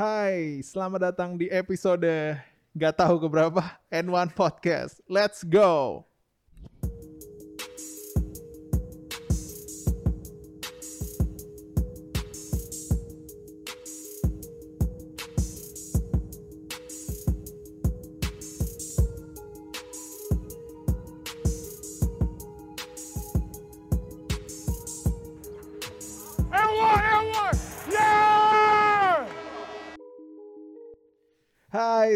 Hai, selamat datang di episode gak tahu keberapa N1 Podcast. Let's go.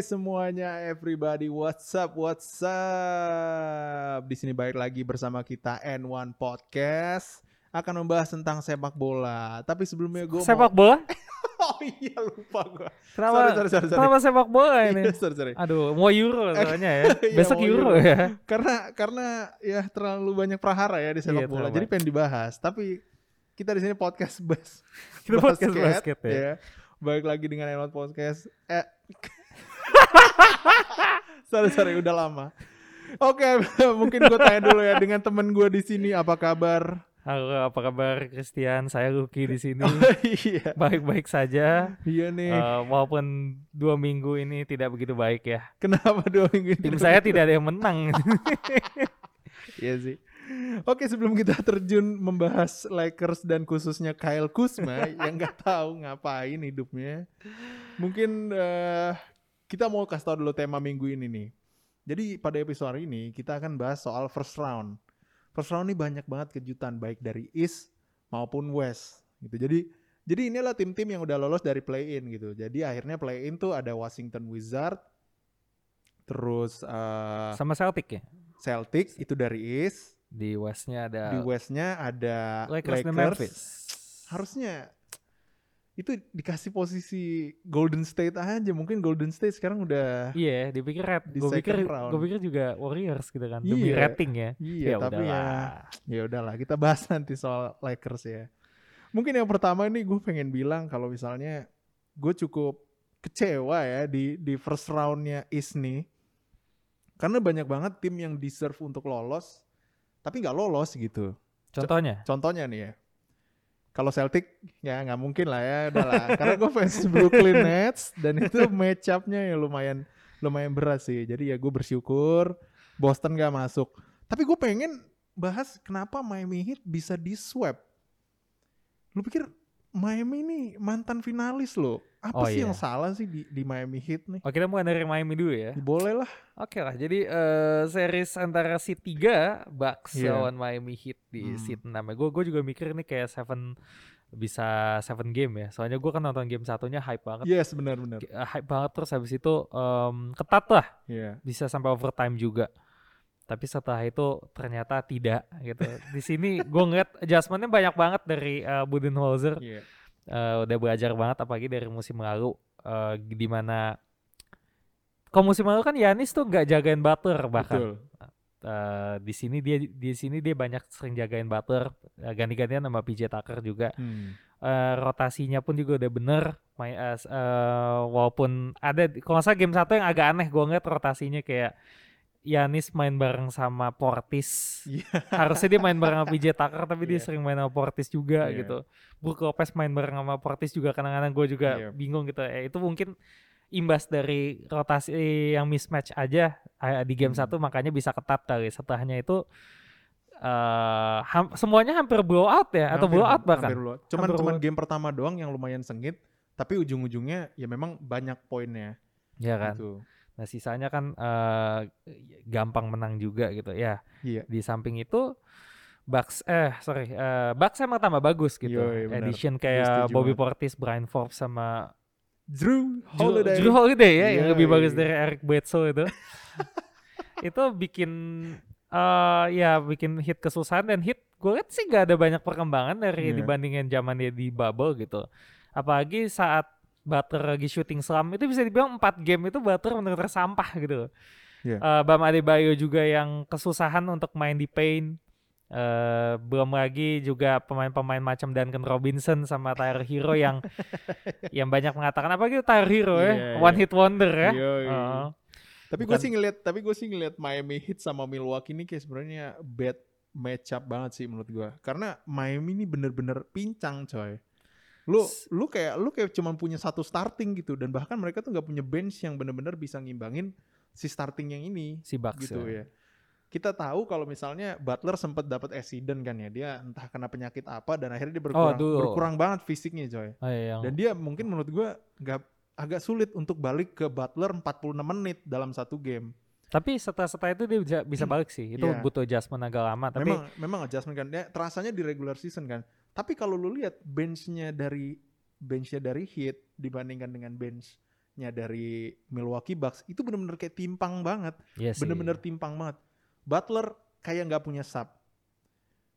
Semuanya, everybody, what's up, what's up? Di sini balik lagi bersama kita N1 Podcast akan membahas tentang sepak bola. Tapi sebelumnya gue sepak mau... bola? oh iya lupa gue. Kenapa? Sorry, sorry, sorry, sorry. Kenapa sepak bola ini? Iya, sorry, sorry. Aduh, mau Euro soalnya ya. Iya, Besok mau Euro, Euro. ya. Karena karena ya terlalu banyak prahara ya di sepak Iya, bola. terlalu Jadi pengen dibahas. Tapi kita di sini podcast bas Kita podcast basket ya. Balik lagi dengan N1 Podcast. Eh sorry sorry udah lama. Oke, mungkin gue tanya dulu ya dengan temen gue di sini apa kabar? Halo, apa kabar Christian? Saya Lucky di sini. iya, Baik-baik saja. iya nih. Eh, walaupun dua minggu ini tidak begitu baik ya. Kenapa dua minggu Tim ini? saya tidak ada yang menang. Iya sih. Oke, sebelum kita terjun membahas Lakers dan khususnya Kyle Kuzma yang nggak tahu ngapain hidupnya, mungkin eh, kita mau kasih tau dulu tema minggu ini nih. Jadi pada episode ini kita akan bahas soal first round. First round ini banyak banget kejutan baik dari East maupun West gitu. Jadi jadi inilah tim-tim yang udah lolos dari play-in gitu. Jadi akhirnya play-in tuh ada Washington Wizard, terus eh, Sama Celtic ya. Celtics itu dari East, Di Westnya ada di Westnya ada Lakers, Lakers. Memphis. Harusnya itu dikasih posisi Golden State aja. Mungkin Golden State sekarang udah Iya, dipikir red. Di Gue pikir, gue pikir juga Warriors gitu kan. Demi Iya. rating ya. iya, ya tapi ya udahlah. ya udahlah kita bahas nanti soal Lakers ya. Mungkin yang pertama ini gue pengen bilang kalau misalnya gue cukup kecewa ya di di first roundnya East nih. Karena banyak banget tim yang deserve untuk lolos tapi nggak lolos gitu. Contohnya? Contohnya nih ya. Kalau Celtic ya nggak mungkin lah ya, udahlah. Karena gue fans Brooklyn Nets dan itu match up-nya ya lumayan lumayan berat sih. Jadi ya gue bersyukur Boston gak masuk. Tapi gue pengen bahas kenapa Miami Heat bisa di swap. Lu pikir Miami ini mantan finalis loh. Apa Oh, sih iya. yang salah sih di, di Miami Heat nih? Oh kita mulai dari Miami dulu ya. Boleh lah. Oke lah, jadi eh, series antara seed 3 Bucks Iya. lawan Miami Heat di Hmm. seed 6 Gue gue juga mikir ini kayak seven bisa seven game ya. Soalnya gue kan nonton game satunya hype banget. Yes, benar-benar. Ki- eh, Hype banget terus habis itu em, ketat lah, Iya. bisa sampai overtime juga. Tapi setelah itu ternyata tidak gitu. Di sini gue ngeliat adjustmentnya banyak banget dari eh, Budenholzer. Iya. Eh, udah belajar banget apalagi dari musim lalu eh, di mana kalau musim lalu kan Yanis tuh nggak jagain Butler bahkan Betul. Eh, di sini dia di sini dia banyak sering jagain Butler eh, ganti-gantian sama PJ Tucker juga Hmm. Eh, rotasinya pun juga udah bener eh, s- eh, walaupun ada kalau nggak salah game satu yang agak aneh gue ngeliat rotasinya kayak Yanis main bareng sama Portis Iya. harusnya dia main bareng sama PJ Tucker tapi dia Iya. sering main sama Portis juga Iya. gitu Brook Lopez main bareng sama Portis juga kadang-kadang gue juga Iya. bingung gitu ya itu mungkin imbas dari rotasi yang mismatch aja eh, di game Hmm. satu makanya bisa ketat kali setelahnya itu eh ham- semuanya hampir blow out ya atau Hampir- blow out bahkan hampir blow out. Cuman Hampir cuman blow out. game pertama doang yang lumayan sengit, tapi ujung-ujungnya ya memang banyak poinnya ya kan gitu. Nah sisanya kan eh, gampang menang juga gitu ya Iya. di samping itu Bucks eh sorry eh Bucks emang tambah bagus gitu Yoi, Gue kayak Bobby. Portis Brian Forbes sama Drew Drew Holiday. Drew Holiday ya yang lebih bagus dari Eric Bledsoe itu itu bikin eh ya bikin hit kesusahan dan hit gue lihat sih gak ada banyak perkembangan dari Iya. dibandingin zaman dia di bubble gitu apalagi saat Butler lagi shooting slam itu bisa dibilang 4 game itu Butler benar-benar sampah gitu Iya. Eh, Bam Adebayo juga yang kesusahan untuk main di paint Eh, belum lagi juga pemain-pemain macam Duncan Robinson sama Tyler Hero yang yang banyak mengatakan apa gitu Tyler Hero Iya, ya iya. one hit wonder ya Yoi. Heeh. Tapi gue sih ngeliat, tapi gue sih ngeliat Miami Heat sama Milwaukee ini kayak sebenarnya bad match up banget sih menurut gue. Karena Miami ini bener-bener pincang coy. Lu lu kayak lu kayak cuma punya satu starting gitu dan bahkan mereka tuh nggak punya bench yang benar-benar bisa ngimbangin si starting yang ini si Bucks gitu ya. ya. Kita tahu kalau misalnya Butler sempat dapat accident kan ya, dia entah kena penyakit apa dan akhirnya dia berkurang dulu. berkurang banget fisiknya coy. Oh, iya, Dan dia mungkin menurut gua nggak agak sulit untuk balik ke Butler 46 menit dalam satu game. Tapi setelah setelah itu dia bisa, bisa balik sih. Itu Iya. butuh adjustment agak lama. Tapi memang memang adjustment kan. Ya, terasanya di regular season kan. Tapi kalau lu lihat benchnya dari benchnya dari Heat dibandingkan dengan benchnya dari Milwaukee Bucks itu benar-benar kayak timpang banget. iya sih. Bener-bener timpang banget. Butler kayak nggak punya sub.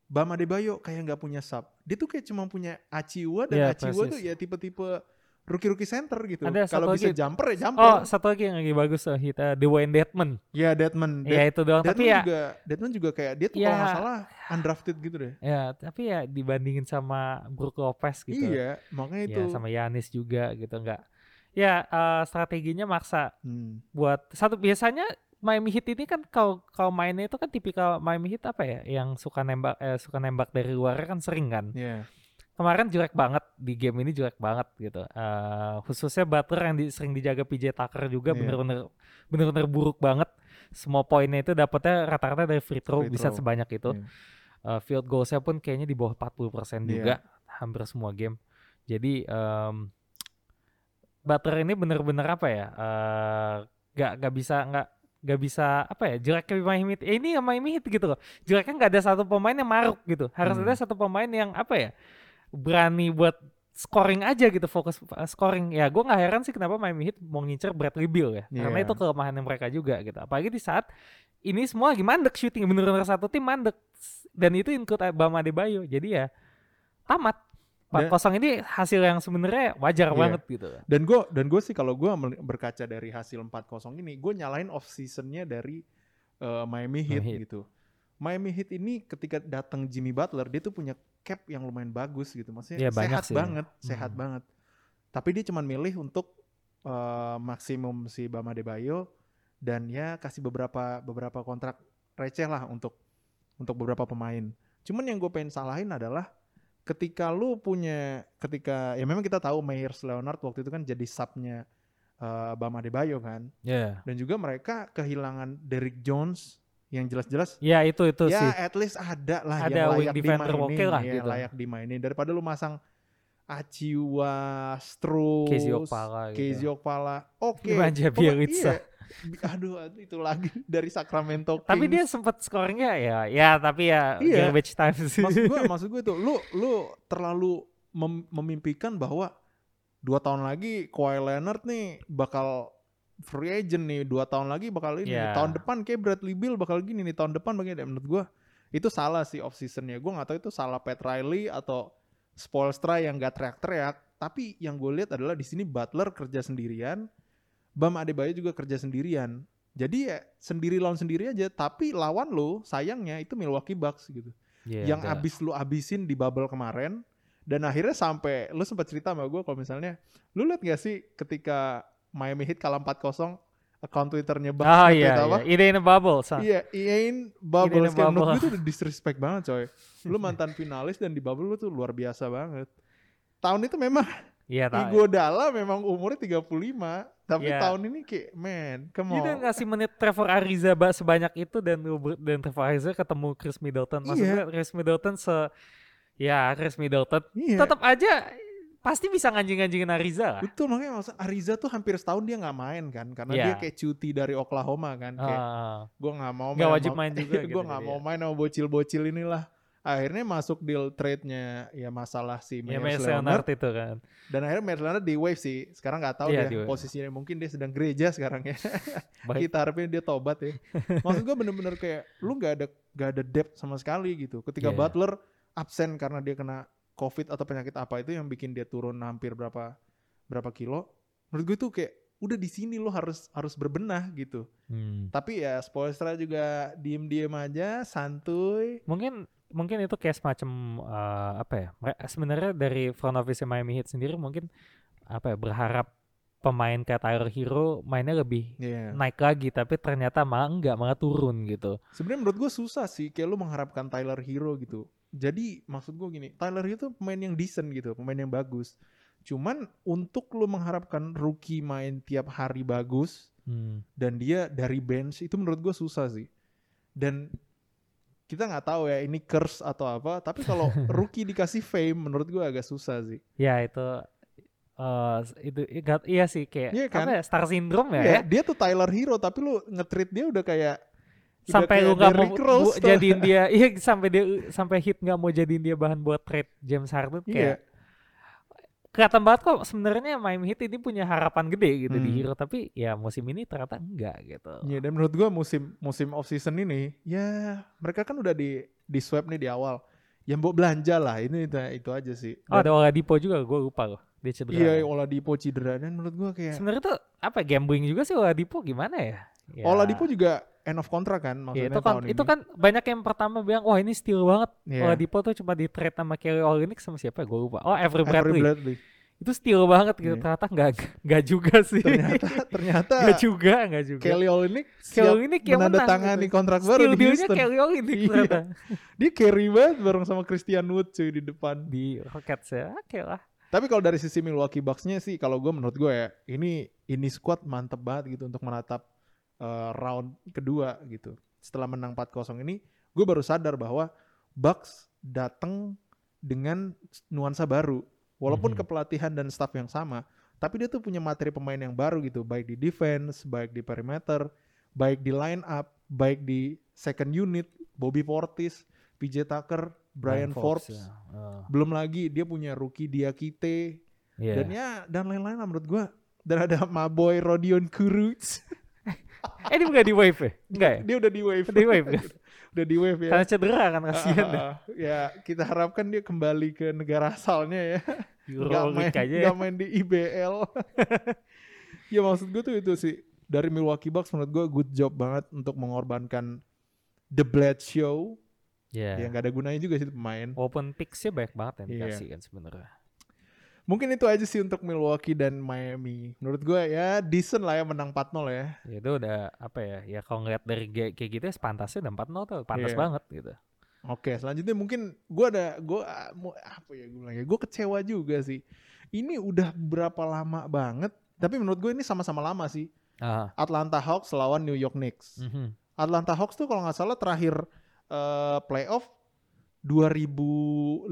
Bam Adebayo kayak nggak punya sub. Dia tuh kayak cuma punya Achiwa dan Achiwa persis. tuh ya tipe-tipe rookie-rookie center gitu. Ada Kalau bisa lagi. jumper ya Oh, jumper. satu lagi yang lagi bagus hit uh, Dwayne Dedman. ya Deadman. Ya itu doang. Deadman Tapi ya juga Deadman juga kayak dia tuh kalau Ya. nggak salah undrafted gitu deh. ya tapi ya dibandingin sama Brook Lopez gitu. Iya, makanya itu. Ya sama Yanis juga gitu enggak. Ya eh, strateginya maksa Hmm. buat satu biasanya Miami Heat ini kan kalau kalau mainnya itu kan tipikal Miami Heat apa ya yang suka nembak eh, suka nembak dari luar kan sering kan. Iya. Kemarin jelek banget di game ini jelek banget gitu. Eh, khususnya Butler yang di- sering dijaga PJ Tucker juga Iya. bener-bener bener-bener buruk banget. Semua poinnya itu dapetnya rata-rata dari free throw Free bisa throw. sebanyak itu. Iya. Eh, field goalsnya pun kayaknya di bawah 40% Iya. juga hampir semua game. Jadi em, Butler ini bener-bener apa ya? eh, gak gak bisa nggak gak bisa apa ya jeleknya Miami Heat eh, ini yang Miami Heat gitu loh jeleknya nggak ada satu pemain yang maruk gitu harus Hmm. ada satu pemain yang apa ya berani buat scoring aja gitu fokus uh, scoring ya gue nggak heran sih kenapa Miami Heat mau ngincer Bradley Beal ya karena Iya. itu kelemahan mereka juga gitu apalagi di saat ini semua lagi mandek shooting bener-bener satu tim mandek dan itu include Bam Adebayo jadi ya tamat 4-0 ini hasil yang sebenarnya wajar Iya. banget gitu Dan gue dan gue sih kalau gue berkaca dari hasil 4-0 ini, gue nyalain off seasonnya dari uh, Miami Heat Miami Heat. gitu. Miami Heat ini ketika datang Jimmy Butler, dia tuh punya cap yang lumayan bagus gitu. Maksudnya banyak sehat sih. banget, sehat Hmm. banget. Tapi dia cuman milih untuk uh, maksimum si Bam Adebayo dan ya kasih beberapa beberapa kontrak receh lah untuk untuk beberapa pemain. Cuman yang gue pengen salahin adalah ketika lu punya ketika ya memang kita tahu Myers Leonard waktu itu kan jadi subnya uh, Bam Adebayo kan ya dan juga mereka kehilangan Derrick Jones yang jelas-jelas ya itu itu ya sih at least ada lah Ada yang wing layak defender dimainin oke lah ya, gitu. layak dimainin daripada lu masang Achiwa, Struz, Casey Okpala gitu. Okpala. Oke. Manja Pokoknya- Bielitsa. iya. Aduh, aduh, itu lagi dari Sacramento Kings. tapi dia sempat skornya ya ya tapi ya Iya. garbage time sih maksud gue maksud gue itu lu lu terlalu mem- memimpikan bahwa dua tahun lagi Kawhi Leonard nih bakal free agent nih dua tahun lagi bakal ini. Iya. tahun depan kayak Bradley Beal bakal gini nih tahun depan begini menurut gue itu salah sih off seasonnya gue nggak tahu itu salah Pat Riley atau Spoelstra yang gak teriak-teriak. Tapi yang gue lihat adalah di sini Butler kerja sendirian Bam Adebayo juga kerja sendirian. Jadi ya sendiri lawan sendiri aja tapi lawan lo sayangnya itu Milwaukee Bucks gitu. Iya, yang abis lu abisin di bubble kemarin dan akhirnya sampai lu sempat cerita sama gue kalau misalnya lu liat gak sih ketika Miami Heat kalah 4-0 account Twitternya Bucks Oh iya, apa? iya. Ide in a bubble. Sa. Iya, iain bubble. in a Kayak menurut bubble. gue itu udah disrespect banget coy. Lu mantan finalis dan di bubble lu tuh luar biasa banget. Tahun itu memang Iya, tahu. Iguodala memang umurnya 35. Tapi Iya. tahun ini kayak, man, come Dia on. udah ngasih menit Trevor Ariza ba- sebanyak itu dan dan Trevor Ariza ketemu Chris Middleton. Maksudnya Chris Middleton se ya Chris Middleton Iya. tetap aja pasti bisa nganjing-nganjingin Ariza lah. Betul makanya maksud Ariza tuh hampir setahun dia nggak main kan karena Iya. dia kayak cuti dari Oklahoma kan kayak Ah, gue nggak mau main wajib sama- main juga gitu gue nggak mau ya. main sama bocil-bocil inilah akhirnya masuk deal trade-nya ya masalah si ya Myers Myers Leonard Leonard itu kan. dan akhirnya Myers Leonard di wave sih sekarang nggak tahu Iya, deh di wave. posisinya mungkin dia sedang gereja sekarang ya Baik. kita harapin dia tobat ya maksud gue bener-bener kayak lu nggak ada nggak ada depth sama sekali gitu ketika Iya. Butler absen karena dia kena covid atau penyakit apa itu yang bikin dia turun hampir berapa berapa kilo menurut gue tuh kayak udah di sini lo harus harus berbenah gitu Hmm. tapi ya Spoelstra juga diem-diem aja santuy Mungkin mungkin itu kayak semacam eh, apa ya? Sebenarnya dari front office Miami Heat sendiri mungkin apa ya berharap pemain kayak Tyler Hero mainnya lebih Iya. naik lagi tapi ternyata malah enggak malah turun gitu. Sebenarnya menurut gue susah sih kayak lu mengharapkan Tyler Hero gitu. Jadi maksud gue gini, Tyler tuh pemain yang decent gitu, pemain yang bagus. Cuman untuk lu mengharapkan rookie main tiap hari bagus Hmm. dan dia dari bench itu menurut gue susah sih. Dan kita nggak tahu ya ini curse atau apa, tapi kalau rookie dikasih fame menurut gue agak susah sih. Ya itu eh itu iya sih kayak Iya kan? apa ya, star syndrome ya, Iya, ya. dia tuh Tyler Hero tapi lu nge-treat dia udah kayak sampai lu nggak mau Rose bu- jadiin dia iya sampai dia sampai hit nggak mau jadiin dia bahan buat trade James Harden Iya. kayak kelihatan banget kok sebenarnya Miami Heat ini punya harapan gede gitu di Hmm. Hero tapi ya musim ini ternyata enggak gitu. Iya dan menurut gua musim musim off season ini ya mereka kan udah di di swap nih di awal. Ya mbok belanja lah ini itu, itu aja sih. Oh Dan- ada Oladipo juga gue lupa loh dia cedera. Iya Oladipo cedera dan menurut gua kayak Sebenarnya tuh apa gambling juga sih Oladipo gimana ya? Ya. Oladipo juga end of contract kan Ya, maksudnya itu kan tahun itu ini. kan banyak yang pertama bilang wah ini steal banget. Iya. Oladipo tuh cuma di trade sama Kelly Olynyk sama siapa gue lupa. Oh Avery Avery Bradley. Bradley. Itu steal banget gitu. Iya. Ternyata enggak enggak juga sih. Ternyata ternyata Enggak juga, enggak juga. Kelly Olynyk Kelly Olynyk yang menandatangani gitu. kontrak baru Steal di Houston. Kelly Olynyk Iya. ternyata. Dia carry banget bareng sama Christian Wood cuy di depan. Di Rockets ya. Oke lah. Tapi kalau dari sisi Milwaukee Bucks-nya sih kalau gue menurut gue ya ini ini squad mantep banget gitu untuk menatap eh, round kedua gitu. Setelah menang 4-0 ini gue baru sadar bahwa Bucks datang dengan nuansa baru. Walaupun Mhm. kepelatihan dan staff yang sama, tapi dia tuh punya materi pemain yang baru gitu, baik di defense, baik di perimeter, baik di line up, baik di second unit, Bobby Portis, PJ Tucker, Brian Forbes. ya. Oh, Belum lagi dia punya rookie Diakite, Iya. dan ya dan lain-lain lah menurut gua dan ada Maboy Rodion Kuruc Eh ini bukan di wave ya? Enggak ya? dia udah di wave Di wave kan? udah di wave ya Karena cedera kan kasihan deh. ah, ah. ya kita harapkan dia kembali ke negara asalnya ya nggak main aja ya. nggak main di IBL ya maksud gue tuh itu sih dari Milwaukee Bucks menurut gue good job banget untuk mengorbankan The Blade Show Iya. yang gak ada gunanya juga sih pemain Walaupun picks-nya banyak banget yang dikasih kan sebenarnya. Mungkin itu aja sih untuk Milwaukee dan Miami menurut gue ya decent lah ya menang 4-0 ya Ya itu udah apa ya? Ya kalau ngeliat dari kayak gitu ya sepantasnya udah 4-0 tuh. Pantas Iya. banget gitu. Oke, selanjutnya mungkin gue ada gue mau apa ya gue bilang ya gue kecewa juga sih. Ini udah berapa lama banget? Tapi menurut gue ini sama-sama lama sih. Ah. Atlanta Hawks lawan New York Knicks. mhm. Atlanta Hawks tuh kalau nggak salah terakhir eh, playoff 2015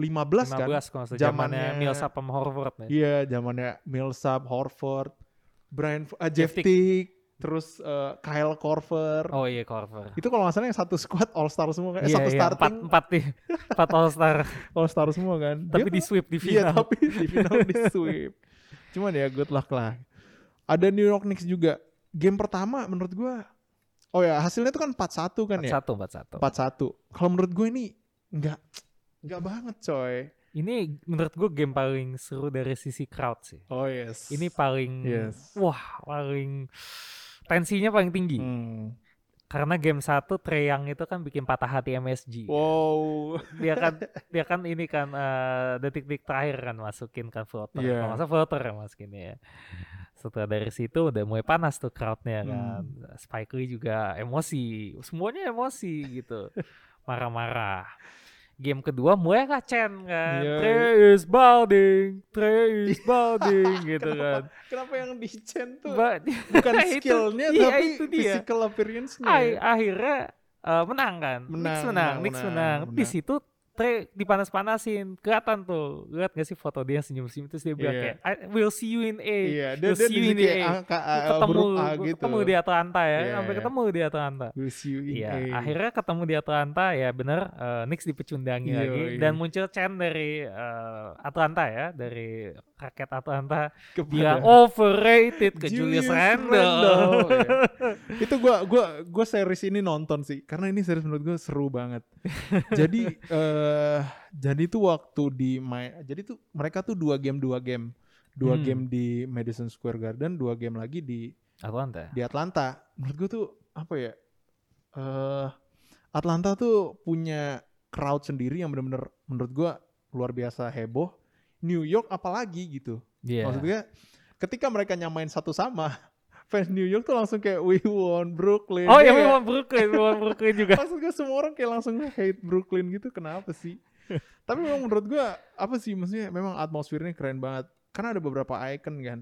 kan? 15 kalau nggak salah zamannya Millsap sama Horford nih. Iya, zamannya Millsap, Horford, Brian, ah, Jeff. Teague, terus eh, Kyle Korver. Oh iya Corver. Itu kalau nggak salah yang satu squad All Star semua kan? Eh, Iya, satu iya, empat, starting empat nih. Empat All Star. All Star semua kan? tapi Dia di sweep di Iya final. tapi di final di sweep. Cuman ya good luck lah. Ada New York Knicks juga. Game pertama menurut gua Oh ya hasilnya itu kan 4-1 kan ya? satu, empat satu. 4-1. Kalau menurut gue ini enggak enggak banget coy. Ini menurut gue game paling seru dari sisi crowd sih. Oh yes. Ini paling, Yes. wah paling tensinya paling tinggi. Hmm. Karena game satu Trey Young itu kan bikin patah hati MSG. Wow. Dia kan dia kan ini kan eh, detik-detik terakhir kan masukin kan floater. Iya. Kalau nggak salah floater ya masukin ya. Setelah dari situ udah mulai panas tuh crowdnya kan. Hmm. Spike Lee juga emosi. Semuanya emosi gitu. Marah-marah. Game kedua mulai kacen kan. Iya. Trey is balding. Trey is balding gitu Kenapa- kan. Kenapa yang di Chen tuh Ba- bukan Itu- skillnya iya, tapi itu dia. physical appearance-nya. Akhirnya eh, menang kan Menang, Knicks menang menang, Knicks menang, menang, Di situ Trey dipanas-panasin kelihatan tuh lihat gak sih foto dia senyum-senyum terus dia bilang Iya. kayak I will see you in A dia We'll dia see you in A. angka A, ketemu huruf A gitu. ketemu di Atlanta ya Iya, sampai ketemu di Atlanta We'll see you in Iya, A. akhirnya ketemu di Atlanta ya bener eh, Knicks dipecundangi Iya, lagi iya. dan muncul Chen dari eh, Atlanta ya dari rakyat Atlanta Kepada- bilang overrated ke Julius, Julius Randle. Randle, iya. itu gua gua gua series ini nonton sih karena ini series menurut gua seru banget jadi eh jadi tuh waktu di main jadi tuh mereka tuh dua game dua game dua Hmm. game di Madison Square Garden dua game lagi di Atlanta. di Atlanta menurut gua tuh apa ya eh Atlanta tuh punya crowd sendiri yang bener-bener menurut gua luar biasa heboh New York apalagi gitu Iya. Maksudnya ketika mereka nyamain satu sama, fans New York tuh langsung kayak we won Brooklyn. Oh ya kayak- memang Brooklyn, memang Brooklyn juga. Maksud gue semua orang kayak langsung hate Brooklyn gitu. Kenapa sih? Tapi memang menurut gua apa sih maksudnya memang atmosfernya keren banget. Karena ada beberapa icon kan.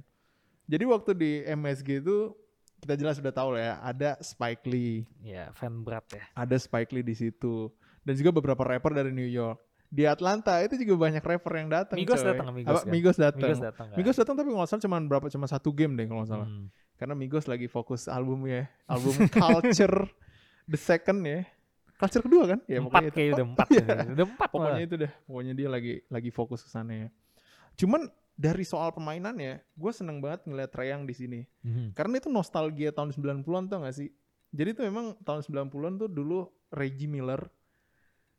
Jadi waktu di MSG itu kita jelas sudah tahu lah ya, ada Spike Lee, Ya, fan berat ya. ada Spike Lee di situ. Dan juga beberapa rapper dari New York. Di Atlanta itu juga banyak rapper yang datang. Migos datang, Migos Apa, kan? Migos datang. Migos datang kan? Migos datang tapi kalau nggak salah cuma berapa cuma satu game deh kalau nggak salah. Hmm. Karena Migos lagi fokus album ya, album Culture the Second ya. Culture kedua kan? Ya, empat pokoknya itu. udah empat. ini. Udah empat Pokoknya malah. itu deh. Pokoknya dia lagi lagi fokus ke sana ya. Cuman dari soal permainannya, gue seneng banget ngeliat Treyang di sini. Mhm. Karena itu nostalgia tahun 90-an tau gak sih? Jadi tuh memang tahun 90-an tuh dulu Reggie Miller.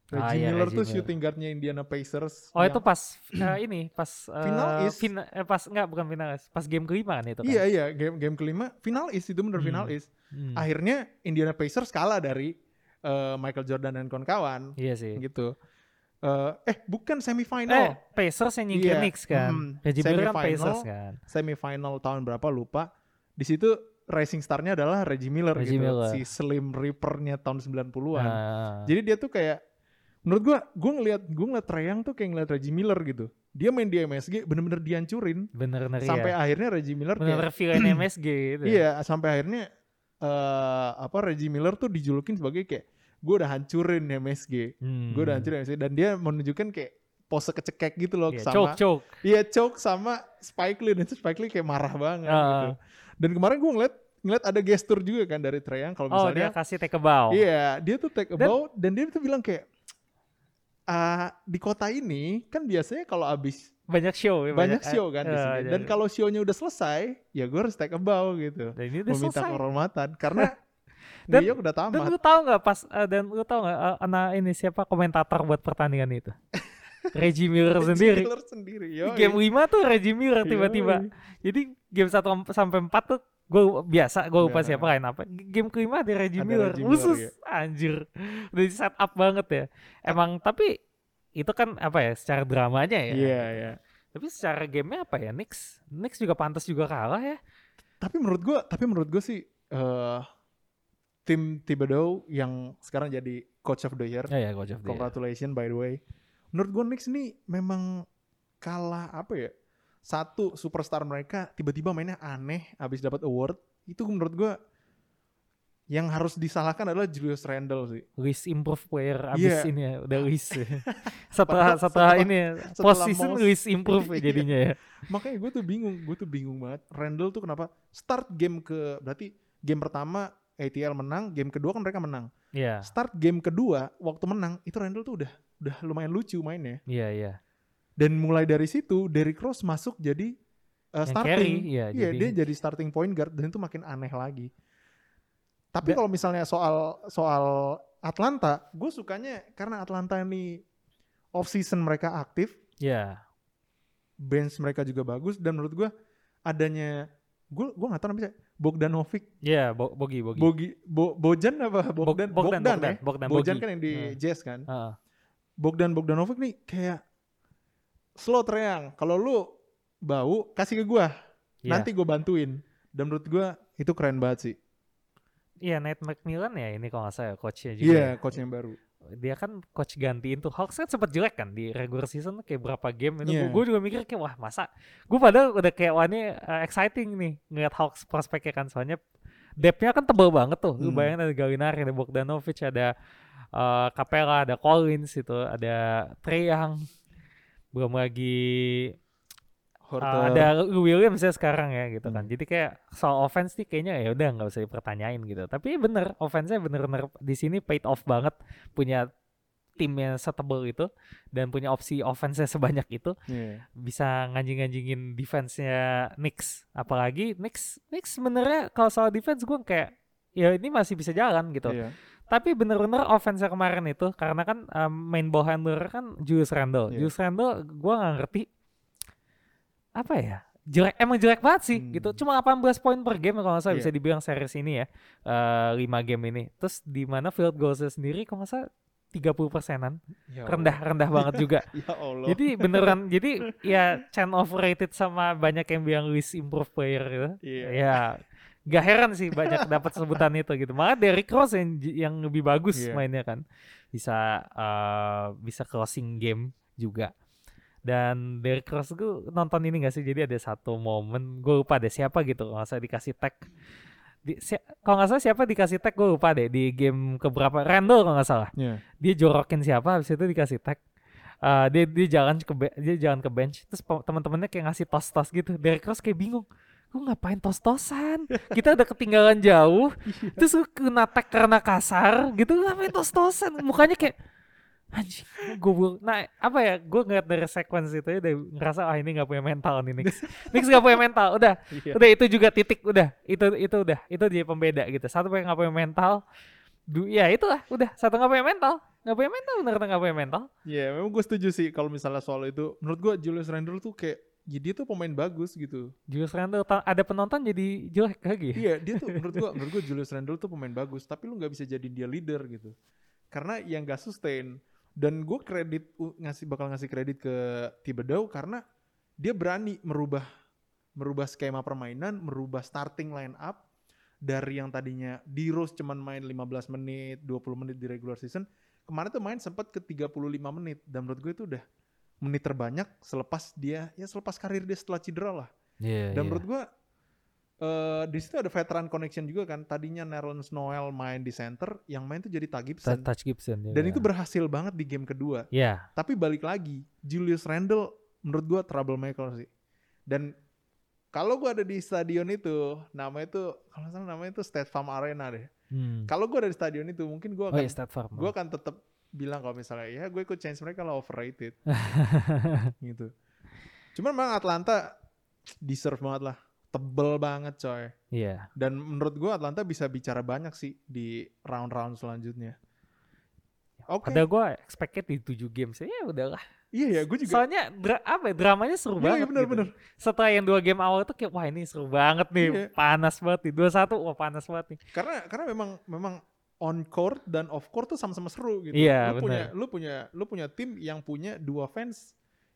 Ah, Reggie iya, Miller Reggie tuh Miller. shooting guardnya Indiana Pacers. Oh itu yang- pas eh, ini pas eh, Final East. fina- eh, pas enggak bukan final East, pas game kelima kan itu kan. Iya iya game game kelima final East itu bener Hmm. final East. Hmm. Akhirnya Indiana Pacers kalah dari eh, Michael Jordan dan kawan-kawan Iya sih. gitu. Eh, eh bukan Eh, semifinal. Pacers yang nyingkir Iya, Knicks kan. hmm, Reggie Miller kan semifinal. Pacers kan. Semifinal tahun berapa lupa. Di situ racing star-nya adalah Reggie Miller Reggie gitu. Miller. Si Slim Reaper-nya tahun 90-an. Ah. Jadi dia tuh kayak menurut gua gua ngelihat gua ngeliat Treyang tuh kayak ngeliat Reggie Miller gitu. Dia main di MSG bener-bener dihancurin bener-bener sampai iya. akhirnya Reggie Miller kayak Bener-bener villain MSG gitu. iya sampai akhirnya eh apa Reggie Miller tuh dijulukin sebagai kayak gue udah hancurin MSG. Hmm. Gue udah hancurin MSG dan dia menunjukkan kayak pose kecekek gitu loh Iya, sama choke choke. Iya choke sama Spike Lee dan itu Spike Lee kayak marah banget Ah. gitu. Dan kemarin gue ngeliat ngeliat ada gestur juga kan dari Treyang kalau Oh dia misalnya kasih take a bow. Iya, dia tuh take a Dan- bow dan dia tuh bilang kayak ah di kota ini kan biasanya kalau abis Banyak show. ya, banyak show kan di eh, sini. iya, Dan iya. kalau show-nya udah selesai, ya gue harus take a bow gitu. Dan ini udah Meminta selesai. kehormatan karena Dan- New York udah Dan tamat. lu tahu nggak pas eh, dan lu tahu nggak eh, anak ini siapa komentator buat pertandingan itu? Reggie Miller sendiri. Miller sendiri. Di yoi. Game 5 tuh Reggie Miller tiba-tiba. Jadi game 1 sampai 4 tuh gue biasa gue lupa Iya. siapa lain apa game kelima ada Reggie Ada Miller Reggie Miller, khusus iya. anjir udah set up banget ya emang tapi itu kan apa ya secara dramanya ya Iya, iya. tapi secara gamenya apa ya Knicks Knicks juga pantas juga kalah ya Tapi menurut gue, tapi menurut gue sih eh tim Thibodeau yang sekarang jadi coach of the year. ya ya coach of the year. Congratulations by the way. Menurut gue Knicks ini memang kalah apa ya? Satu superstar mereka tiba-tiba mainnya aneh abis dapat award. Itu menurut gue yang harus disalahkan adalah Julius Randle sih. Luis improve player abis Iya. ini ya udah Luis ya. setelah setelah setelah- ini ya, setelah Luis improve ya jadinya ya Makanya gue tuh bingung, gue tuh bingung banget. Randle tuh kenapa start game ke berarti game pertama ATL menang, game kedua kan mereka menang. iya Start game kedua waktu menang itu Randle tuh udah udah lumayan lucu mainnya. iya iya Dan mulai dari situ Derrick Rose masuk jadi uh, Yang starting. carry, iya, Iya, jadi- dia jadi starting point guard dan itu makin aneh lagi. Tapi kalau misalnya soal soal Atlanta, gue sukanya karena Atlanta ini off season mereka aktif, iya bench mereka juga bagus dan menurut gue adanya gue gue nggak tahu namanya Bogdanovic, iya Bo- Bogi Bogi Bogi, Bo- Bojan apa Bog- Bogdan, Bogdan, Bogdan, Bogdan, ya, Bogdan, Bojan Bogi. kan yang di Hmm. Jazz kan, Heeh. Bogdan Bogdanovic nih kayak slow triang, kalau lu bau kasih ke gue, Iya. nanti gue bantuin. Dan menurut gue itu keren banget sih. Iya, Nate McMillan ya ini kalau nggak salah coachnya juga. Iya, ya. coach yang baru. Dia kan coach gantiin tuh Hawks kan sempat jelek kan di regular season kayak berapa game itu. Iya. Gue juga mikir kayak wah masa. Gue padahal udah kayak wah ini uh, exciting nih ngeliat Hawks prospeknya kan soalnya depthnya kan tebel banget tuh. Lu Hmm. bayangin ada Gallinari, ada Bogdanovic, ada uh, Capella, ada Collins itu, ada Trey Young. Belum lagi Uh, ada Williams ya sekarang ya gitu kan. Hmm. Jadi kayak soal offense nih kayaknya ya udah nggak usah dipertanyain gitu. Tapi bener offense-nya bener-bener di sini paid off banget punya timnya setebel itu dan punya opsi offense-nya sebanyak itu Iya. bisa nganjing-nganjingin defense-nya Knicks. Apalagi Knicks Knicks sebenarnya kalau soal defense gue kayak ya ini masih bisa jalan gitu. Iya. Tapi bener-bener offense kemarin itu karena kan um, main ball handler kan Julius Randle. Iya. Julius Randle gue nggak ngerti apa ya jelek emang jelek banget sih Hmm. gitu. Cuma 18 poin per game kalau nggak salah Iya. bisa dibilang series ini ya eh 5 game ini. Terus di mana field goalsnya sendiri kalau nggak salah 30 persenan Ya rendah Allah. rendah banget juga. Ya Allah. Jadi beneran jadi ya Chan overrated sama banyak yang bilang Luis improve player gitu. Iya. Ya Gak heran sih banyak dapat sebutan itu gitu. Malah Derrick Rose yang yang lebih bagus Iya. mainnya kan. Bisa eh, bisa closing game juga. Dan Derrick Rose gue nonton ini gak sih? Jadi ada satu momen gue lupa deh siapa gitu salah dikasih tag. Di, si- kalau nggak salah siapa dikasih tag gue lupa deh di game keberapa Randall kalau nggak salah Iya. dia jorokin siapa habis itu dikasih tag Eh, dia dia jalan ke dia jalan ke bench terus teman-temannya kayak ngasih tos tos gitu Derrick Rose kayak bingung gue ngapain tos tosan kita udah ketinggalan jauh. Terus gue kena tag karena kasar gitu ngapain tos tosan mukanya kayak anjing gue nah apa ya gue ngeliat dari sequence itu ya udah ngerasa ah ini nggak punya mental nih Knicks Knicks nggak punya mental udah. Iya. udah itu juga titik udah. Itu itu udah. Itu dia pembeda gitu. Satu yang nggak punya mental du ya itulah udah. Satu nggak punya mental nggak punya mental bener nggak punya mental. Iya, memang gue setuju sih kalau misalnya soal itu. Menurut gue Julius Randle tuh kayak dia tuh pemain bagus gitu. Julius Randle ada penonton jadi jelek lagi Iya, dia tuh menurut gua menurut gua Julius Randle tuh pemain bagus, tapi lu nggak bisa jadi dia leader gitu. Karena yang gak sustain dan gue kredit ngasih bakal ngasih kredit ke Thibodeau karena dia berani merubah merubah skema permainan, merubah starting line up dari yang tadinya di Rose cuman main 15 menit, 20 menit di regular season, kemarin tuh main sempat ke 35 menit dan menurut gue itu udah menit terbanyak selepas dia ya selepas karir dia setelah cedera lah. Iya, Dan menurut gua eh di situ ada veteran connection juga kan. Tadinya Nerlens Noel main di center, yang main tuh jadi Tag Gibson. Touch Gibson juga. Dan itu berhasil banget di game kedua. ya Tapi balik lagi, Julius Randle menurut gua troublemaker sih. Dan kalau gua ada di stadion itu, namanya itu kalau salah namanya itu State Farm Arena deh. hmm. Kalau gua ada di stadion itu, mungkin oh gua akan iya State Farm gue akan tetap bilang kalau misalnya ya gue ikut change mereka lah overrated gitu. Cuman memang Atlanta deserve banget lah, tebel banget coy. iya Dan menurut gue Atlanta bisa bicara banyak sih di round-round selanjutnya. Oke. ada gue expected di 7 games ya udahlah Iya ya, gue juga. soalnya dra- apa ya, dramanya seru Iya, banget iya bener gitu. bener. setelah yang dua game awal tuh kayak wah ini seru banget nih Iya. panas banget nih dua satu wah panas banget nih Karena karena memang memang on court dan off court tuh sama-sama seru gitu. Iya, lu punya bener. lu punya lu punya tim yang punya dua fans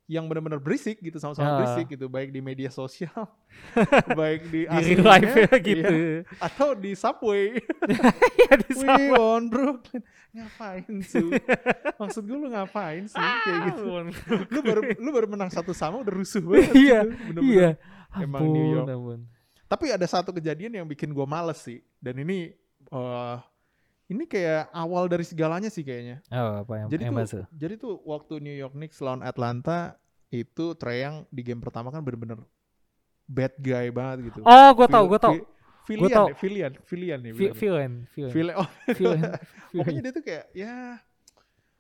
yang benar-benar berisik gitu sama-sama Ah. berisik gitu. Baik di media sosial baik di di real life ya gitu. atau di subway. Iya di We sama on Brooklyn ngapain sih? Maksud gue lu ngapain sih? Kayak gitu. Lu baru lu baru menang satu sama udah rusuh banget Iya, gitu. Iya. Emang ampun New York. ampun. Tapi ada satu kejadian yang bikin gue males sih. Dan ini eh ini kayak awal dari segalanya sih kayaknya oh apa yang jadi yang tuh jadi tuh waktu New York Knicks lawan Atlanta itu Trae Young di game pertama kan bener-bener bad guy banget gitu oh gue tau gue tau Filian, tau. ya, Filian, Filian nih. Fi- bilangnya. Villain Villain Filian, oh, Villain pokoknya dia tuh kayak ya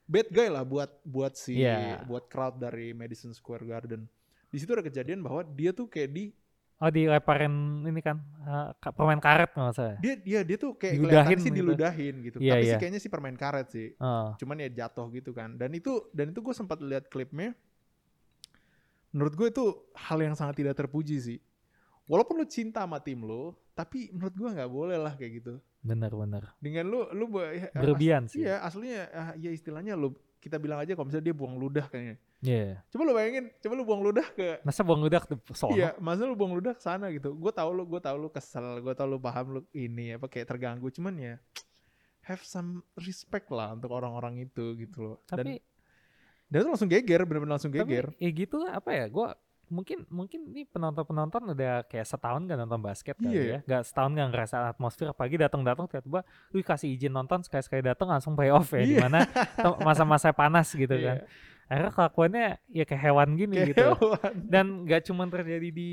bad guy lah buat buat si Iya. buat crowd dari Madison Square Garden. Di situ ada kejadian bahwa dia tuh kayak di oh dilemparin ini kan eh, ka- permen karet nggak salah dia dia dia tuh kayak Diludahin sih gitu. diludahin gitu. Iya, Tapi iya. sih kayaknya sih permain karet sih. oh. Cuman ya jatuh gitu kan. Dan itu dan itu gue sempat lihat klipnya. Menurut gue itu hal yang sangat tidak terpuji sih. Walaupun lu cinta sama tim lu, tapi menurut gue nggak boleh lah kayak gitu. bener-bener Dengan lu lu ya, berlebihan sih Iya, aslinya ah, ya istilahnya lu kita bilang aja kalau misalnya dia buang ludah kayaknya. Iya. Coba lu bayangin, coba lu buang ludah ke masa buang ludah ke sono Iya, masa lu buang ludah ke sana gitu. Gue tau lu, gue tau lu kesel, gue tau lu paham lu ini apa kayak terganggu. Cuman ya have some respect lah untuk orang-orang itu gitu loh. Dan tapi dia tuh langsung geger, bener-bener langsung tapi geger. ya gitu lah, apa ya gue mungkin mungkin nih penonton penonton udah kayak setahun gak nonton basket kali Iya. ya gak setahun gak ngerasa atmosfer apalagi datang datang tiba-tiba lu kasih izin nonton sekali sekali datang langsung play off ya Iya. di mana tem- masa-masa panas gitu kan Iya, akhirnya kelakuannya ya kayak hewan gini kayak gitu hewan. dan gak cuma terjadi di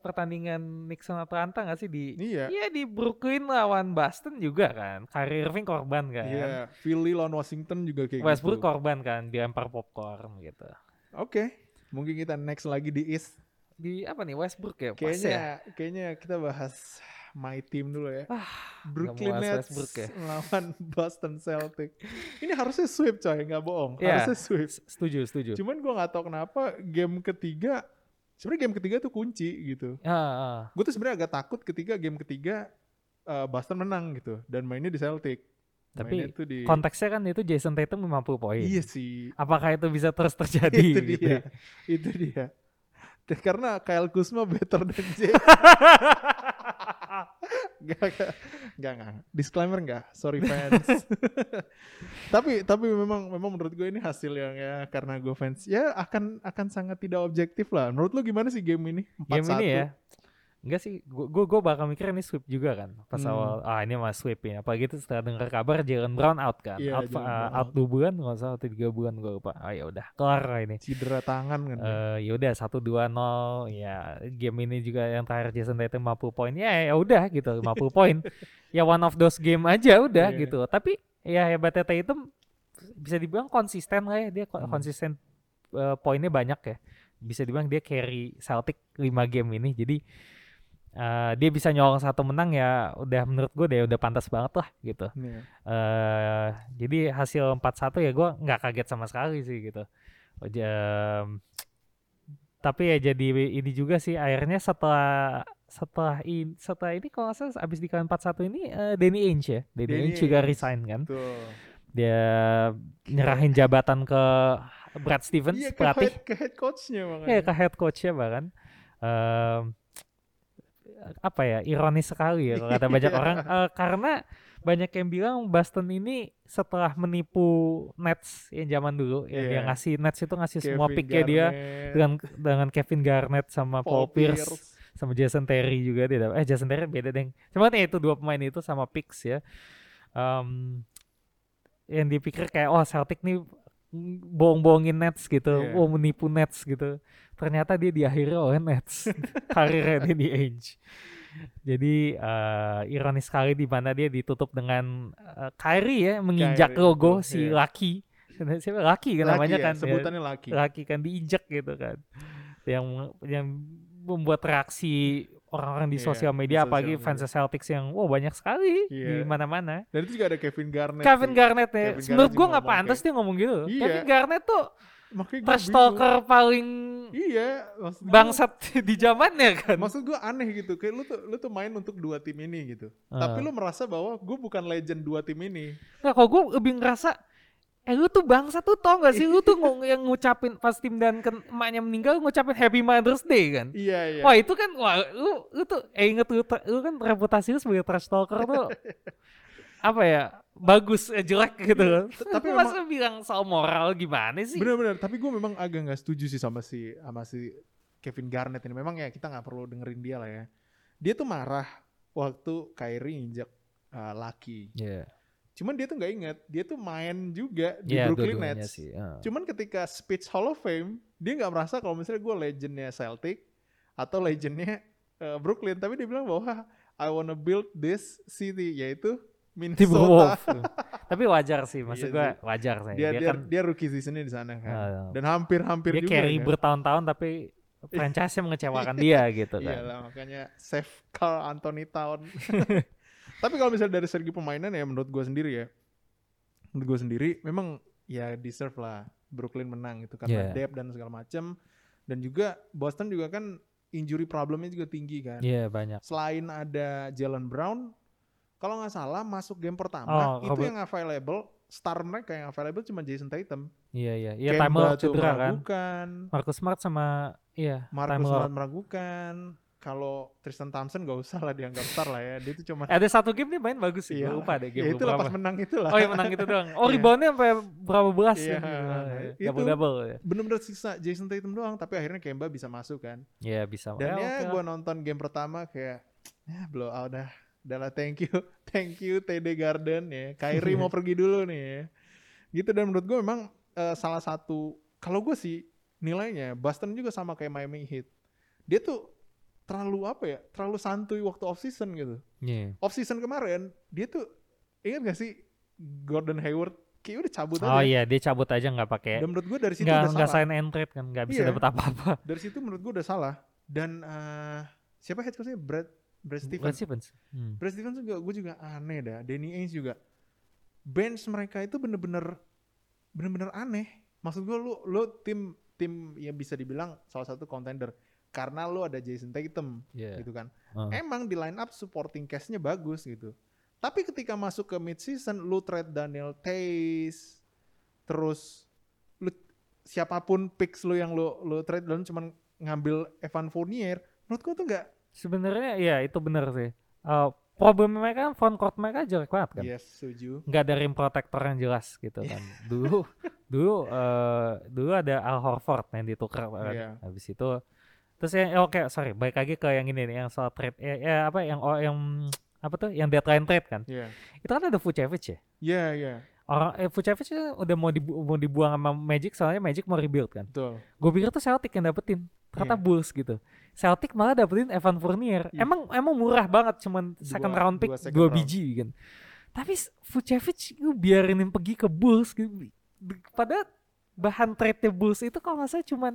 pertandingan Nixon Atlanta gak sih di Iya. Iya di Brooklyn lawan Boston juga kan Kyrie Irving korban kan Iya, Philly lawan Washington juga kayak Westbrook gitu. korban kan dilempar popcorn gitu Oke, mungkin kita next lagi di East. di apa nih Westbrook ya Kayaknya, ya kayaknya kita bahas my team dulu ya. Ah, Brooklyn Nets ya. lawan Boston Celtics. Ini harusnya sweep coy, nggak bohong. Iya. Harusnya sweep. Setuju setuju Cuman gue nggak tahu kenapa game ketiga, sebenarnya game ketiga tuh kunci gitu. ah, ah. Gue tuh sebenarnya agak takut ketika game ketiga eh, Boston menang gitu dan mainnya di Celtic. Tapi di konteksnya kan itu Jason Tatum 50 poin Iya sih. apakah itu bisa terus terjadi itu gitu dia. Itu dia. Karena Kyle Kuzma better than Jay. Enggak, enggak, enggak, enggak. Disclaimer enggak. Sorry fans. tapi tapi memang memang menurut gue ini hasil yang ya karena gue fans ya akan akan sangat tidak objektif lah. Menurut lu gimana sih game ini? 4-1? Game ini ya. Enggak sih, gua gua bakal mikir ini sweep juga kan. Pas Hmm. awal ah ini mah sweep ya. Apalagi itu setelah dengar kabar Jalen Brown out kan. Iya, out uh, out out. dua bulan nggak salah atau tiga bulan gue lupa. Ah ya udah kelar lah ini. Cedera tangan kan. Eh ya udah satu dua nol ya game ini juga yang terakhir Jason Tatum 50 poin ya ya udah gitu 50 poin ya one of those game aja udah Iya. gitu tapi ya hebatnya Tatum bisa dibilang konsisten lah ya dia Hmm. konsisten eh, poinnya banyak ya bisa dibilang dia carry Celtic 5 game ini jadi eh, dia bisa nyolong satu menang ya udah menurut gue deh udah pantas banget lah gitu Iya. eh jadi hasil 4-1 ya gue nggak kaget sama sekali sih gitu. Ja- tapi ya jadi ini juga sih akhirnya setelah setelah ini setelah ini kalau nggak salah abis di kalian 4-1 ini eh, Danny Ainge ya. Danny, Danny Ainge juga resign kan. Tuh. Dia nyerahin jabatan ke Brad Stevens Iya ke pelatih. head, ke head coachnya makanya. Ya ke head coach-nya bahkan. Em, apa ya ironis sekali ya kalau kata banyak orang Eh, karena banyak yang bilang Boston ini setelah menipu Nets yang zaman dulu ya dia Iya. ngasih Nets itu ngasih semua Kevin picknya dia dengan dengan Kevin Garnett sama Paul, Paul Pierce, Pierce. sama Jason Terry juga dia dapat- eh Jason Terry beda deh cuma ya itu dua pemain itu sama picks ya Em, yang dipikir kayak oh Celtic nih bohong-bohongin Nets gitu Iya. oh menipu Nets gitu ternyata dia diakhiri oleh Nets karirnya dia di Ainge jadi eh, ironis sekali di mana dia ditutup dengan eh, Kyrie ya menginjak Kyrie, logo betul, si iya. Lucky siapa Lucky kan Laki namanya ya, kan ya. sebutannya laki. laki kan diinjak gitu kan yang yang membuat reaksi orang-orang di Iya, sosial di media sosial apalagi media. fans Celtics yang wow banyak sekali di Iya. mana-mana Dan itu juga ada Kevin Garnett. Kevin. Garnett ya menurut gue nggak pantas kayak- dia ngomong gitu Iya. Kevin Garnett tuh Makanya gua trash bingung. talker paling Iya, maksud gua- bangsat di zamannya kan Maksud gue aneh gitu, kayak lu tuh lu tuh main untuk dua tim ini gitu. Ah. Tapi lu merasa bahwa gue bukan legend dua tim ini. Nah, kalau gue lebih ngerasa Eh lu tuh bangsa tuh tau gak sih Lu tuh yang ngucapin Pas tim dan emaknya meninggal Ngucapin Happy Mother's Day kan Iya iya. Wah itu kan Wah lu, lu tuh Eh inget lu, lu kan reputasi lu sebagai trash talker tuh Apa ya Bagus eh, jelek gitu Iya, t- tapi Masa bilang soal moral gimana sih Bener-bener. Tapi gue memang agak nggak setuju sih sama si sama si Kevin Garnett ini. Memang ya kita nggak perlu dengerin dia lah ya. Dia tuh marah waktu Kyrie injak uh, Lucky. Iya Cuman dia tuh nggak inget, dia tuh main juga di Iya Brooklyn Nets. sih ah. Cuman ketika speech Hall of Fame, dia nggak merasa kalau misalnya gue legendnya Celtic atau legendnya uh, Brooklyn, tapi dia bilang bahwa I wanna build this city, yaitu Minnesota. Timberwolves Tapi wajar sih Maksud Iya gue sih. wajar sih Dia, Dia, dia, kan dia rookie seasonnya di sana kan. ah, Dan hampir-hampir Dia juga carry kan. bertahun-tahun Tapi franchise-nya mengecewakan dia gitu kan Iya lah makanya save Carl Anthony Town. Tapi kalau misalnya dari segi permainan ya menurut gue sendiri ya, menurut gue sendiri memang ya deserve lah Brooklyn menang gitu karena Yeah. depth dan segala macam. Dan juga Boston juga kan injury problemnya juga tinggi kan. Iya banyak Selain ada Jalen Brown, kalau nggak salah masuk game pertama Oh, itu Robert- yang available star mereka yang available cuma Jason Tatum. Iya iya Iya Kemba Time Lord tuh cedera kan meragukan. Marcus Smart sama Iya Marcus Smart meragukan. Kalau Tristan Thompson gak usah lah dianggap star lah ya. Dia itu cuma Ada satu game nih main bagus sih Iya. Lupa deh ya game itu lah berapa pas menang itu lah. Oh ya menang itu doang Oh Iya. reboundnya sampai berapa belas Iya, ya itu- Double-double ya Bener-bener sisa Jason Tatum doang. Tapi akhirnya Kemba bisa masuk kan. Iya bisa Dan Ya, ya oke gue nonton game pertama kayak ya blow out dah. Udah lah thank you. Thank you TD Garden ya. Kyrie mau pergi dulu nih ya. Gitu dan menurut gue memang eh, salah satu kalau gue sih nilainya Boston juga sama kayak Miami Heat. Dia tuh terlalu apa ya? Terlalu santuy waktu off season gitu. Iya. Off season kemarin dia tuh ingat gak sih Gordon Hayward kayak udah cabut Oh aja. iya dia cabut aja nggak pakai Dan menurut gue dari situ nggak udah nggak salah. sign and trade kan nggak bisa Iya. dapat apa-apa Dari situ menurut gue udah salah. Dan eh, siapa head coachnya Brad Brad Brad Stevens. Stevens Hmm. Brad Stevens juga gue juga aneh dah. Danny Ainge juga. Bench mereka itu bener-bener bener-bener aneh. Maksud gue lu lu tim tim yang bisa dibilang salah satu contender karena lu ada Jason Tatum Iya. gitu kan. Oh. Emang di line up supporting cast-nya bagus gitu. Tapi ketika masuk ke mid season lu trade Daniel Tays terus lu siapa pun picks lu yang lu lu trade dan cuman ngambil Evan Fournier, menurut gue tuh nggak Sebenarnya ya itu benar sih. Eh, problem mereka kan front court mereka jelek banget kan. Yes, setuju. Nggak ada rim protector yang jelas gitu kan. dulu dulu eh, dulu ada Al Horford yang ditukar kan. Iya. Habis itu terus yang eh, oke sorry balik lagi ke yang ini nih yang soal trade ya, ya apa yang oh, yang apa tuh yang deadline trade kan. Iya. Itu kan ada Vucevic ya. Iya, iya. Orang eh, Vucevic udah mau dibu- mau dibuang sama Magic soalnya Magic mau rebuild kan. Betul. Gue pikir tuh Celtic yang dapetin, ternyata Iya. Bulls gitu. Celtic malah dapetin Evan Fournier. Iya. Emang emang murah banget, cuman second Dua- round pick dua dua round. biji kan. Tapi Vucevic gue biarinin pergi ke Bulls gitu. Pada bahan trade Bulls itu kalau nggak salah cuman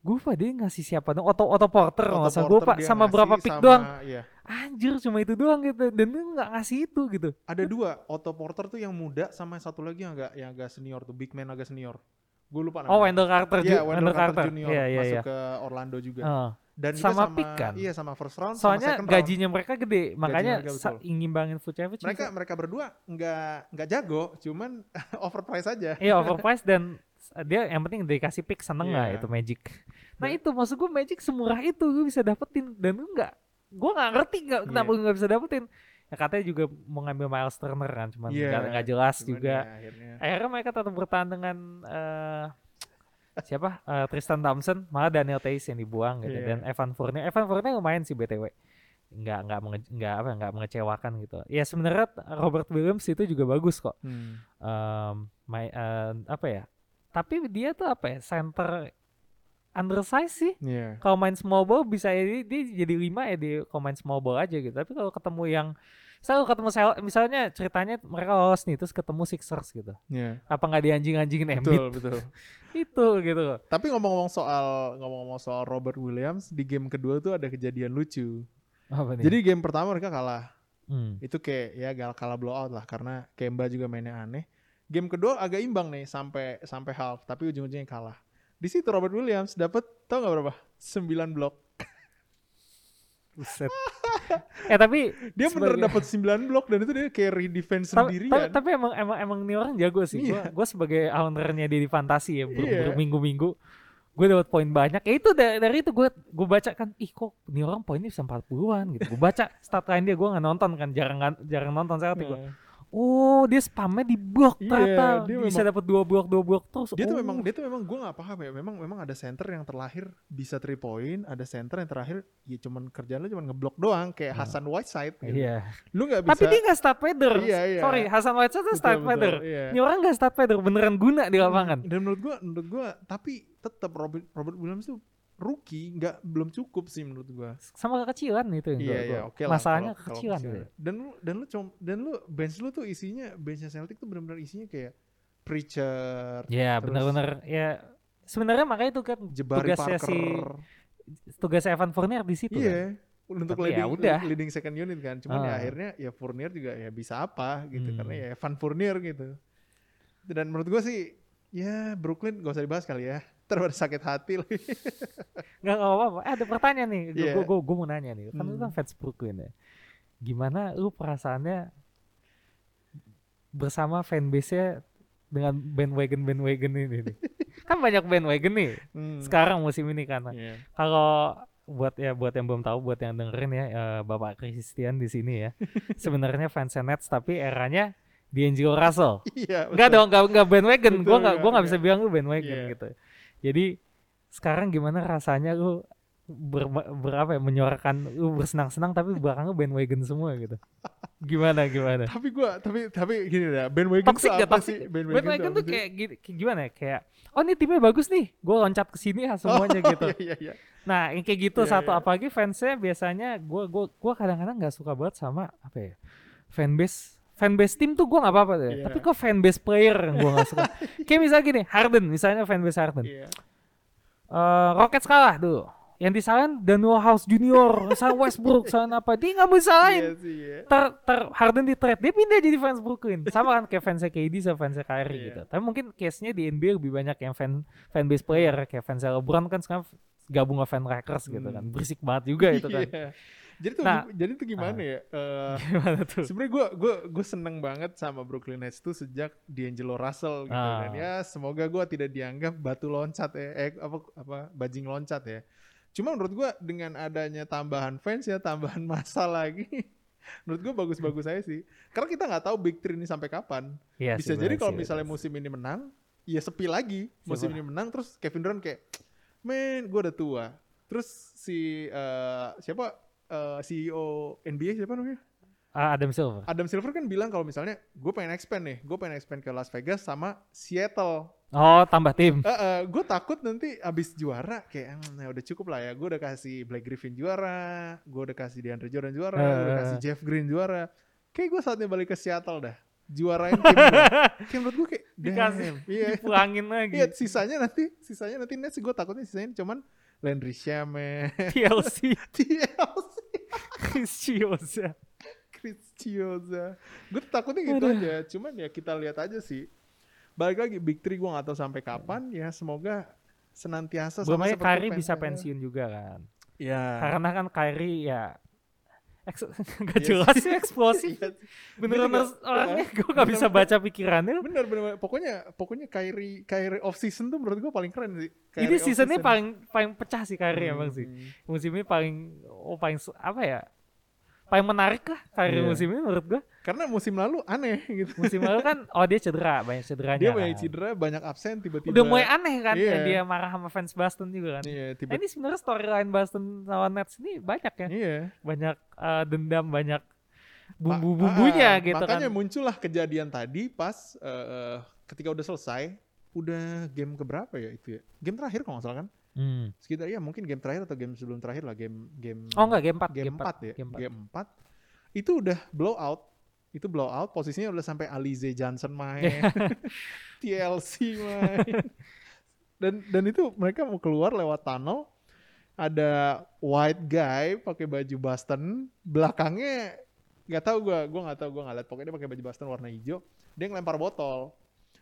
gue lupa dia ngasih siapa dong Otto Otto Porter nggak salah gue pak sama ngasih berapa pick sama- doang Iya. anjir cuma itu doang gitu dan dia nggak ngasih itu gitu Ada dua, Otto Porter tuh yang muda sama satu lagi yang agak yang agak senior tuh, big man agak senior. Gue lupa namanya. oh Wendell Carter Iya, Ju- Wendell Carter, Junior iya iya masuk iya ke Orlando juga. Heeh. Dan juga sama sama pick kan? Iya, sama first round sama soalnya round. gajinya mereka gede makanya mereka betul. ngimbangin Vucevic mereka bisa- mereka berdua nggak nggak jago, cuman overprice aja. Iya overpriced dan dia yang penting dikasih pick seneng nggak Iya. itu Magic. Nah Dan- itu maksud gue Magic semurah itu gue bisa dapetin dan lu nggak, gue nggak ngerti nggak Iya. kenapa gue nggak bisa dapetin. Ya katanya juga mau ngambil Miles Turner kan, cuman Iya. nggak jelas Cuman juga. ya, akhirnya. Akhirnya mereka tetap bertahan dengan eh, siapa Eh, Tristan Thompson, malah Daniel Tays yang dibuang gitu Iya. dan Evan Fournier. Evan Fournier lumayan sih btw nggak nggak menge- nggak apa nggak mengecewakan gitu ya sebenarnya Robert Williams itu juga bagus kok Hmm. um, my, uh, apa ya tapi dia tuh apa ya center undersize sih Iya. kalau main small ball bisa ya dia, jadi lima ya di kalau main small ball aja gitu tapi kalau ketemu yang selalu ketemu Cel- misalnya ceritanya mereka lolos nih terus ketemu Sixers gitu Iya. apa nggak dianjing-anjingin Embiid Betul, betul. itu gitu loh Tapi ngomong-ngomong soal ngomong-ngomong soal Robert Williams di game kedua tuh ada kejadian lucu. apa nih Jadi game pertama mereka kalah. Hmm. Itu kayak ya gal kalah blowout lah karena Kemba juga mainnya aneh. Game kedua agak imbang nih sampai sampai half tapi ujung-ujungnya kalah. Di situ Robert Williams dapat tau nggak berapa? 9 blok. Buset. eh tapi Dia bener Sebagai- dapat 9 blok dan itu dia carry defense sendirian. tapi, tapi emang emang emang ini orang jago sih. Gua Iya. gua sebagai ownernya dia di fantasi ya ber, Iya. berminggu-minggu gue dapat poin banyak. Ya itu dari, dari itu gue gue baca kan, ih kok ini orang poinnya bisa 40-an gitu. Gue baca stat line dia gue nggak nonton kan, jarang jarang nonton saya gue. Oh, dia spamnya di blok Iya, ternyata. dia bisa dapat dua blok, dua blok terus. dia tuh Oh. memang dia tuh memang gue nggak paham ya. Memang memang ada center yang terlahir bisa three point, ada center yang terakhir ya cuman kerjaan lu cuman ngeblok doang kayak Hmm. Hasan Whiteside gitu. Iya. Lu nggak bisa Tapi dia nggak start feather. Iya, iya. Sorry, Hasan Whiteside tuh start feather. iya. Ini orang nggak start feather, beneran guna di lapangan. Dan menurut gua, menurut gua, tapi tetap Robert Robert Williams tuh rookie nggak belum cukup sih menurut gua. Sama kekecilan itu yang Iya gua- iya lah. Masalahnya kalau- kalau kekecilan kecil. gitu. Dan lu dan lu com, dan lu bench lu tuh isinya benchnya Celtic tuh benar-benar isinya kayak Preacher, Ya Terus- bener-bener ya sebenarnya makanya itu kan Jabari tugasnya Parker. si tugasnya Evan Fournier di situ kan. Iya. Untuk Tapi ya leading, udah. leading second unit kan. Cuman ya Ah. akhirnya ya Fournier juga ya bisa apa gitu Hmm. karena ya Evan Fournier gitu. Dan menurut gua sih ya Brooklyn gak usah dibahas kali ya. Terus sakit hati lagi. Nggak nggak apa-apa. Eh, ada pertanyaan nih. Gue Iya. gue mau nanya nih. Kan lu Hmm. kan fans Brooklyn ya. Gimana lu perasaannya bersama fanbase-nya dengan bandwagon bandwagon ini nih. kan banyak bandwagon nih Hmm. sekarang musim ini karena Iya. kalau buat ya buat yang belum tahu buat yang dengerin ya eh, Bapak Christian di sini ya sebenarnya fans Nets tapi eranya D'Angelo Russell Iya. Enggak dong, enggak enggak bandwagon. Betul, Gua enggak gua enggak, enggak bisa enggak. bilang lu bandwagon Iya. gitu. Jadi sekarang gimana rasanya lu ber, berapa ya menyuarakan lu bersenang-senang tapi belakang lu bandwagon semua gitu. Gimana gimana? Tapi gua tapi tapi gini dah, bandwagon Toxic tuh apa toxic? sih? Bandwagon, apa tuh kayak, gini- gimana ya? Kayak oh ini timnya bagus nih, gue loncat ke sini ya semuanya Oh, gitu. Iya iya. Nah, yang kayak gitu Iya, satu iya. apalagi fansnya biasanya gua gua gua kadang-kadang nggak suka banget sama apa ya? Fanbase fanbase tim tuh gua nggak apa-apa deh. Iya. Tapi kok fanbase player yang gua nggak suka. kayak misalnya gini, Harden misalnya fanbase Harden. Iya. Eh, Rockets kalah tuh. Yang disalahin Daniel House Junior, sama Westbrook, sama apa. Dia nggak mau disalahin. Iya sih ya. Ter, ter Harden di trade, dia pindah jadi fans Brooklyn. Sama kan kayak fansnya KD sama fansnya Kyrie Iya. gitu. Tapi mungkin case-nya di NBA lebih banyak yang fan fanbase player kayak fansnya LeBron kan sekarang gabung sama fan Lakers gitu kan. Hmm. Berisik banget juga itu kan. Iya. Jadi tuh Nah, jadi tuh gimana ya? Eh Gimana tuh? Sebenarnya gue gue gue seneng banget sama Brooklyn Nets tuh sejak D'Angelo Russell gitu Ah. dan ya semoga gue tidak dianggap batu loncat ya eh apa apa bajing loncat ya. Cuma menurut gue dengan adanya tambahan fans ya tambahan masa lagi Menurut gue bagus-bagus aja sih. Karena kita nggak tahu Big Three ini sampai kapan. Iya Bisa sih, jadi kalau misalnya musim ini menang, ya sepi lagi. Musim Siapa? ini menang terus Kevin Durant kayak, men gue udah tua. Terus si eh, siapa eh, CEO NBA siapa namanya? Ah, Adam Silver. Adam Silver kan bilang kalau misalnya gue pengen expand nih, gue pengen expand ke Las Vegas sama Seattle. Oh, tambah tim. gue takut nanti abis juara kayak "Hmm, ya udah cukup lah ya. Gue udah kasih Blake Griffin juara, gue udah kasih DeAndre Jordan juara, gue udah Eh. kasih Jeff Green juara. Kayak gue saatnya balik ke Seattle dah. Juarain tim gue. Kayak menurut gue kayak Dikasih. Iya. dipulangin lagi. Iya, sisanya nanti, sisanya nanti Nets gue takutnya sisanya cuman Landry Shamet, TLC, TLC, Chris Chioza. Chris Chioza. Gue takutnya gitu Aduh. aja. Cuman ya kita lihat aja sih. Balik lagi Big Three gue gak tahu sampai kapan. Ya semoga senantiasa Belum sama aja seperti Kyrie bisa Penta- pensiun juga kan. Ya. Karena kan Kyrie ya gak Iya jelas sih. eksplosif. Iya, Beneran harus orangnya gue gak bisa baca pikirannya. bener bener bener. pokoknya pokoknya Kyrie Kyrie off season tuh menurut gue paling keren sih Ini Kyrie seasonnya season. paling paling pecah sih Kyrie emang sih. Hmm. Musim ini paling oh paling apa ya? Paling menarik lah Kyrie Iya. musim ini menurut gue. Karena musim lalu aneh gitu Musim lalu kan oh dia cedera, banyak cederanya. dia banyak kan. cedera banyak absen tiba-tiba Udah mulai aneh kan yang dia marah sama fans Boston juga kan. iya Nah, tiba ini sebenarnya storyline Boston lawan Nets ini banyak ya. iya Banyak eh, dendam, banyak bumbu-bumbunya ah, gitu makanya kan. muncullah kejadian tadi pas eh, ketika udah selesai udah game keberapa ya itu ya game terakhir kalau nggak salah kan Hmm. sekitar ya mungkin game terakhir atau game sebelum terakhir lah game game Oh enggak game 4, game 4 ya Game 4. game 4 itu udah blowout itu blowout posisinya udah sampai Alize Johnson main. TLC main. Dan dan itu mereka mau keluar lewat tunnel. Ada white guy pakai baju Boston. Belakangnya nggak tahu gua gua nggak tahu gua nggak lihat. Pokoknya dia pakai baju Boston warna hijau. Dia ngelempar botol.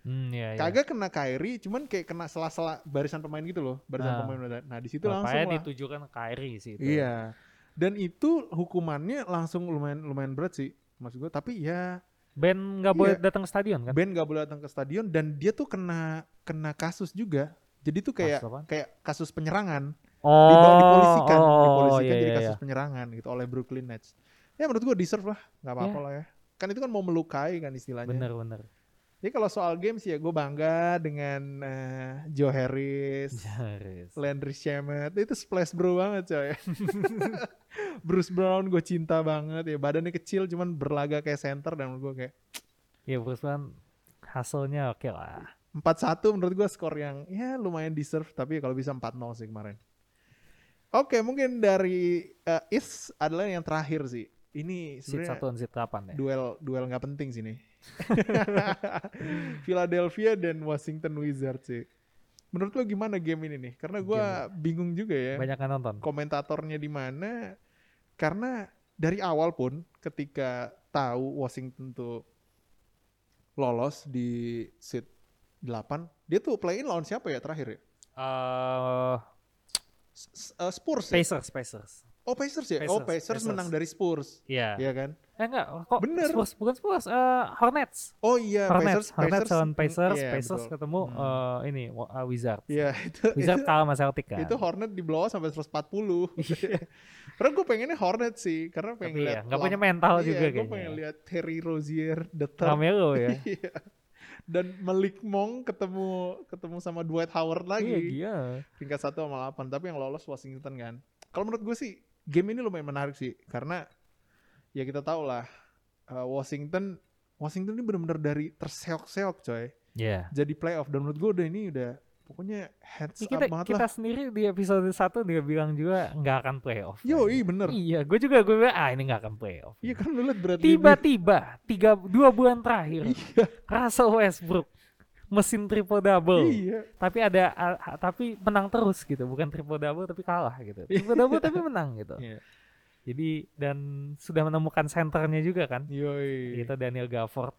Hmm, iya, iya. kagak kena Kyrie cuman kayak kena sela-sela barisan pemain gitu loh barisan Ah. pemain nah di situ langsung lah. ditujukan ke Kyrie sih itu. Iya. Dan itu hukumannya langsung lumayan lumayan berat sih maksud gue. Tapi ya Ben nggak Iya. boleh datang ke stadion kan? Ben gak boleh datang ke stadion dan dia tuh kena kena kasus juga. Jadi tuh kayak Kasus kayak kasus penyerangan. Oh, Dibawa dipolisikan, oh, dipolisikan iya, jadi iya, kasus iya. penyerangan gitu oleh Brooklyn Nets. Ya menurut gue deserve lah, nggak apa-apa Ya. lah ya. Kan itu kan mau melukai kan istilahnya. Bener bener. Jadi kalau soal games ya gue bangga dengan eh, Joe Harris, Jaris. Landry Shamet itu splash bro banget coy. Bruce Brown gue cinta banget ya badannya kecil cuman berlaga kayak center dan menurut gue kayak Ya Bruce Brown hasilnya oke lah. 4-1 menurut gue skor yang ya lumayan deserve tapi kalau bisa 4-0 sih kemarin. Oke mungkin dari eh, East adalah yang terakhir sih. Ini Seat sebenarnya satu dan seat delapan ya. duel duel nggak penting sih nih. Philadelphia dan Washington Wizards sih. Menurut lo gimana game ini nih? Karena gue bingung juga ya. Banyak yang nonton. komentatornya di mana karena dari awal pun ketika tahu Washington tuh lolos di seat 8 dia tuh play in lawan siapa ya terakhir ya Eh, S- S- uh, Spurs ya? Pacers, Pacers. oh Pacers ya oh Pacers, Pacers, Pacers. menang dari Spurs Iya. Iya kan Eh enggak, kok Bener. Spurs, bukan Spurs, eh, Hornets. oh iya Hornets, Pacers Hornets lawan mm, Pacers, iya, Pacers betul. ketemu Hmm. eh, ini uh, Wizards. Iya itu Wizards itu, kalah sama Celtic kan. itu Hornet di blow sampai 140 karena gue pengennya Hornet sih karena pengen Tapi ya, lihat nggak punya lam- mental iya, juga gue kayaknya. pengen lihat Terry Rozier the third Carmelo ya. Iya. Dan Malik Monk ketemu ketemu sama Dwight Howard lagi. Iya, dia. Tingkat 1 sama 8, tapi yang lolos Washington kan. Kalau menurut gue sih game ini lumayan menarik sih karena ya kita tahu lah uh, Washington Washington ini benar-benar dari terseok-seok coy. Iya. Jadi playoff dan menurut gue udah ini udah pokoknya heads up kita banget kita lah. sendiri di episode 1 dia bilang juga nggak akan playoff. Yo, iya bener. Iya, gue juga gue bilang ah ini nggak akan playoff. Iya kan lu liat Bradley Tiba-tiba tiga dua bulan terakhir Iya. Russell Westbrook mesin triple double. Iya. Tapi ada a- a- tapi menang terus gitu, bukan triple double tapi kalah gitu. Triple double tapi menang gitu. Iya. Jadi dan sudah menemukan senternya juga kan. Yoi. Itu Daniel Gafford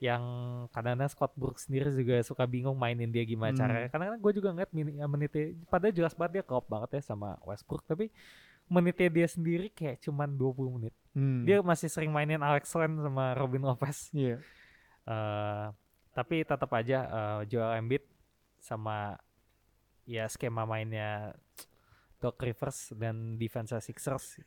yang kadang-kadang Scott Brooks sendiri juga suka bingung mainin dia gimana Hmm. caranya. Kadang-kadang gue juga ngeliat menitnya, padahal jelas banget dia klop banget ya sama Westbrook, tapi menitnya dia sendiri kayak cuman 20 menit. Hmm. Dia masih sering mainin Alex Len sama Robin Lopez. Iya. Eh, tapi tetap aja eh, Joel Embiid sama ya skema mainnya Doc Rivers dan defense Sixers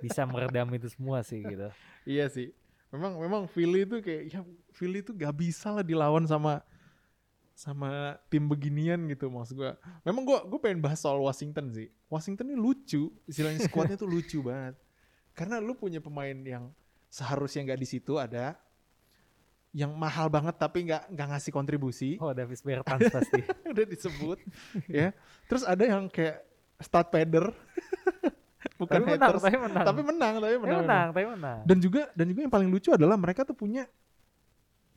bisa meredam itu semua sih gitu. Iya sih. Memang memang Philly itu kayak ya Philly itu gak bisa lah dilawan sama sama tim beginian gitu maksud gua. Memang gua gua pengen bahas soal Washington sih. Washington ini lucu, istilahnya squadnya tuh lucu banget. Karena lu punya pemain yang seharusnya nggak di situ ada yang mahal banget tapi nggak nggak ngasih kontribusi Oh, Davis Bertans pasti. udah disebut ya terus ada yang kayak stat pader bukan tapi menang, tapi menang. tapi menang tapi Tapi menang, menang, tapi menang. dan juga dan juga yang paling lucu adalah mereka tuh punya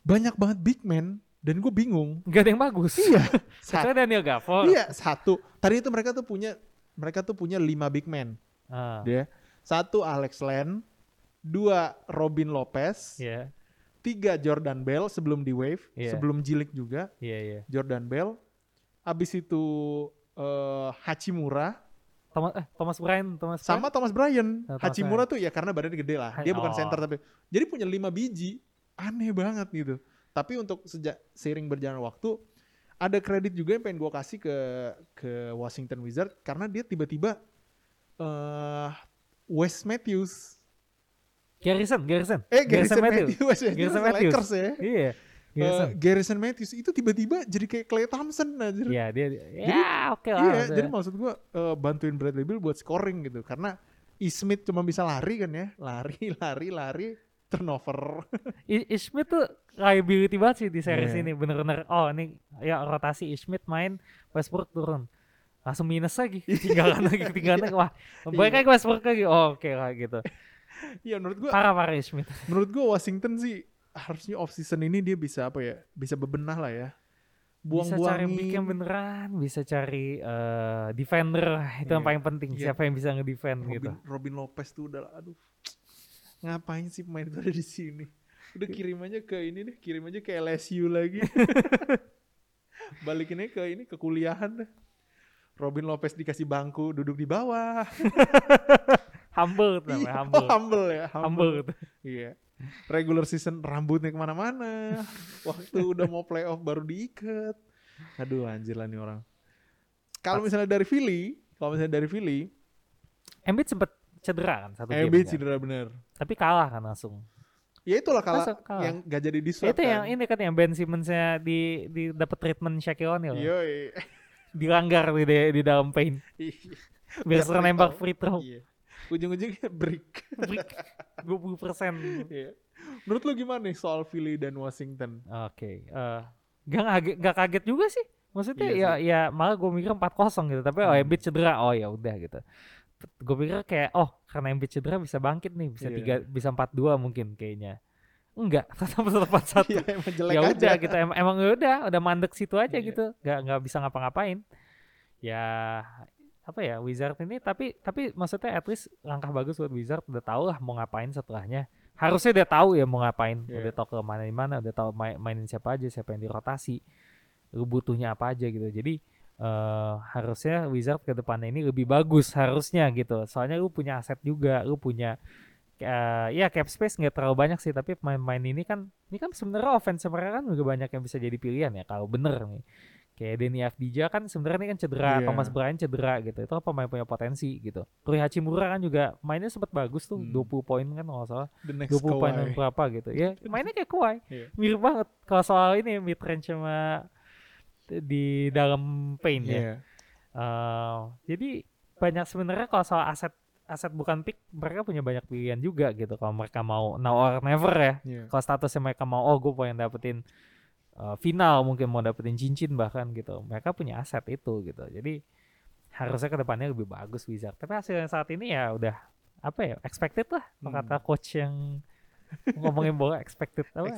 banyak banget big man dan gue bingung. Gak ada yang bagus. iya. Satu, Daniel Gafford. iya satu. Tadi itu mereka tuh punya mereka tuh punya lima big man. Ah, dia satu Alex Len. Dua Robin Lopez. Iya, tiga Jordan Bell sebelum di wave Iya. sebelum jilik juga. Iya, iya. Jordan Bell. Abis itu eh, Hachimura Thomas, eh, Thomas Bryant, Thomas sama Thomas Bryan Oh, Thomas Hachimura tuh ya karena badannya gede lah dia bukan Oh. center tapi jadi punya lima biji aneh banget gitu tapi untuk sejak seiring berjalan waktu ada kredit juga yang pengen gue kasih ke ke Washington Wizards karena dia tiba-tiba eh Wes Matthews Garrison, Garrison. eh Garrison Garrison Matthews. Matthews, Garrison Matthews. Lakers ya Iya. Eh, Garrison. Garrison Matthews itu tiba-tiba jadi kayak Clay Thompson aja Iya, dia, Jadi- ya oke lah. Iya, maksudnya. jadi maksud gua eh, bantuin Bradley Beal buat scoring gitu karena Ismith cuma bisa lari kan ya, lari, lari, lari, turnover. Ismith tuh liability banget sih di series Iya. ini bener-bener oh ini ya rotasi Ismith main Westbrook turun langsung minus lagi ketinggalan lagi ketinggalan lagi wah Iya. lagi Westbrook lagi oh, oke lah gitu Iya, menurut gua parah parah Ismith menurut gua Washington sih harusnya off season ini dia bisa apa ya? Bisa bebenah lah ya. bisa cari pick yang Buang-buangin. beneran bisa cari eh, defender itu yang Iya. paling penting Iya. siapa yang bisa ngedefend Robin, gitu Robin Lopez tuh udah aduh. Ngapain sih pemain itu ada di sini? Udah kirim aja ke ini deh, kirim aja ke LSU lagi. Balikinnya ke ini ke kuliahan deh. Robin Lopez dikasih bangku duduk di bawah. humble tuh namanya Iya, humble Oh, humble ya, humble. Iya. Regular season rambutnya ke mana-mana. Waktu udah mau playoff baru diikat. Aduh anjir lah nih orang. Kalau misalnya dari Philly, kalau misalnya dari Philly, Embiid sempet cedera kan satu game Embiid kan. cedera bener. tapi kalah kan langsung Ya itulah kalau Masuk, kalah. yang gak jadi di swap itu yang kan. ini kan yang Ben Simmonsnya di di dapat treatment Shaquille O'Neal Yoi. dilanggar di di dalam paint biar suruh free nembak free throw Iya. Ujung-ujungnya break. break 20 persen Iya. Menurut lu gimana nih soal Philly dan Washington? oke eh gak kaget gak kaget juga sih maksudnya Iya ya ya malah gue mikir 4-0 gitu tapi oh Hmm. Embiid cedera oh ya udah gitu gue pikir kayak oh karena Embiid cedera bisa bangkit nih bisa Iya. tiga bisa 4-2 mungkin kayaknya enggak tetap tetap 4-1 Iya emang jelek ya aja. udah gitu emang, emang ya udah udah mandek situ aja Iya. gitu nggak nggak bisa ngapa-ngapain ya apa ya Wizard ini tapi tapi maksudnya at least langkah bagus buat Wizard udah tahu lah mau ngapain setelahnya. Harusnya udah tahu ya mau ngapain Iya. udah tahu ke mana di mana udah tahu main, mainin siapa aja siapa yang dirotasi lu butuhnya apa aja gitu. Jadi eh harusnya Wizard ke depannya ini lebih bagus harusnya gitu. Soalnya lu punya aset juga lu punya eh, ya cap space nggak terlalu banyak sih tapi pemain-pemain ini kan ini kan sebenarnya offense mereka kan juga banyak yang bisa jadi pilihan ya kalau bener nih kayak Denny Avdija kan sebenarnya ini kan cedera Iya. Thomas Bryant cedera gitu itu kan pemain punya potensi gitu Rui Hachimura kan juga mainnya sempat bagus tuh Hmm. 20 poin kan kalau salah The next 20 poin berapa gitu ya mainnya kayak Kawhi Iya. mirip banget kalau soal ini mid range sama di dalam paint ya Iya. Eh, jadi banyak sebenarnya kalau soal aset aset bukan pick mereka punya banyak pilihan juga gitu kalau mereka mau now or never ya Iya. kalau statusnya mereka mau oh gue pengen dapetin eh, final mungkin mau dapetin cincin bahkan gitu mereka punya aset itu gitu jadi harusnya ke depannya lebih bagus Wizard tapi hasil yang saat ini ya udah apa ya expected lah Hmm. kata coach yang ngomongin bola expected apa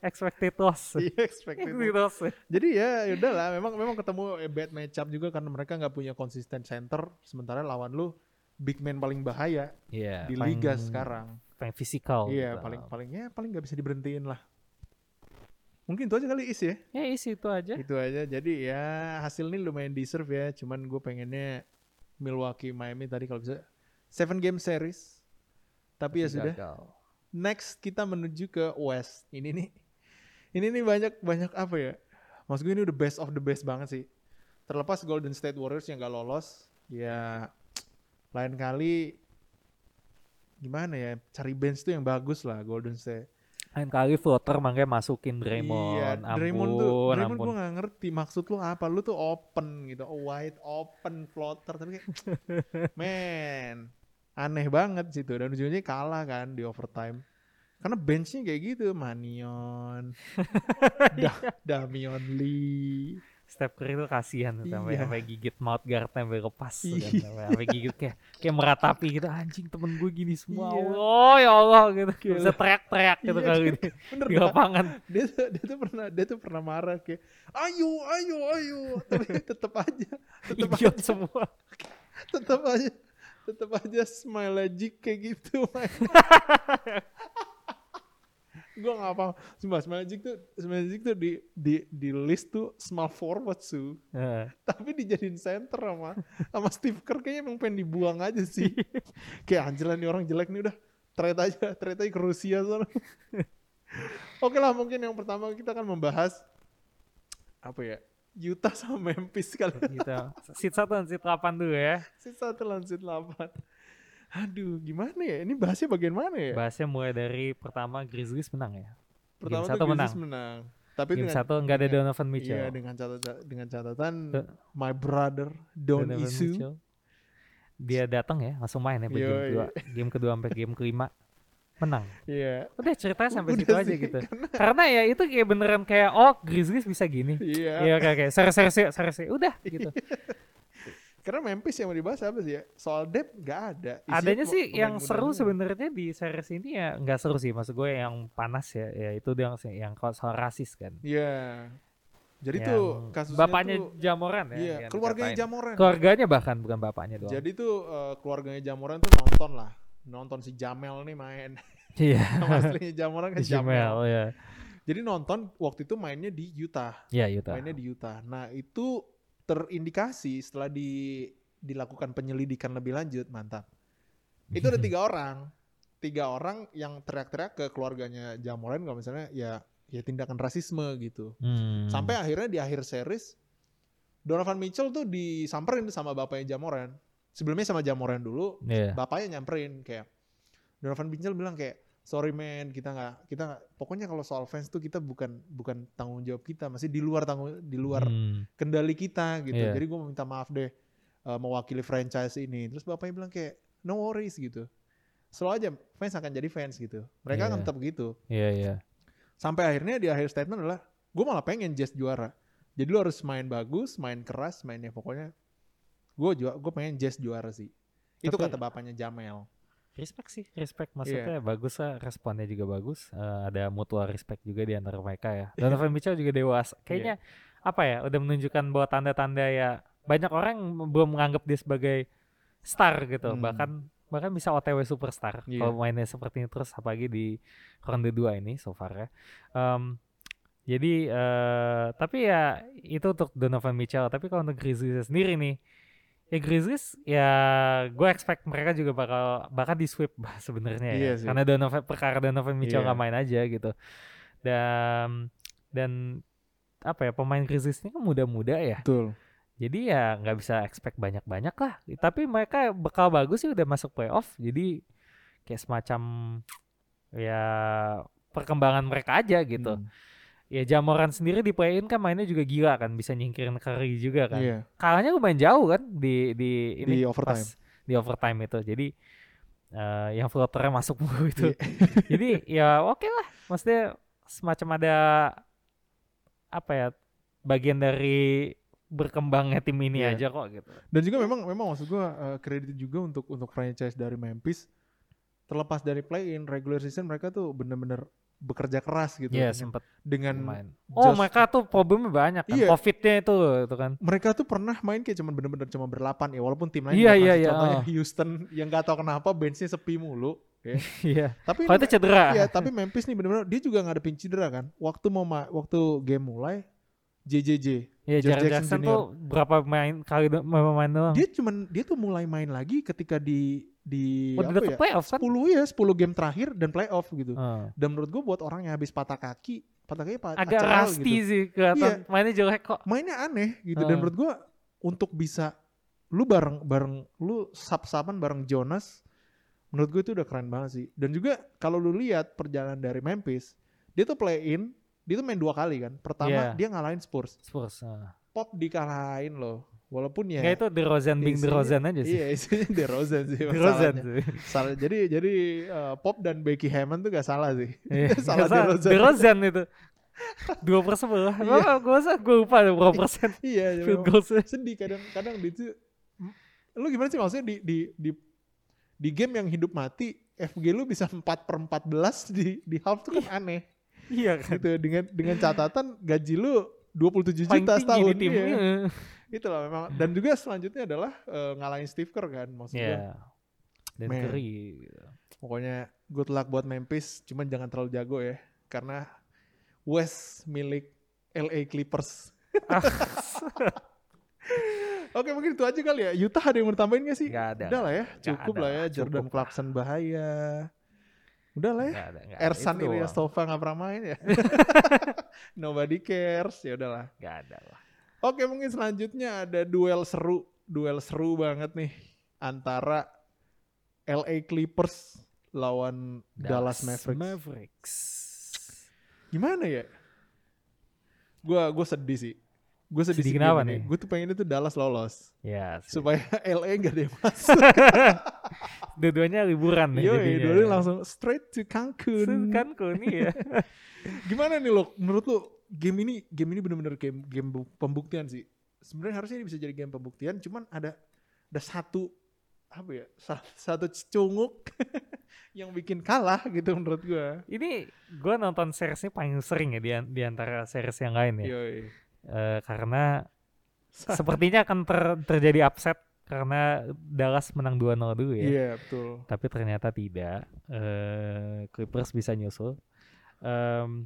expected loss Iya, expected. loss Jadi ya udahlah, memang memang ketemu eh, bad matchup juga karena mereka nggak punya konsisten center, sementara lawan lu big man paling bahaya Iya, di paling- liga sekarang. paling fisikal iya, gitu. paling paling ya paling nggak bisa diberhentiin lah. Mungkin itu aja kali is ya. ya isi itu aja Itu aja. Jadi ya hasil ini lumayan deserve ya. Cuman gue pengennya Milwaukee Miami tadi kalau bisa seven game series. Tapi ya sudah. Gagal. Next kita menuju ke West. Ini nih, ini nih banyak banyak apa ya? Maksud gue ini udah best of the best banget sih. Terlepas Golden State Warriors yang gak lolos, ya lain kali gimana ya cari bench tuh yang bagus lah Golden State. Lain kali floater makanya masukin Draymond. Iya, ampun, Draymond tuh, Draymond ampun. gue gak ngerti maksud lu apa. Lu tuh open gitu, wide open floater. Tapi kayak, man, aneh banget situ. Dan ujungnya kalah kan di overtime. Karena benchnya kayak gitu, Manion, da Damion Lee. Steph Curry tuh kasihan tuh sampai Iya. sampai gigit mouth guard sampai lepas kan. Iya. sampai, sampai gigit kayak kayak meratapi gitu anjing temen gue gini semua Iya. Allah ya Allah gitu Gila. bisa teriak-teriak gitu Iya, kali Bener di lapangan dia tuh, dia tuh pernah dia tuh pernah marah kayak ayo ayo ayo tapi tetap aja tetap idiot aja semua tetap aja tetap aja smile magic kayak gitu. gue gak paham. Sumpah smile magic tuh smile magic tuh di di di list tuh small forward su. Heeh. tapi dijadiin center sama sama Steve Kerr kayaknya emang pengen dibuang aja sih. Kayak anjir nih orang jelek nih udah. Trade aja trade aja ke Rusia sana oke lah mungkin yang pertama kita akan membahas apa ya Utah sama Memphis kali. Gitu seat satu dan seat 8 dulu ya. Sisa satu lawan seat 8 aduh gimana ya? Ini bahasnya bagian mana ya? Bahasnya mulai dari pertama Grizzlies menang ya? Pertama satu tuh menang. Menang. Tapi game dengan satu nggak ada Donovan Mitchell. iya dengan catatan dengan catatan my brother Don Donovan Isu. Mitchell. dia datang ya langsung main ya di game kedua. Game kedua sampai game kelima. Menang. Iya. Udah ceritanya sampai Udah situ aja sih, gitu. karena ya itu kayak beneran kayak oh Grizzlies bisa gini. Iya. Iya kayak kayak yuk, serius yuk. udah gitu. Karena Memphis yang mau dibahas apa sih ya? Soal depth nggak ada. Isinya Adanya sih yang seru sebenarnya di series ini ya nggak seru sih maksud gue yang panas ya ya itu yang yang soal rasis kan. Iya. Jadi Yang tuh kasusnya bapaknya tuh, Jamoran ya. iya, keluarganya dikatain. Jamoran. Keluarganya bahkan bukan bapaknya doang. Jadi tuh eh, keluarganya Jamoran tuh nonton lah. Nonton si Jamel nih main. Iya. Aslinya Jamoran kan Jamel. Jamel ya. Jadi nonton waktu itu mainnya di Utah. Iya Utah. Mainnya di Utah. Nah, itu terindikasi setelah di dilakukan penyelidikan lebih lanjut, mantap. Itu ada tiga orang. Tiga orang yang teriak-teriak ke keluarganya Jamoran kalau misalnya ya ya tindakan rasisme gitu. Hmm. Sampai akhirnya di akhir series Donovan Mitchell tuh disamperin sama bapaknya Jamoran. Sebelumnya sama Jamoran dulu, Iya. bapaknya nyamperin kayak Donovan Mitchell bilang kayak sorry man kita nggak kita nggak pokoknya kalau soal fans tuh kita bukan bukan tanggung jawab kita masih di luar tanggung di luar Hmm. kendali kita gitu Iya. jadi gue minta maaf deh eh, mewakili franchise ini terus bapaknya bilang kayak no worries gitu selalu aja fans akan jadi fans gitu mereka Iya. akan tetap gitu Iya iya. sampai akhirnya di akhir statement adalah gue malah pengen Jazz juara jadi lu harus main bagus main keras mainnya pokoknya gue juga gue pengen Jazz juara sih itu Tapi- kata bapaknya Jamel Respect sih, respect maksudnya bagus lah, responnya juga bagus. Eh, ada mutual respect juga di antara mereka ya. Donovan Mitchell juga dewasa. Kayaknya apa ya, udah menunjukkan bahwa tanda-tanda ya banyak orang belum menganggap dia sebagai star gitu. Hmm. Bahkan bahkan bisa OTW superstar Iya. kalau mainnya seperti ini terus apalagi di ronde 2 ini so far ya. Em, jadi eh tapi ya itu untuk Donovan Mitchell. Tapi kalau untuk Grizzlies sendiri nih, ya Grizzlies ya gue expect mereka juga bakal bakal di sweep sebenarnya ya. Iya sih. Karena Donovan perkara Donovan Mitchell Iya. nggak main aja gitu. Dan dan apa ya pemain Grizzlies ini kan muda-muda ya. betul Jadi ya nggak bisa expect banyak-banyak lah. Tapi mereka bekal bagus sih udah masuk playoff. Jadi kayak semacam ya perkembangan mereka aja gitu. Hmm. Ya Jamoran sendiri di play-in kan mainnya juga gila kan, bisa nyingkirin Curry juga kan. iya Kalahnya lumayan jauh kan di di ini Di overtime. pas di overtime itu. Jadi eh, yang floaternya masuk mulu itu. Iya. Jadi ya oke lah. Maksudnya semacam ada apa ya bagian dari berkembangnya tim ini Iya. aja kok gitu. Dan juga memang memang maksud gua eh, kredit juga untuk untuk franchise dari Memphis terlepas dari play in regular season mereka tuh bener-bener bekerja keras gitu Iya dengan, sempet dengan main. Oh just- mereka tuh problemnya banyak kan. Iya. Covidnya itu itu kan. mereka tuh pernah main kayak cuman bener-bener cuma berlapan ya walaupun tim lain Iya, iya, keras. iya, contohnya oh. Houston yang gak tahu kenapa benchnya sepi mulu ya. Iya. tapi Kalau itu cedera. Iya, tapi Memphis nih bener-bener dia juga ngadepin cedera kan. Waktu mau ma- waktu game mulai JJJ Iya, Jaren Jackson Jackson, tuh berapa main kali main doang. dia cuman dia tuh mulai main lagi ketika di di Udah apa ya? playoff kan? 10 ya, 10 game terakhir dan playoff gitu. Heeh. Dan menurut gue buat orang yang habis patah kaki, patah kaki pa- Agak ACL rusty gitu. sih kelihatan Iya. mainnya jelek kok. Mainnya aneh gitu Heeh. dan menurut gue untuk bisa lu bareng bareng lu sap-sapan bareng Jonas menurut gue itu udah keren banget sih dan juga kalau lu lihat perjalanan dari Memphis dia tuh play in dia tuh main dua kali kan pertama Iya. dia ngalahin Spurs Spurs. ah. Pop dikalahin loh walaupun ya Nggak itu DeRozan Bing isinya- DeRozan aja sih. iya isinya DeRozan sih DeRozan masalahnya. sih. salah jadi jadi uh, Pop dan Becky Hammond tuh gak salah sih Iya, salah nggak DeRozan DeRozan itu. Dua per sebelah. Iya. Gue rasa gue lupa ada berapa persen iya field goalsnya. sedih kadang-kadang di itu lu gimana sih maksudnya di di di di game yang hidup mati FG lu bisa 4 per 14 di di half tuh kan aneh Iya kan. gitu dengan dengan catatan gaji lu 27 Paling juta tinggi setahun di tim. iya. Iya. itu lah memang dan juga selanjutnya adalah eh, ngalahin Steve Kerr kan maksudnya Iya. Dan Man. Curry. pokoknya good luck buat Memphis cuman jangan terlalu jago ya karena West milik LA Clippers. Oke mungkin itu aja kali ya. Utah ada yang mau tambahin gak sih? Nggak ada. Udah lah ya, cukup lah ya. Jordan cukup. Clarkson bahaya. Udah lah ya. Nggak ada, ada. Ersan doang. Ilyasova nggak pernah main ya. Nobody cares. Ya udahlah. Nggak ada lah. Oke mungkin selanjutnya ada duel seru, duel seru banget nih antara LA Clippers lawan Dallas, Mavericks. Mavericks. Gimana ya? Gua gue sedih sih. Gue sedih, Sedih kenapa ini. nih? Gue tuh pengen itu Dallas lolos Ya, sih. supaya LA gak ada yang masuk. dua-duanya liburan nih Yo, jadinya. dulu langsung straight to Cancun. kan kok nih ya. Gimana nih lo? Menurut lo game ini game ini bener-bener game game bu- pembuktian sih. Sebenarnya harusnya ini bisa jadi game pembuktian, cuman ada ada satu apa ya? sa- Satu cunguk yang bikin kalah gitu menurut gua. Ini gue nonton seriesnya paling sering ya di, an- di antara series yang lain ya. Yoi. Eh, karena sepertinya akan ter- terjadi upset karena Dallas menang 2-0 dulu ya. Iya, betul. Tapi ternyata tidak. Eh, Clippers bisa nyusul. Em,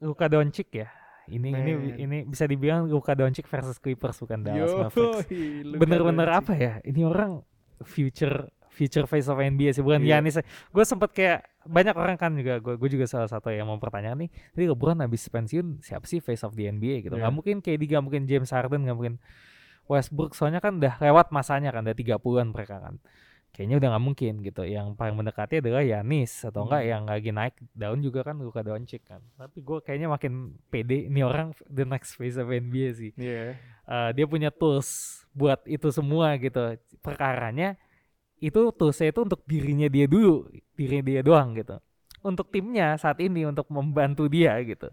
Luka Doncic ya. Ini ini Man. ini bisa dibilang Luka Doncic versus Clippers bukan Dallas Mavericks. Bener-bener apa ya? Ini orang future future face of NBA sih bukan. Giannis. Gue sempet kayak banyak orang kan juga gue gue juga salah satu yang mempertanyakan nih. Jadi LeBron habis pensiun siapa sih face of the NBA gitu? Iya. Gak mungkin KD, gak mungkin James Harden, gak mungkin Westbrook. Soalnya kan udah lewat masanya kan, udah 30-an mereka kan. Kayaknya udah nggak mungkin gitu. Yang paling mendekati adalah Yanis atau enggak Hmm. yang lagi naik daun juga kan Luka Doncic kan. Tapi gue kayaknya makin pede ini orang the next face of NBA sih Iya. uh, dia punya tools buat itu semua gitu. Perkaranya itu toolsnya itu untuk dirinya dia dulu, dirinya dia doang gitu. Untuk timnya saat ini untuk membantu dia gitu.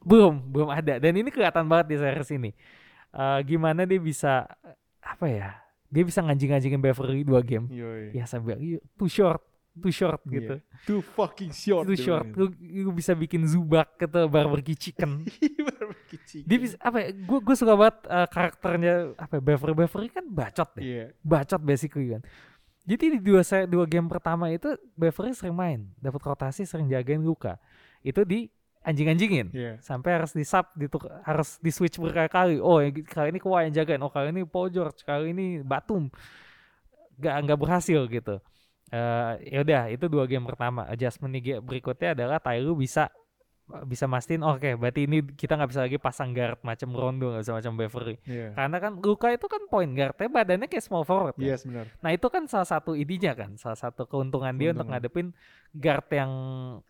Belum, belum ada. Dan ini kelihatan banget di series ini. Uh, gimana dia bisa apa ya? Dia bisa nganjing-nganjingin Beverly dua game. Yoi. Ya saya bilang "Iya, too short, too short Iya. gitu. Too fucking short. Too short. Lu, lu bisa bikin Zubak gitu barbecue chicken. Barbecue chicken. dia bisa apa ya gue gue suka banget uh, karakternya apa ya, Beverly Beverly kan bacot deh Iya. bacot basically kan jadi di dua dua game pertama itu Beverly sering main dapat rotasi sering jagain Luka itu di anjing-anjingin. Iya. sampai harus di sub dituk harus di switch berkali-kali oh kali ini Kawhi yang jagain oh kali ini Paul George kali ini Batum. Nggak nggak berhasil gitu. Eh ya udah itu dua game pertama. Adjustment di berikutnya adalah Tyloo bisa bisa mastiin oke berarti ini kita nggak bisa lagi pasang guard macam Rondo nggak bisa macam Beverly Iya. karena kan Luka itu kan point guardnya badannya kayak small forward kan? Yes, benar. Nah itu kan salah satu idenya kan, salah satu keuntungan dia untuk ngadepin guard yang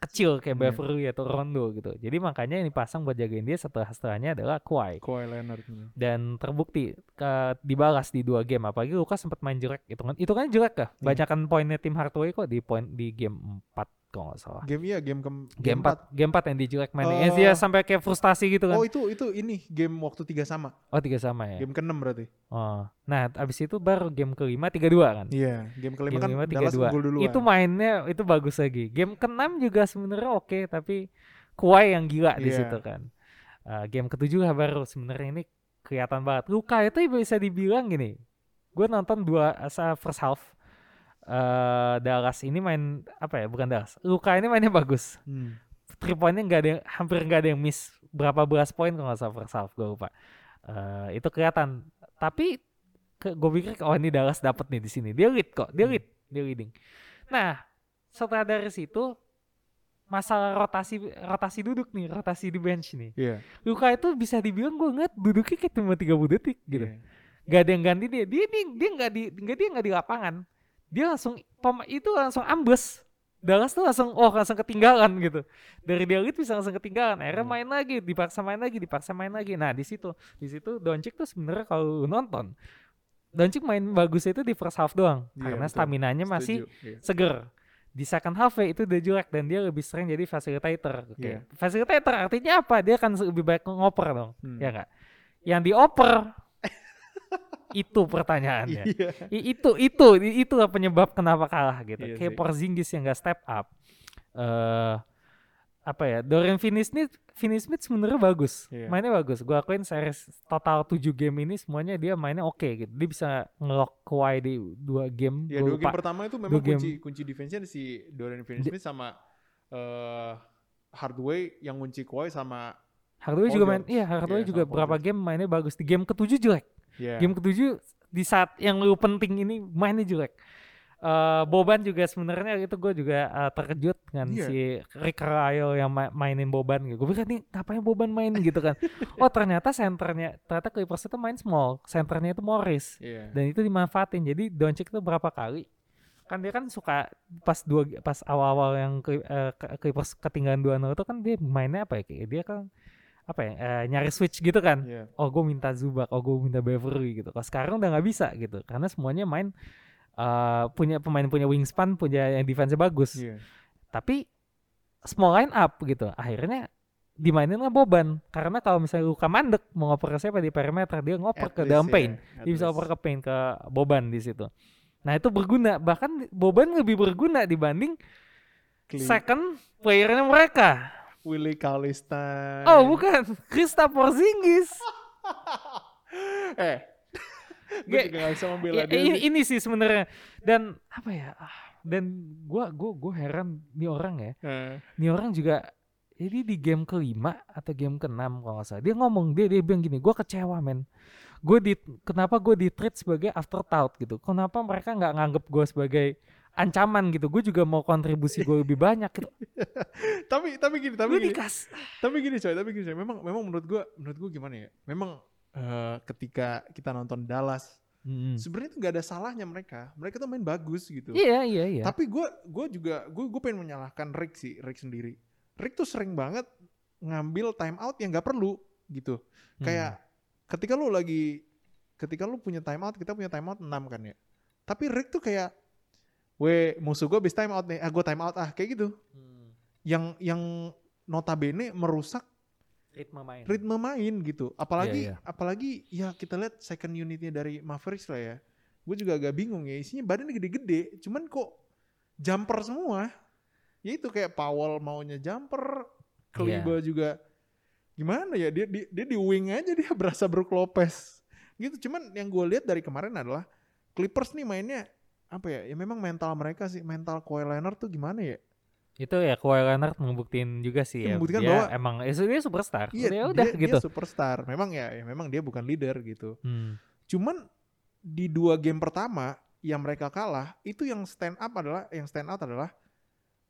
kecil kayak Iya. Beverly atau Rondo gitu. Jadi makanya yang dipasang buat jagain dia setelah setelahnya adalah Kawhi. Kawhi Leonard. Dan terbukti ke, dibalas di dua game. Apalagi Luka sempat main jelek. Itu kan, itu kan jelek kah? Banyakan poinnya tim Hardaway kok di poin di game 4 kalau nggak salah. Game iya, game ke Game 4, game 4 yang di jelek mainnya. Oh. Eh, dia sampai kayak frustasi gitu kan. Oh itu itu ini game waktu tiga sama. Oh tiga sama ya. Game ke-6 berarti. Oh. Nah, abis itu baru game kelima tiga dua kan. Iya, game kelima Game kan 3-2. unggul duluan. Itu mainnya itu bagus lagi. Game keenam juga sebenarnya oke, tapi Kawhi yang gila di Iya. situ kan. Uh, game ketujuh baru sebenarnya ini kelihatan banget. Luka itu bisa dibilang gini. Gue nonton dua asa first half. Eh Dallas ini main apa ya? Bukan Dallas. Luka ini mainnya bagus. Hmm. Three pointnya nggak ada yang, hampir nggak ada yang miss. Berapa belas poin kalau nggak salah first half gue lupa. Eh, itu kelihatan. Tapi gue pikir oh ini Dallas dapat nih di sini. Dia lead kok. Dia Hmm. lead. Dia leading. Nah setelah dari situ masalah rotasi rotasi duduk nih, rotasi di bench nih. Iya. Luka itu bisa dibilang gue ngeliat duduknya kayak cuma 30 detik gitu. Iya. Gak ada yang ganti dia. Dia dia dia nggak di nggak dia nggak di lapangan. Dia langsung itu langsung ambles. Dallas tuh langsung oh langsung ketinggalan gitu. Dari dia itu bisa langsung ketinggalan. Akhirnya Hmm. main lagi, dipaksa main lagi, dipaksa main lagi. Nah, di situ di situ Doncic tuh sebenarnya kalau nonton Doncic main bagus itu di first half doang Iya, karena betul. stamina-nya masih. Iya. seger. Di second half ya itu udah jelek dan dia lebih sering jadi facilitator. Oke. Iya. Facilitator artinya apa? Dia akan lebih baik ngoper dong. Hmm. Ya enggak? Yang dioper itu pertanyaannya. Iya. I- itu itu i- itulah penyebab kenapa kalah gitu. Iya Kayak. Porzingis yang gak step up. Eh apa ya? Dorian Finney-Smith Finney-Smith sebenarnya bagus. Iya. Mainnya bagus. Gua akuin series total 7 game ini semuanya dia mainnya oke gitu. Dia bisa ngelock Kawhi di dua game. Ya dua game pertama itu memang game. kunci kunci defense-nya si Dorian Finney-Smith sama eh Hardaway yang kunci Kawhi sama Hardaway Paul juga main, iya Hardaway Iya, juga berapa game mainnya bagus. Di game ketujuh jelek. Ya Game ketujuh di saat yang lu penting ini mainnya jelek. Eh Boban juga sebenarnya itu gue juga eh, terkejut dengan Iya. si Rick Carlisle yang ma- mainin Boban gitu. Gue pikir nih ngapain Boban main gitu kan. oh ternyata senternya, ternyata Clippers itu main small. Senternya itu Morris. Iya. Dan itu dimanfaatin. Jadi Doncic itu berapa kali kan dia kan suka pas dua pas awal-awal yang Ke- Clippers ketinggalan 2-0 itu kan dia mainnya apa ya dia kan apa ya eh, nyari switch gitu kan Iya. oh gue minta Zubac, oh gue minta Beverly gitu. Kalau sekarang udah nggak bisa gitu, karena semuanya main eh, punya pemain punya wingspan, punya yang defense bagus. Iya. Tapi small line up gitu, akhirnya dimainin lah Boban. Karena kalau misalnya Luka mandek mau ngoper ke siapa di perimeter, dia ngoper At ke paint, at dia bisa least. oper ke paint ke Boban di situ. Nah itu berguna, bahkan Boban lebih berguna dibanding Clean. second playernya mereka. Willie Cauley-Stein. Oh bukan, Kristaps Porzingis. eh. gue juga gak bisa membela Ya, dia. ini, ini sih sebenarnya dan apa ya ah, dan gua gua gua heran nih orang ya Eh, nih orang juga jadi di game kelima atau game keenam kalau nggak salah dia ngomong dia dia bilang gini gua kecewa men gue di kenapa gue di treat sebagai afterthought gitu kenapa mereka nggak nganggep gue sebagai ancaman gitu gue juga mau kontribusi gue lebih banyak gitu tapi tapi gini, tapi gue gini. Tapi gini coy, tapi gini coy. Memang memang menurut gua menurut gua gimana ya? Memang eh, ketika kita nonton Dallas, Hmm. sebenarnya tuh gak ada salahnya mereka. Mereka tuh main bagus gitu. iya iya iya Tapi gue gue juga gue gue pengen menyalahkan Rick sih, Rick sendiri. Rick tuh sering banget ngambil time out yang gak perlu gitu. Hmm. Kayak ketika lu lagi ketika lu punya time out, kita punya time out 6 kan ya. Tapi Rick tuh kayak we musuh gue habis time out nih, ah gue time out ah kayak gitu. Hmm. Yang yang notabene merusak ritme main ritme main gitu. Apalagi Iya, iya. apalagi ya kita lihat second unitnya dari Mavericks lah ya. Gue juga agak bingung ya isinya badannya gede-gede, cuman kok jumper semua. Ya itu kayak Powell maunya jumper, Kliba juga gimana ya dia dia, dia di wing aja dia berasa Brook Lopez. Gitu. Cuman yang gue lihat dari kemarin adalah Clippers nih mainnya apa ya? Ya memang mental mereka sih, mental Kawhi Leonard tuh gimana ya? itu ya Kawhi Leonard ngebuktiin juga sih Dia ya membuktikan dia bahwa- emang ya dia superstar Iya, ya udah dia, gitu dia superstar. Memang ya, ya memang dia bukan leader gitu. Hmm. Cuman di dua game pertama yang mereka kalah itu yang stand up adalah yang stand out adalah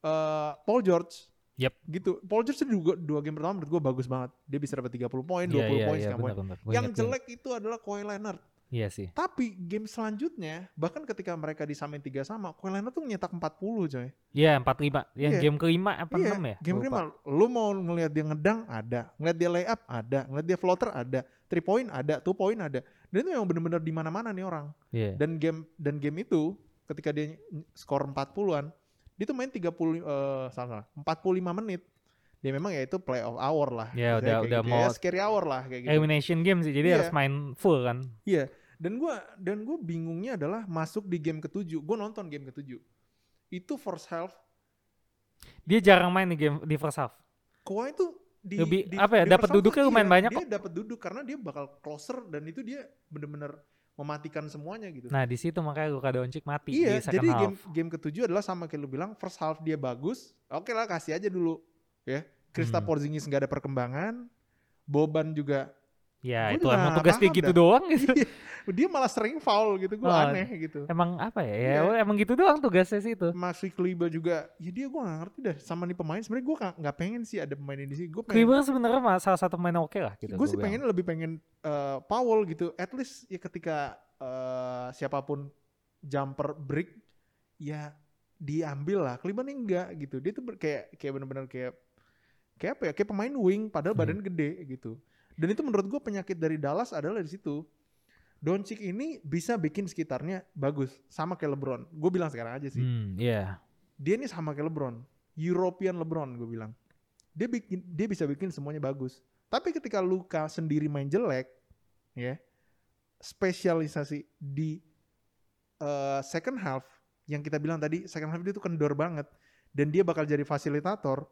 eh Paul George. Yep. Gitu. Paul George juga dua game pertama menurut gue bagus banget. Dia bisa dapat 30 poin, 20 Iya, poin, iya, poin. benar, benar. Gua Yang jelek itu adalah Kawhi Leonard. Iya sih. Tapi game selanjutnya bahkan ketika mereka disamain tiga sama, Leonard tuh nyetak 40 coy. Iya, 45. Yang Iya. game kelima apa Iya, enam ya? game lupa. kelima lu mau ngelihat dia ngedang ada, ngelihat dia layup ada, ngelihat dia floater ada, three point ada, two point ada. Dan itu yang bener-bener di mana-mana nih orang. Iya. Dan game dan game itu ketika dia skor 40-an, dia tuh main 30 eh salah, salah 45 menit. Dia memang ya itu play of hour lah. Ya, udah- udah gitu. mau- ya, scary hour lah kayak gitu. Elimination game sih, jadi Iya. harus main full kan. Iya. Dan gua dan gua bingungnya adalah masuk di game ketujuh. Gue nonton game ketujuh. Itu first half Dia jarang main di game di first half. Kawhi itu di, Lebih- di- apa ya, dapat duduknya lumayan iya, banyak Dia dapat duduk karena dia bakal closer dan itu dia bener-bener mematikan semuanya gitu. Nah, di situ makanya Luka Doncic mati iya, di jadi half. game game ketujuh adalah sama kayak lu bilang first half dia bagus. Oke lah kasih aja dulu ya. Krista Hmm. Porzingis nggak ada perkembangan. Boban juga Ya, itu emang tugas dia gitu dah. doang gitu. Dia malah sering foul gitu gue Oh, aneh gitu Emang apa ya? Ya Iya. emang gitu doang tugasnya sih itu. Maxi Kleber juga ya dia gue gak ngerti dah sama nih pemain sebenarnya gue nggak nggak pengen sih ada pemain ini sih gue Kleber sebenarnya salah satu pemain oke lah gitu. gue sih bilang. pengen lebih pengen eh, Powell gitu at least ya ketika eh, siapa pun jumper break ya diambil lah Cleveland enggak gitu dia tuh kayak kayak bener-bener kayak kayak apa ya kayak pemain wing padahal Hmm. badan gede gitu dan itu menurut gue penyakit dari Dallas adalah di situ Doncic ini bisa bikin sekitarnya bagus sama kayak LeBron gue bilang sekarang aja sih Hmm, iya. dia ini sama kayak LeBron, European LeBron gue bilang. Dia bikin dia bisa bikin semuanya bagus. Tapi ketika Luka sendiri main jelek, ya, spesialisasi di eh, second half yang kita bilang tadi second half dia tuh kendor banget dan dia bakal jadi fasilitator.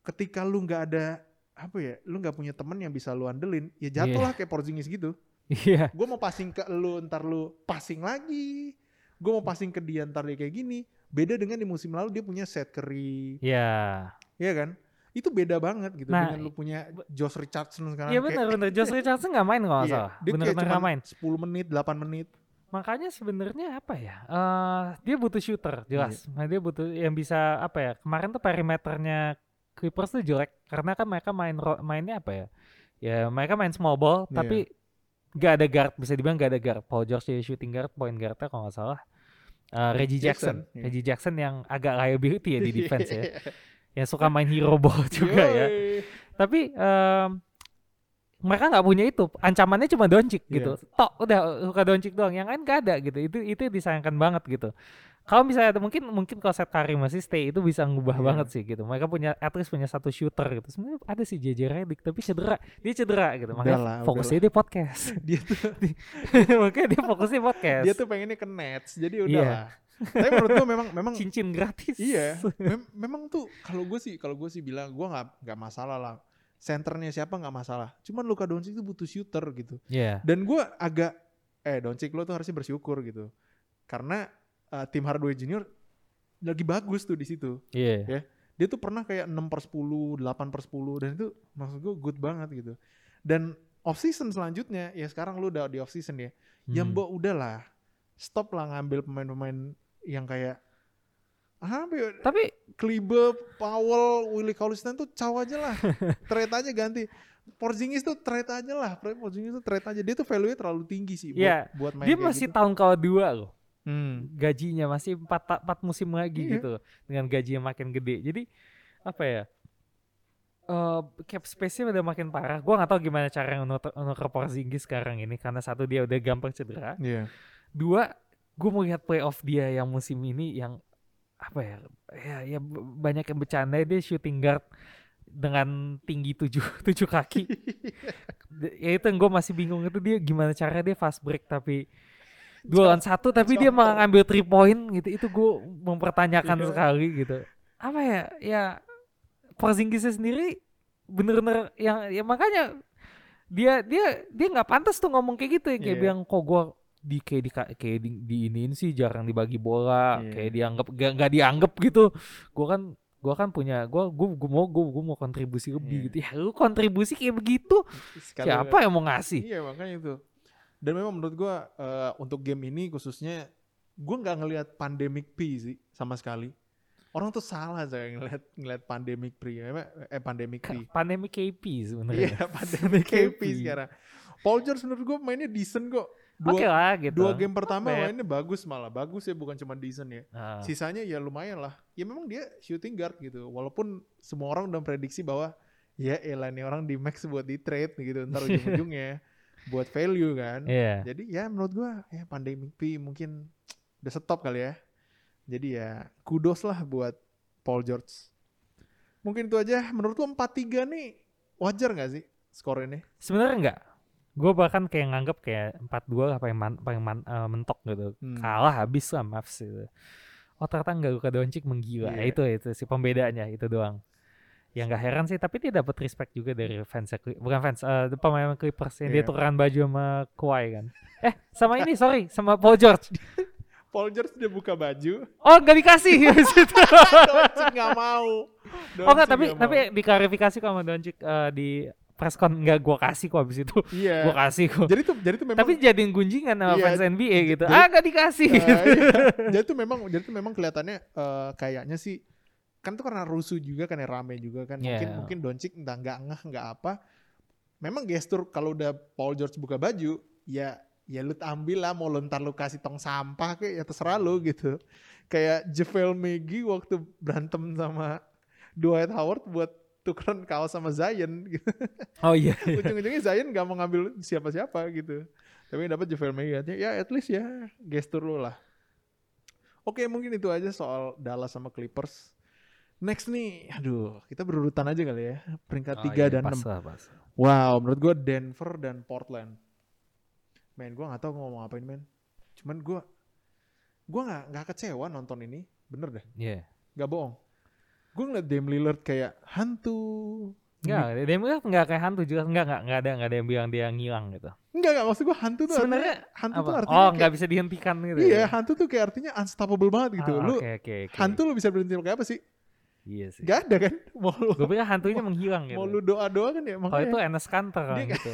Ketika lu nggak ada apa ya, lu nggak punya temen yang bisa lu andelin, ya jatuhlah kayak Porzingis gitu. Iya. Gue mau passing ke lu, ntar lu passing lagi. Gue mau passing ke dia, ntar dia kayak gini. Beda dengan di musim lalu dia punya set Curry, Iya. ya kan? Itu beda banget gitu Nah, dengan lu punya Josh Richardson sekarang. Iya benar benar. Josh Richardson nggak main kalau Iya, salah. Bener bener cuman nggak main. 10 menit, 8 menit. Makanya sebenarnya apa ya? eh dia butuh shooter jelas. Iya. Nah, dia butuh yang bisa apa ya? Kemarin tuh perimeternya Clippers tuh jelek karena kan mereka main mainnya apa ya? Ya mereka main small ball Iya. tapi nggak ada guard bisa dibilang nggak ada guard. Paul George jadi shooting guard, point guardnya kalau nggak salah. Eh, Reggie Jackson, Jackson, iya. Reggie Jackson yang agak liability ya di defense ya, yang suka main hero ball juga ya. Tapi em, mereka nggak punya itu, ancamannya cuma Doncic Iya. gitu. Tok udah suka Doncic doang, yang lain gak ada gitu. Itu itu disayangkan banget gitu. Kalau misalnya mungkin mungkin kalau set Curry masih stay itu bisa ngubah Iya. banget sih gitu. Mereka punya at least punya satu shooter gitu. Sebenarnya ada sih JJ Redick tapi cedera. Dia cedera gitu. Makanya Udahlah, fokusnya dia podcast. Dia tuh Makanya dia fokusnya podcast. dia tuh pengennya ke Nets. Jadi Iya. udah lah. Tapi menurut gue memang memang cincin gratis. Iya, mem- memang tuh kalau gue sih kalau gue sih bilang gue nggak nggak masalah lah. Centernya siapa nggak masalah. Cuman Luka Doncic itu butuh shooter gitu. Iya. Dan gue agak eh Doncic lo tuh harusnya bersyukur gitu. Karena uh, tim Hardaway Junior lagi bagus tuh di situ. Iya. Dia tuh pernah kayak 6 per 10, 8 per 10 dan itu maksud gue good banget gitu. Dan off season selanjutnya ya sekarang lu udah di off season ya. Ya Hmm. mbok udahlah. Stop lah ngambil pemain-pemain yang kayak apa ya, Tapi Kleber, Powell, Willie Cauley-Stein tuh caw aja lah. trade aja ganti. Porzingis tuh trade aja lah. Porzingis tuh trade aja. Dia tuh value-nya terlalu tinggi sih buat, Iya. buat main dia masih gitu. tahun kedua loh. Hmm. gajinya masih empat empat musim lagi Iya. gitu dengan gaji yang makin gede jadi apa ya eh cap space-nya udah makin parah gua nggak tahu gimana cara nuker Porzingis sekarang ini karena satu dia udah gampang cedera Iya. dua gue melihat playoff dia yang musim ini yang apa ya ya, ya banyak yang bercanda dia shooting guard dengan tinggi tujuh tujuh kaki ya itu yang gue masih bingung itu dia gimana cara dia fast break tapi dua lawan satu tapi dia malah ngambil three point gitu. Itu gue mempertanyakan Iya. sekali gitu. Apa ya? Ya Porzingisnya sendiri bener-bener yang ya makanya dia dia dia nggak pantas tuh ngomong kayak gitu. Ya kayak Iya. bilang kok gue di kayak di kayak di, diiniin sih jarang dibagi bola. Iya. kayak dianggap gak, nggak dianggap gitu. Gue kan gue kan punya gue gue gue mau gue gue mau kontribusi lebih Iya. gitu. Ya lu kontribusi kayak begitu. Sekali- siapa yang mau ngasih? Iya makanya itu. Dan memang menurut gua eh, untuk game ini khususnya gua nggak ngelihat pandemic P sih sama sekali. Orang tuh salah saya ngelihat ngelihat pandemic P. Eh eh, pandemic P. pandemi KP sebenarnya Iya pandemic KP sekarang. Paul George menurut gua mainnya decent kok. Dua, oke lah gitu dua game pertama bad. mainnya bagus malah. Bagus ya bukan cuma decent ya. Nah, Sisanya ya lumayan lah. Ya memang dia shooting guard gitu. Walaupun semua orang udah prediksi bahwa ya elah nih orang di max buat di trade gitu ntar ujung-ujungnya buat value kan. iya Jadi ya menurut gua ya pandemic P mungkin udah stop kali ya. Jadi ya kudos lah buat Paul George. Mungkin itu aja. Menurut lu 4-3 nih wajar nggak sih skor ini? sebenarnya enggak gue bahkan kayak nganggep kayak 4-2 lah paling man, paling man- eh, mentok gitu Hmm. kalah habis lah Mavs gitu oh ternyata nggak Luka Doncic menggila Iya. itu itu sih pembedanya itu doang yang gak heran sih tapi dia dapat respect juga dari fans bukan fans eh pemain Clippers yang dia Iya. tukeran baju sama Kawhi kan eh sama ini sorry sama Paul George Paul George dia buka baju, oh nggak dikasih habis itu Doncic nggak mau. oh nggak tapi nggak tapi mau. diklarifikasi sama Doncic eh, di presscon nggak gua kasih kok abis itu. Iya. Gua kasih kok. Jadi tuh jadi tuh memang Tapi jadiin gunjingan sama Iya, fans NBA gitu. jadi- ah gak dikasih. Eh, gitu. iya. jadi tuh memang jadi tuh memang kelihatannya eh, kayaknya sih kan tuh karena rusuh juga kan ya rame juga kan mungkin Iya. mungkin Doncic entah nggak ngeh nggak apa memang gestur kalau udah Paul George buka baju ya ya lu ambil lah mau lu ntar lu kasih tong sampah kayak ya terserah lu gitu kayak JaVale McGee waktu berantem sama Dwight Howard buat tukeran kaos sama Zion gitu Oh iya. ujung-ujungnya Zion gak mau ngambil siapa-siapa gitu. Tapi dapat JaVale McGee ya at least ya gestur lo lah. Oke mungkin itu aja soal Dallas sama Clippers. Next nih, aduh kita berurutan aja kali ya peringkat Oh 3 iya, dan pas 6. lah, pas. Wow, menurut gue Denver dan Portland. Men, gue nggak tahu ngomong apain men. Cuman gue, gue nggak nggak kecewa nonton ini, bener deh, Iya. nggak bohong. Gue ngeliat Dame Lillard kayak hantu. Enggak, dia bilang enggak kayak hantu juga enggak enggak enggak ada enggak ada yang bilang dia ngilang gitu. Enggak, enggak maksud gue hantu tuh Sebenarnya hantu tuh Apa? artinya Oh, kayak- enggak bisa dihentikan gitu. Iya, ya? hantu tuh kayak artinya unstoppable banget gitu. Ah, lu Oke, oke, oke. hantu lu bisa berhenti kayak apa sih? Iya sih. Gak ada kan? Mau lu, Gue pikir hantunya menghilang gitu. mau lu doa-doa kan ya Kalau itu Enes Kanter kan gitu.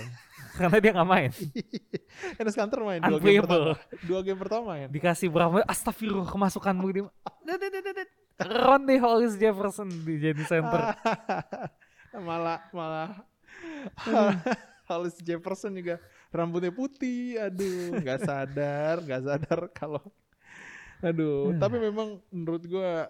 Karena dia nggak main. Enes Kanter main dua game pertama. Dua game pertama main. Dikasih berapa? Astagfirullah kemasukanmu dia. Ded. Ronde Hollis Jefferson di jadi center. malah malah Hollis Jefferson juga rambutnya putih. Aduh, nggak sadar, nggak sadar kalau Aduh, Hmm. tapi memang menurut gua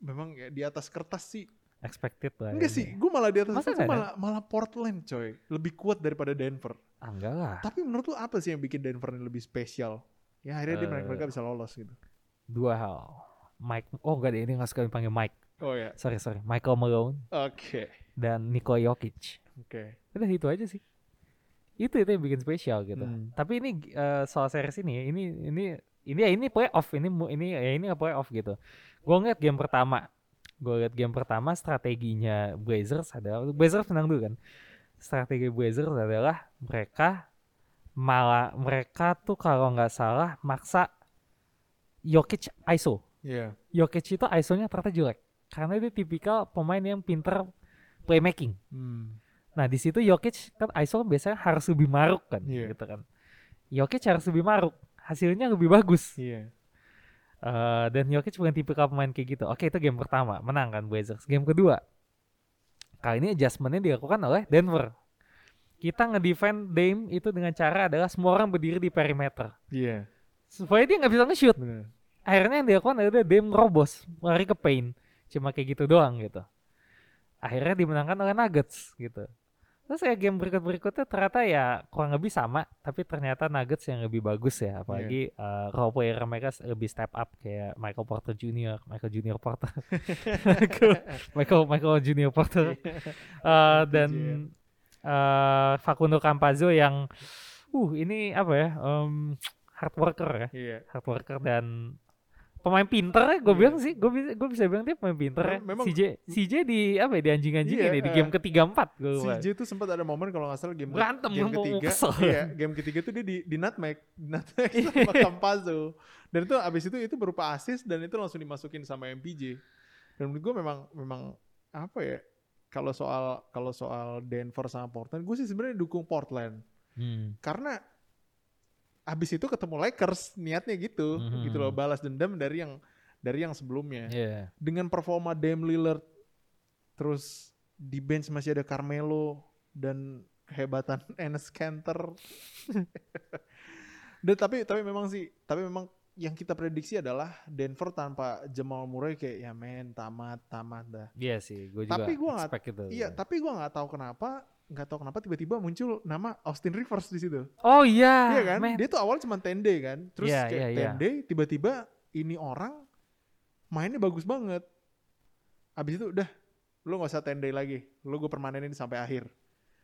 memang ya di atas kertas sih Expected lah. enggak sih gue malah di atas Masa kertas malah malah Portland coy lebih kuat daripada Denver Ah, enggak lah. Tapi menurut lu apa sih yang bikin Denver ini lebih spesial? Ya akhirnya dia Eh. mereka, mereka bisa lolos gitu. Dua hal. Mike, oh enggak deh, ini nggak suka dipanggil Mike. Oh ya. Sorry, sorry. Michael Malone Oke. dan Nikola Jokic. Oke. Udah itu aja sih. Itu itu yang bikin spesial gitu. Hmm. Tapi ini eh, soal series ini, ini ini ini ya ini playoff, ini ini ya ini playoff gitu. Gue ngeliat game pertama, gue liat game pertama strateginya Blazers adalah Blazers menang dulu kan. Strategi Blazers adalah mereka malah mereka tuh kalau nggak salah maksa Jokic ISO. Iya. Jokic itu ISO-nya ternyata jelek karena dia tipikal pemain yang pinter playmaking. Hmm. Nah di situ Jokic kan ISO biasanya harus lebih maruk kan, Iya. gitu kan. Jokic harus lebih maruk, hasilnya lebih bagus. Iya. Eh, dan Jokic bukan tipikal pemain kayak gitu. Oke itu game pertama, menang kan Blazers. Game kedua, kali ini adjustmentnya dilakukan oleh Denver. Kita ngedefend Dame itu dengan cara adalah semua orang berdiri di perimeter Iya. supaya dia nggak bisa nge-shoot. Benar. Akhirnya yang dilakukan adalah Dame robos, lari ke paint, cuma kayak gitu doang gitu. Akhirnya dimenangkan oleh Nuggets gitu. Terus ya game berikut-berikutnya ternyata ya kurang lebih sama, tapi ternyata Nuggets yang lebih bagus ya, apalagi eh, role player mereka lebih step up kayak Michael Porter Jr., Michael Junior Porter, Michael, Michael Michael Junior Porter, Eh, dan eh Facundo Campazzo yang, uh ini apa ya, em, hard worker ya, Iya. hard worker dan pemain pinter ya gue Iya. bilang sih gue bisa gue bisa bilang dia pemain pinter ya Memang- CJ CJ di apa ya di anjing anjingin Iya, ya di eh, game ketiga empat gue CJ tuh sempat ada momen kalau nggak salah game Berantem, game ketiga. kesel. Iya, game ketiga tuh dia di di nutmeg, di nutmeg Iya. sama Campazzo. Dan itu abis itu itu berupa assist dan itu langsung dimasukin sama MPJ. Dan menurut gue memang memang apa ya? Kalau soal kalau soal Denver sama Portland, gue sih sebenarnya dukung Portland. Hmm. karena abis itu ketemu Lakers niatnya gitu Mhm. gitu loh balas dendam dari yang dari yang sebelumnya Iya. dengan performa Dame Lillard terus di bench masih ada Carmelo dan kehebatan Enes Kanter dan tapi tapi memang sih tapi memang yang kita prediksi adalah Denver tanpa Jamal Murray kayak ya men tamat tamat dah Iya sih, gue juga Tapi gua nggak- iya tapi gua nggak tahu kenapa nggak tahu kenapa tiba-tiba muncul nama Austin Rivers di situ Oh iya, Iya kan? man. Dia tuh awal cuma 10 day kan. Terus Iya, kayak iya. 10 day tiba-tiba ini orang mainnya bagus banget. Abis itu udah lu nggak usah 10 day lagi. Lu gue permanenin sampai akhir.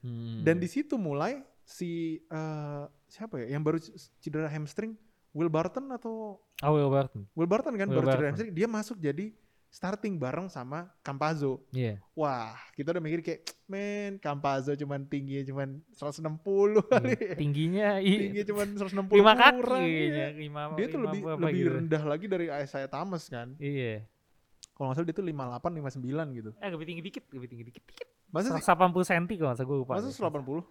Hmm. Dan di situ mulai si eh, siapa ya yang baru cedera hamstring Will Barton atau Oh Will Barton. Will Barton kan Will baru cedera Barton. hamstring dia masuk jadi starting bareng sama Campazzo. Iya. Wah, kita udah mikir kayak men Campazzo cuman tingginya cuman 160 kali. Iya. Tingginya i- Tingginya cuman 160 lima kaki kurang, iya Lima, dia tuh lima lebih lebih gitu. rendah lagi dari Isaiah Thomas kan Iya. Kalau nggak salah dia tuh 58 59 gitu. Eh lebih tinggi dikit, lebih tinggi dikit. Dikit. Masa sih? 180 cm kalau nggak salah gue lupa. Masa 180?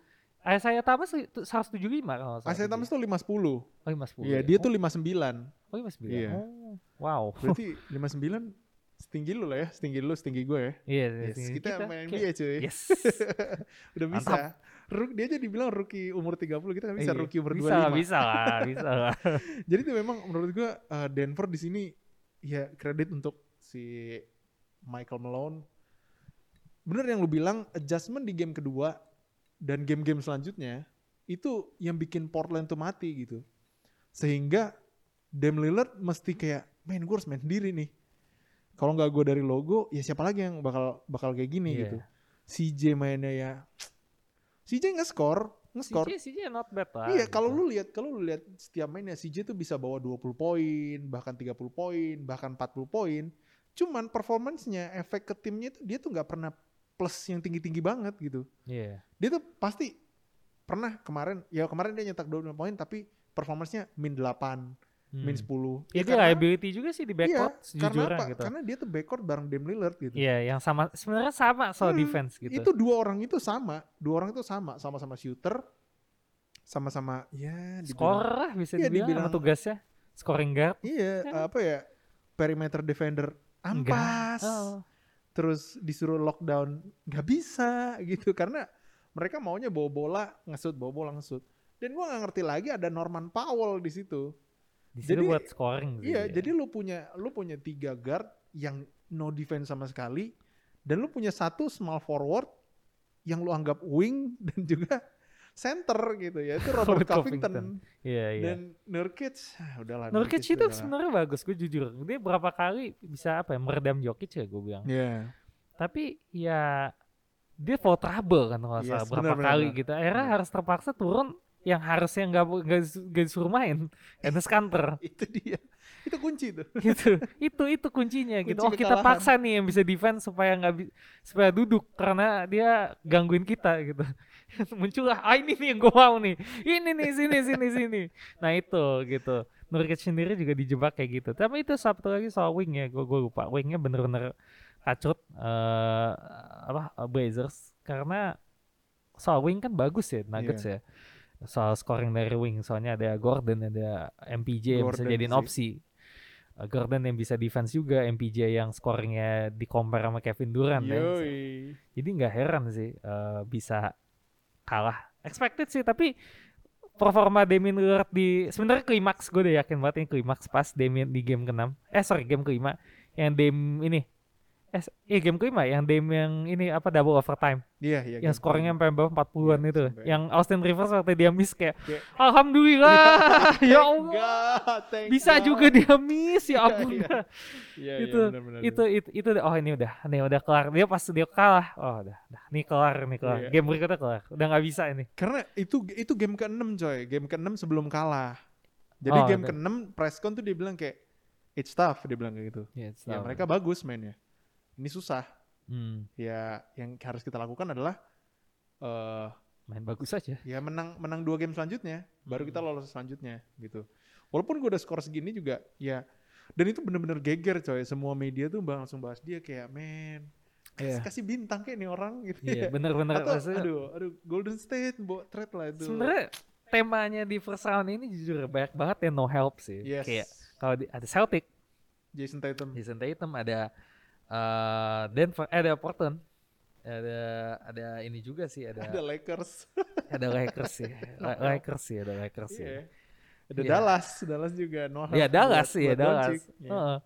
Eh saya Thomas 175 kalau salah. Isaiah Thomas tuh 510. Oh 510. Iya, ya. dia Oh, tuh 59. Oh 59. Iya. Oh, wow. Berarti 59 setinggi lu lah ya, setinggi lu, setinggi gue ya. Iya, Yes, tinggi kita, main NBA cuy. Yes. Udah bisa. Mantap. Rook, dia aja dibilang rookie umur 30, kita kan bisa Iya. rookie umur 25. bisa lah, bisa lah, bisa lah. Jadi itu memang menurut gue uh, Denver di sini ya kredit untuk si Michael Malone. Bener yang lu bilang adjustment di game kedua dan game-game selanjutnya itu yang bikin Portland tuh mati gitu. Sehingga Dame Lillard mesti kayak main gue harus main sendiri nih. Kalau nggak gue dari logo, ya siapa lagi yang bakal bakal kayak gini Iya. gitu. CJ mainnya ya, CJ nge-score, nge-score. CJ, CJ not bad lah. Iya, kalau gitu. lu lihat kalau lu lihat setiap mainnya CJ tuh bisa bawa 20 poin, bahkan 30 poin, bahkan 40 poin. Cuman performancenya, efek ke timnya itu dia tuh nggak pernah plus yang tinggi-tinggi banget gitu. Iya. Dia tuh pasti pernah kemarin, ya kemarin dia nyetak 25 poin tapi performancenya min 8, min Hmm. 10. Ya, dia karena- liability juga sih di iya, backcourt karena sejujurnya apa? gitu. Karena dia tuh backcourt bareng Dame Lillard gitu. Iya, yang sama sebenarnya sama soal Hmm, defense gitu. Itu dua orang itu sama, dua orang itu sama, sama-sama shooter, sama-sama ya Scorer lah bisa Iya, dibilang, sama dibilang- tugasnya. Scoring guard. Iya, apa ya? Perimeter defender ampas. Oh. Terus disuruh lockdown nggak bisa gitu karena mereka maunya bawa bola ngesut, bawa bola ngesut. Dan gua nggak ngerti lagi ada Norman Powell di situ. Di Jadi- buat scoring sih. Iya, jadi lu punya lu punya tiga guard yang no defense sama sekali dan lu punya satu small forward yang lu anggap wing dan juga center gitu ya. Itu Robert Robert Covington. Iya, iya. Dan Nurkic, ah, udahlah. Nurkic itu udahlah. sebenarnya bagus, gue jujur. Dia berapa kali bisa apa ya, meredam Jokic ya gue bilang. Iya. Tapi ya dia foul trouble kan kalau Yes, salah berapa benar, kali benar. gitu. Akhirnya Benar. harus terpaksa turun yang harusnya nggak nggak disuruh main, Enes Kanter. itu dia. Itu kunci tuh. gitu. Itu itu kuncinya gitu. Kunci oh kita kekalahan. paksa nih yang bisa defense supaya nggak supaya duduk karena dia gangguin kita gitu. Muncullah ah ini nih yang gue mau nih. Ini nih sini sini sini. Nah itu gitu. Nurkic sendiri juga dijebak kayak gitu. Tapi itu satu lagi soal wing ya gue gue lupa. Wingnya bener-bener kacut eh apa Blazers. Karena soal wing kan bagus ya Nuggets ya soal scoring dari wing. Soalnya ada Gordon ada MPJ yang bisa Gordon jadiin sih. opsi. Uh, Gordon yang bisa defense juga MPJ yang scoringnya di compare sama Kevin Durant ya. Jadi nggak heran sih uh, bisa kalah. Expected sih tapi performa Damian Lillard di sebenarnya klimaks gue udah yakin banget ini klimaks pas Damian di game ke-6 eh sorry game kelima. Yang Dame ini eh, s- eh game kelima yang Dame yang ini apa double overtime Iya, iya. yang game scoringnya kelima. sampai bawah 40-an Iya, itu sampai- yang Austin Rivers waktu dia miss kayak Kayak, alhamdulillah ya Allah bisa God. juga dia miss ya Iya, ampun iya. Iya, iya, itu benar-benar. itu itu itu oh ini udah nih udah kelar dia pas dia kalah oh udah, udah nih kelar nih kelar Iya. game berikutnya kelar udah nggak bisa ini Karena itu itu game ke-6 coy, game ke-6 sebelum kalah. Jadi Oh, game ada. ke-6 presscon tuh dia bilang kayak it's tough dia bilang kayak gitu. Ya mereka bagus mainnya. Ini susah. hmm, Ya yang harus kita lakukan adalah eh main bagus aja ya menang menang dua game selanjutnya, baru kita Hmm. lolos selanjutnya gitu. Walaupun gue udah skor segini juga ya dan itu bener-bener geger coy. Semua media tuh bang langsung bahas dia kayak men kasih, Iya. kasih bintang kayak nih orang gitu iya ya. bener-bener Atau maksudnya aduh aduh Golden State bawa trade lah itu. sebenarnya temanya di first round ini jujur banyak banget ya no help sih yes. kayak kalau di- ada Celtic Jason Tatum. Jason Tatum ada eh, Denver eh, ada Portland ada ada ini juga sih ada Ada Lakers. ada Lakers sih help. Lakers sih ada Lakers sih Iya. Ada Iya. Dallas, Dallas juga no help ya Dallas buat- sih ya Dallas Doncic. Iya. Heeh.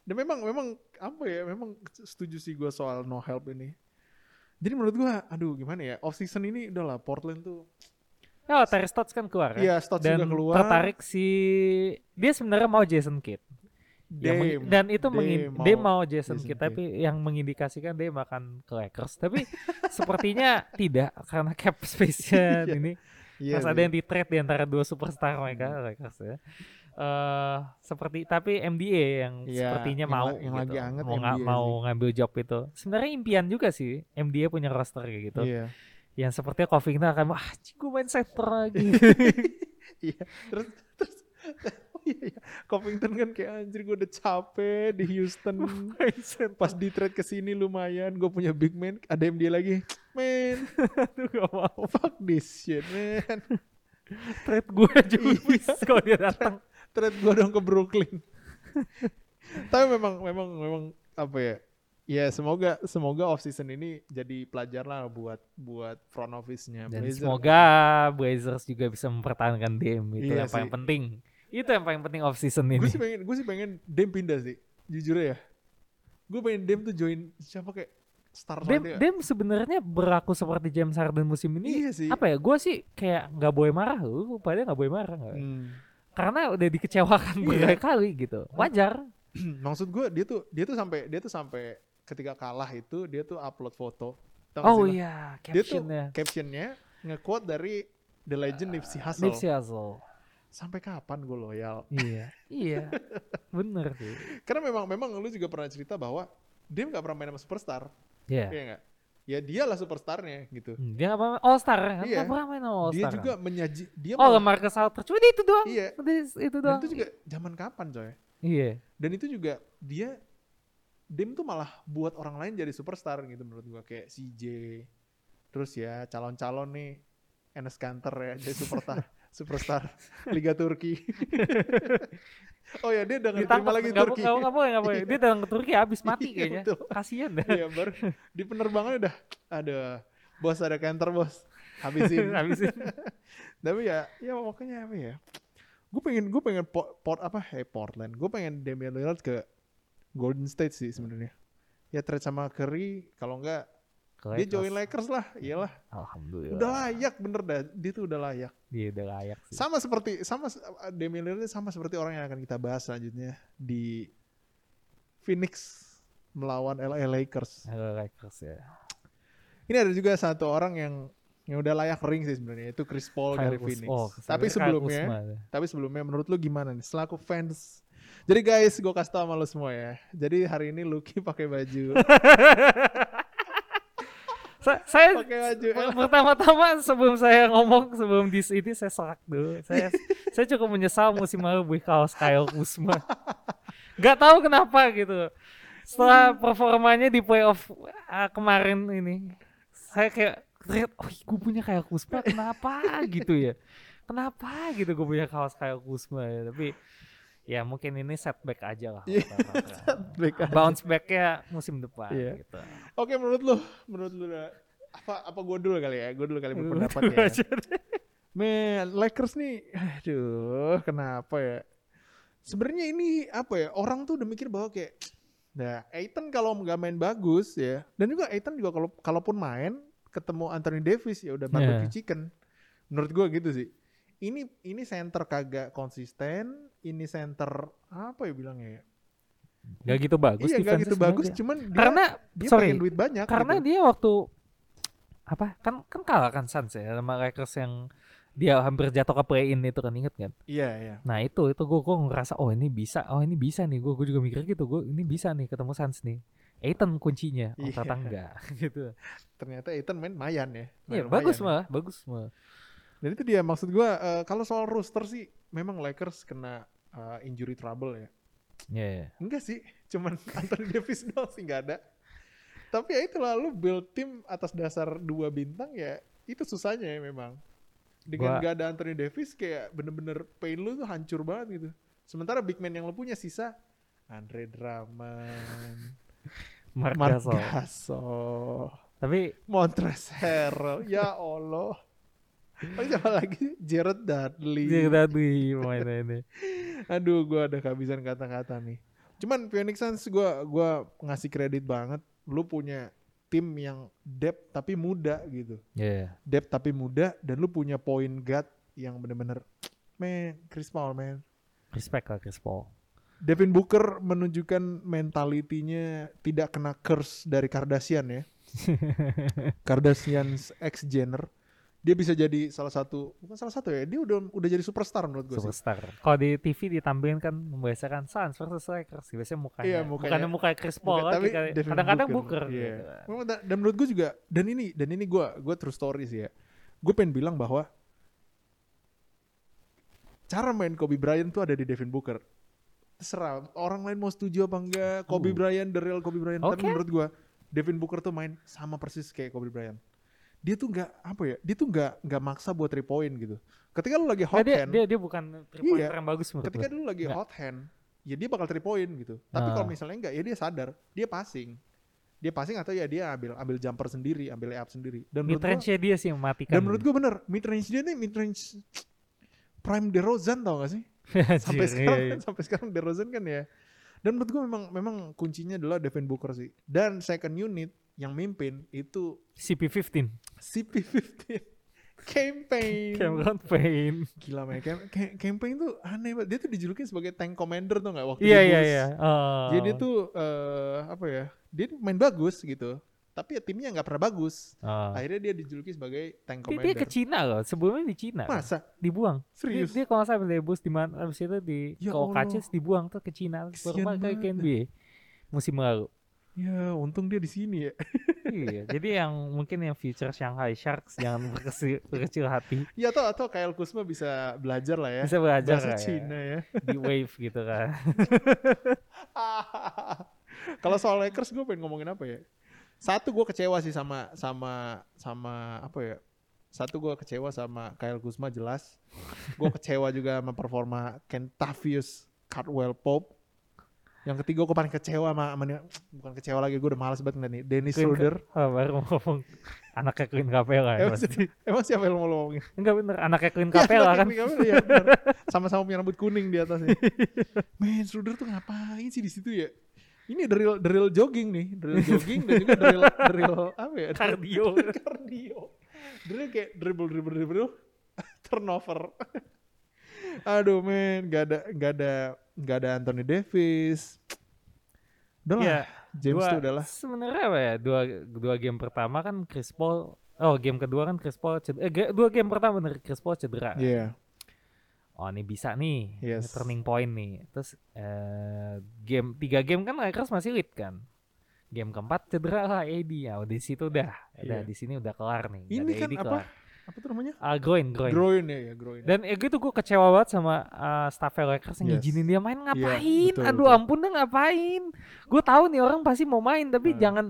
Dan memang memang apa ya? Memang setuju sih gue soal no help ini. Jadi menurut gue, aduh gimana ya? Off season ini udahlah Portland tuh. Oh, Terry Stotts kan keluar ya. Iya, Stotts dan juga keluar. tertarik si dia sebenarnya mau Jason Kidd. Yang mengi- Dame. dan itu Dame mengin, mau dia mau Jason, Jason Kidd, tapi yang mengindikasikan dia makan ke Lakers. Tapi sepertinya tidak karena cap space-nya Iya. ini. Iya Harus sih. ada yang di trade di antara dua superstar mereka Lakers ya. Eh seperti tapi MBA yang Iya, sepertinya yang mau yang gitu. lagi anget mau mau sih. ngambil job itu. Sebenarnya impian juga sih MBA punya roster kayak gitu. Iya. Yang sepertinya Covington akan ah gue main center lagi. Iya. Terus terus iya, iya. Covington kan kayak anjir gue udah capek di Houston. Pas di trade ke sini lumayan, gue punya big man, ada yang dia lagi. Man, Aduh gak mau. fuck this shit, man. Trade gue juga Iya. bisa kalau dia datang. Trade gue dong ke Brooklyn. Tapi memang memang memang apa ya? Ya semoga semoga off season ini jadi pelajar lah buat buat front office-nya Dan semoga Blazers juga bisa mempertahankan Dame itu Iya yang paling sih. penting. Itu yang paling penting off season ini. Gue sih pengen gue sih pengen Dame pindah sih. Jujur ya. Gue pengen Dame tuh join siapa kayak star Dame, selanjutnya. Dame sebenarnya berlaku seperti James Harden musim ini. Iya sih. Apa ya? Gue sih kayak nggak boleh marah lu, padahal nggak boleh marah nggak? Hmm. Karena udah dikecewakan Iya. berkali-kali gitu. Wajar. Maksud gue dia tuh dia tuh sampai dia tuh sampai ketika kalah itu dia tuh upload foto. Tau Oh iya, Dia tuh captionnya. captionnya nge-quote dari The Legend Nipsey Hussle. Nipsey Hussle. Sampai kapan gue loyal? Iya, iya, bener sih. Karena memang memang lu juga pernah cerita bahwa dia nggak pernah main sama superstar, Iya. iya nggak? Ya dia lah superstarnya gitu. Hmm, Dia pernah All Star kan? Iya. Nggak pernah main sama All Dia Star. juga menyaji dia Oh, malah- Lamarcus Aldridge. Cuma dia itu doang. Iya. Itu Dan doang. itu juga zaman kapan coy? Iya. Dan itu juga dia Dem tuh malah buat orang lain jadi superstar gitu menurut gua kayak CJ. Terus ya calon-calon nih Enes Kanter ya jadi superstar superstar Liga Turki. oh ya dia udah nggak Ditangkap terima lagi nggak Turki. nggak boleh. Dia datang ke Turki habis mati Iya, kayaknya. betul. Kasian deh. Iya baru di penerbangan udah ada bos ada Kanter bos habisin. Habisin. Tapi ya ya pokoknya apa ya? Gue pengen gue pengen port, port apa? Eh Portland. Gue pengen Damian Lillard ke Golden State sih sebenarnya. Ya trade sama Curry kalau enggak Ke dia Lakers. join Lakers lah. Iyalah. Alhamdulillah. Udah layak bener dah. Dia tuh udah layak. Dia udah layak sih. Sama seperti sama Damian Lillard sama seperti orang yang akan kita bahas selanjutnya di Phoenix melawan LA Lakers. Hello Lakers ya. Ini ada juga satu orang yang yang udah layak ring sih sebenarnya itu Chris Paul Kyle dari Kuz- Phoenix. oh, Tapi sebelumnya ya. Tapi sebelumnya menurut lu gimana nih selaku fans? Jadi guys, gue kasih tau sama lu semua ya. Jadi hari ini Lucky pakai baju, Sa- saya pertama-tama sebelum saya ngomong sebelum di ini saya serak dulu. Saya saya cukup menyesal musim lalu beli kaos Kyle Kuzma. Gak tahu kenapa gitu. Setelah performanya di playoff ah, kemarin ini, saya kayak terlihat, oh gue punya Kyle Kuzma kenapa gitu ya? Kenapa gitu gue punya kaos Kyle Kuzma ya? Tapi ya mungkin ini setback aja lah. Iya, rata-rata. Baik. Bounce backnya musim depan Iya. gitu. Oke menurut lu, menurut lu apa apa gue dulu kali ya? Gue dulu kali berpendapat ya. aja. Man, Lakers nih, aduh, kenapa ya? Sebenarnya ini apa ya? Orang tuh udah mikir bahwa kayak, nah, Aiton kalau nggak main bagus ya, dan juga Aiton juga kalau kalaupun main ketemu Anthony Davis ya udah barbecue Yeah. chicken. Menurut gua gitu sih. Ini ini center kagak konsisten, ini center apa ya bilangnya ya? Gak gitu bagus iya defense-nya gitu bagus, sebenarnya. cuman dia, karena dia sorry pengen duit banyak. karena gitu. dia waktu apa kan kan kalah kan Suns ya sama Lakers yang dia hampir jatuh ke play in itu kan inget kan iya iya. nah itu itu gue gue ngerasa oh ini bisa oh ini bisa nih gue gue juga mikir gitu gue ini bisa nih ketemu Suns nih Aiton kuncinya oh Iya. ternyata enggak gitu Ternyata Aiton main mayan ya. Iya bagus ya. malah bagus malah Dan itu dia maksud gua eh, kalau soal roster sih memang Lakers kena eh, injury trouble ya. Iya iya. Enggak sih, cuman Anthony Davis doang sih nggak ada. Tapi ya itulah lu build tim atas dasar dua bintang ya itu susahnya ya memang. Dengan Gua- nggak ada Anthony Davis kayak bener-bener pain lu tuh hancur banget gitu. Sementara big man yang lu punya sisa Andre Drummond, Mark Mark Gasol Gasol, tapi Montrezl Harrell, ya Allah. Oh, siapa lagi? Jared Dudley. dia tadi mainnya ini Aduh, gua ada kehabisan kata-kata nih. Cuman Phoenix Suns gua gua ngasih kredit banget. Lu punya tim yang depth tapi muda gitu. Iya Depth tapi muda dan lu punya point guard yang bener-bener man, Chris Paul man. respect lah Chris Paul Devin Booker menunjukkan mentalitinya tidak kena curse dari Kardashian ya. Kardashian's ex Jenner. Dia bisa jadi salah satu bukan salah satu ya. Dia udah udah jadi superstar menurut gue sih. superstar. Kalau di TV ditampilin kan membiasakan Suns versus Lakers. Biasanya mukanya, Iya, mukanya- bukannya muka Chris Paul lagi tapi Kadang-kadang Booker. Iya. gitu. Memang da- Dan menurut gue juga dan ini dan ini gue gue true story sih ya. Gue pengen bilang bahwa cara main Kobe Bryant tuh ada di Devin Booker. Terserah orang lain mau setuju apa enggak Kobe Uh. Bryant, the real Kobe Bryant. Tapi Oke. menurut gua Devin Booker tuh main sama persis kayak Kobe Bryant. Dia tuh nggak apa ya? Dia tuh nggak nggak maksa buat three point gitu. Ketika lu lagi Nah, hot dia, hand, dia dia bukan three pointer Iya. yang bagus menurut ketika gue. dulu lagi Nggak. hot hand, ya dia bakal three point gitu. Tapi Ah. kalau misalnya enggak, ya dia sadar, dia passing. Dia passing atau ya dia ambil ambil jumper sendiri, ambil layup sendiri. Dan Mid menurut gua, range dia sih yang mematikan. dan menurut gua bener, mid range dia nih mid range prime DeRozan tau gak sih? Sampai Anjir, sekarang iya, kan, sampai sekarang DeRozan kan ya. Dan menurut gua memang memang kuncinya adalah Devin Booker sih. Dan second unit yang mimpin itu CP15, CP15 campaign. Cameron Payne. Gila men, Cam- Cam- campaign tuh aneh banget. Dia tuh dijulukin sebagai tank commander tuh gak waktu Iya di iya Bulls. iya. Oh. Jadi dia tuh eh, apa ya? Dia main bagus gitu. Tapi ya timnya nggak pernah bagus. Oh. Akhirnya dia dijuluki sebagai tank Dia, commander. dia ke Cina loh, sebelumnya di Cina. Masa? Dibuang. Dia, Serius? dia kalau nggak salah bus di mana abis itu di Ya Allah. dibuang tuh ke Cina baru ke. NBA musim lalu. Ya untung dia di sini ya. iya, jadi yang mungkin yang future Shanghai Sharks jangan berkecil, berkecil hati. Ya atau atau Kyle Kuzma bisa belajar lah ya. Bisa belajar Bahasa lah ya, Cina ya. di wave gitu kan. Kalau soal Lakers gue pengen ngomongin apa ya? Satu gue kecewa sih sama sama sama apa ya? Satu gue kecewa sama Kyle Kuzma jelas. Gue kecewa juga sama performa Kentavious Cardwell Pope. Yang ketiga gue paling kecewa sama, sama bukan kecewa lagi gue udah males banget ngeliat nih Dennis Queen Schroeder. Oh, baru mau ngomong anaknya Queen Capella ya. Emang, si- emang siapa yang mau ngomongin? Enggak bener, anaknya Queen Iya, Capella kan. Bener. Sama-sama punya rambut kuning di atasnya. Men, Schroeder tuh ngapain sih di situ ya? Ini the real jogging nih, real jogging dan juga the real apa ya? Cardio. Cardio. Real kayak dribble, dribble, dribble, turnover. Aduh men, gak ada, gak ada, gak ada Anthony Davis. Udah lah, Iya, James dua, tuh udahlah. Sebenarnya apa ya? Dua dua game pertama kan Chris Paul Oh, game kedua kan Chris Paul cedera. Eh, dua game pertama bener Chris Paul cedera. Iya, Oh, ini bisa nih. Ini Yes. turning point nih. Terus eh, game tiga game kan Lakers masih lead kan. Game keempat cedera lah AD. Ya, di situ udah. Udah Iya. di sini udah kelar nih. Nggak Ini kan AD apa? kelar. Apa tuh namanya? Ah, groin, groin. Groin ya, ya groin. Dan ya gitu gue kecewa banget sama uh, staff Lakers yang Yes. ngizinin dia main ngapain? betul, Aduh betul. ampun dah ngapain? Gue tahu nih orang pasti mau main tapi Hmm. jangan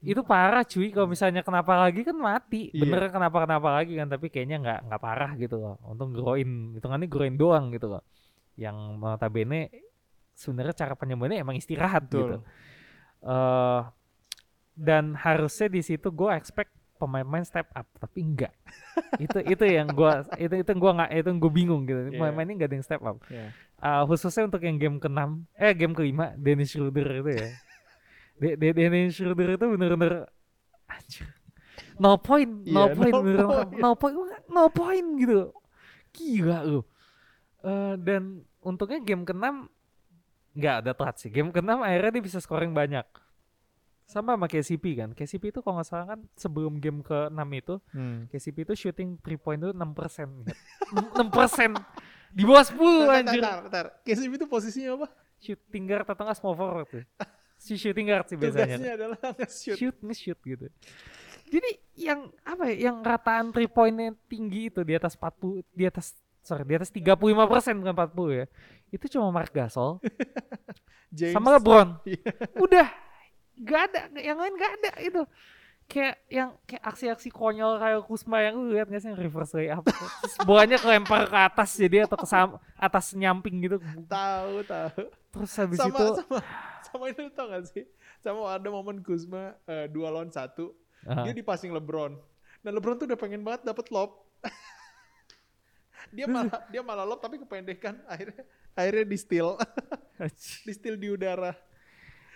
itu parah cuy kalau misalnya kenapa lagi kan mati Iya. bener kenapa kenapa lagi kan tapi kayaknya nggak nggak parah gitu loh untung groin hitungannya groin doang gitu loh yang notabene sebenarnya cara penyembuhannya emang istirahat Betul. gitu eh dan harusnya di situ gue expect pemain-pemain step up tapi enggak. Itu itu yang gue itu itu gue nggak itu gue bingung gitu. Iya. pemain-pemainnya nggak ada yang step up. Iya. Uh, khususnya untuk yang game ke-6 eh game kelima Dennis Schroeder itu ya. De De Dennis Schroeder itu bener-bener anjir. No point no Iya, point no bener point. no point no point gitu. Gila lu. Eh, dan untungnya game ke-6 nggak ada telat sih. Game ke-6 akhirnya dia bisa scoring banyak sama sama KCP kan KCP itu kalau nggak salah kan sebelum game ke-6 itu Hmm. KCP itu shooting 3 point itu 6% ingat. 6% di bawah 10 Bentar, anjir bentar, bentar. KCP itu posisinya apa? shooting guard atau nggak small forward tuh. Si shooting guard sih biasanya. Tugasnya adalah nge-shoot. Shoot, nge-shoot gitu. Jadi yang apa ya, yang rataan 3 pointnya tinggi itu di atas 40, di atas sorry, di atas 35 persen bukan 40 ya. Itu cuma Mark Gasol James. sama LeBron. Udah, nggak ada, yang lain nggak ada itu. Kayak yang kayak aksi-aksi konyol kayak Kusma yang lu lihat nggak sih yang reverse layup terus bolanya kelempar ke atas jadi atau ke sam- atas nyamping gitu Tahu, tahu. terus habis Sama, itu sama, sama lu tau gak sih? Sama ada momen Kuzma eh, dua lawan satu, Ah. dia di passing LeBron. Nah LeBron tuh udah pengen banget dapet lob. dia malah dia malah lob tapi kependekan akhirnya akhirnya di steal di steal di udara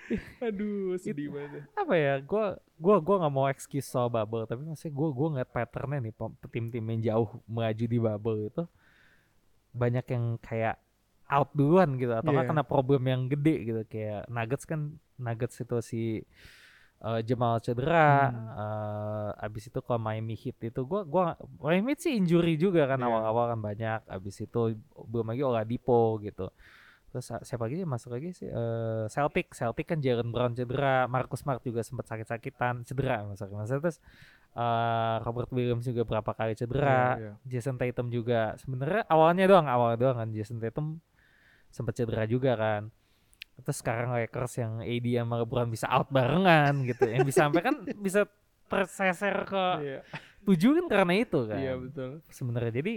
aduh sedih banget apa ya gua gua gua nggak mau excuse soal bubble tapi maksudnya gua gua ngeliat patternnya nih tim-tim yang jauh maju di bubble itu banyak yang kayak out duluan gitu atau Iya. kena problem yang gede gitu kayak Nuggets kan Nuggets itu si uh, Jamal cedera Hmm. uh, abis itu kalau Miami Heat itu gua gua Miami Heat sih injury juga kan Iya. awal-awal kan banyak abis itu belum lagi Oladipo gitu terus sa- siapa lagi masuk lagi sih Eh, Celtic Celtic kan Jalen Brown cedera Marcus Smart juga sempat sakit-sakitan cedera maksudnya maksudnya terus Eh, Robert Williams juga berapa kali cedera. Iya, iya. Jason Tatum juga sebenarnya awalnya doang, awal doang kan Jason Tatum sempat cedera juga kan. Terus sekarang Lakers yang AD sama LeBron bisa out barengan gitu. Yang bisa sampai kan bisa terseser ke Iya, tujuh kan karena itu kan. iya betul. Sebenarnya jadi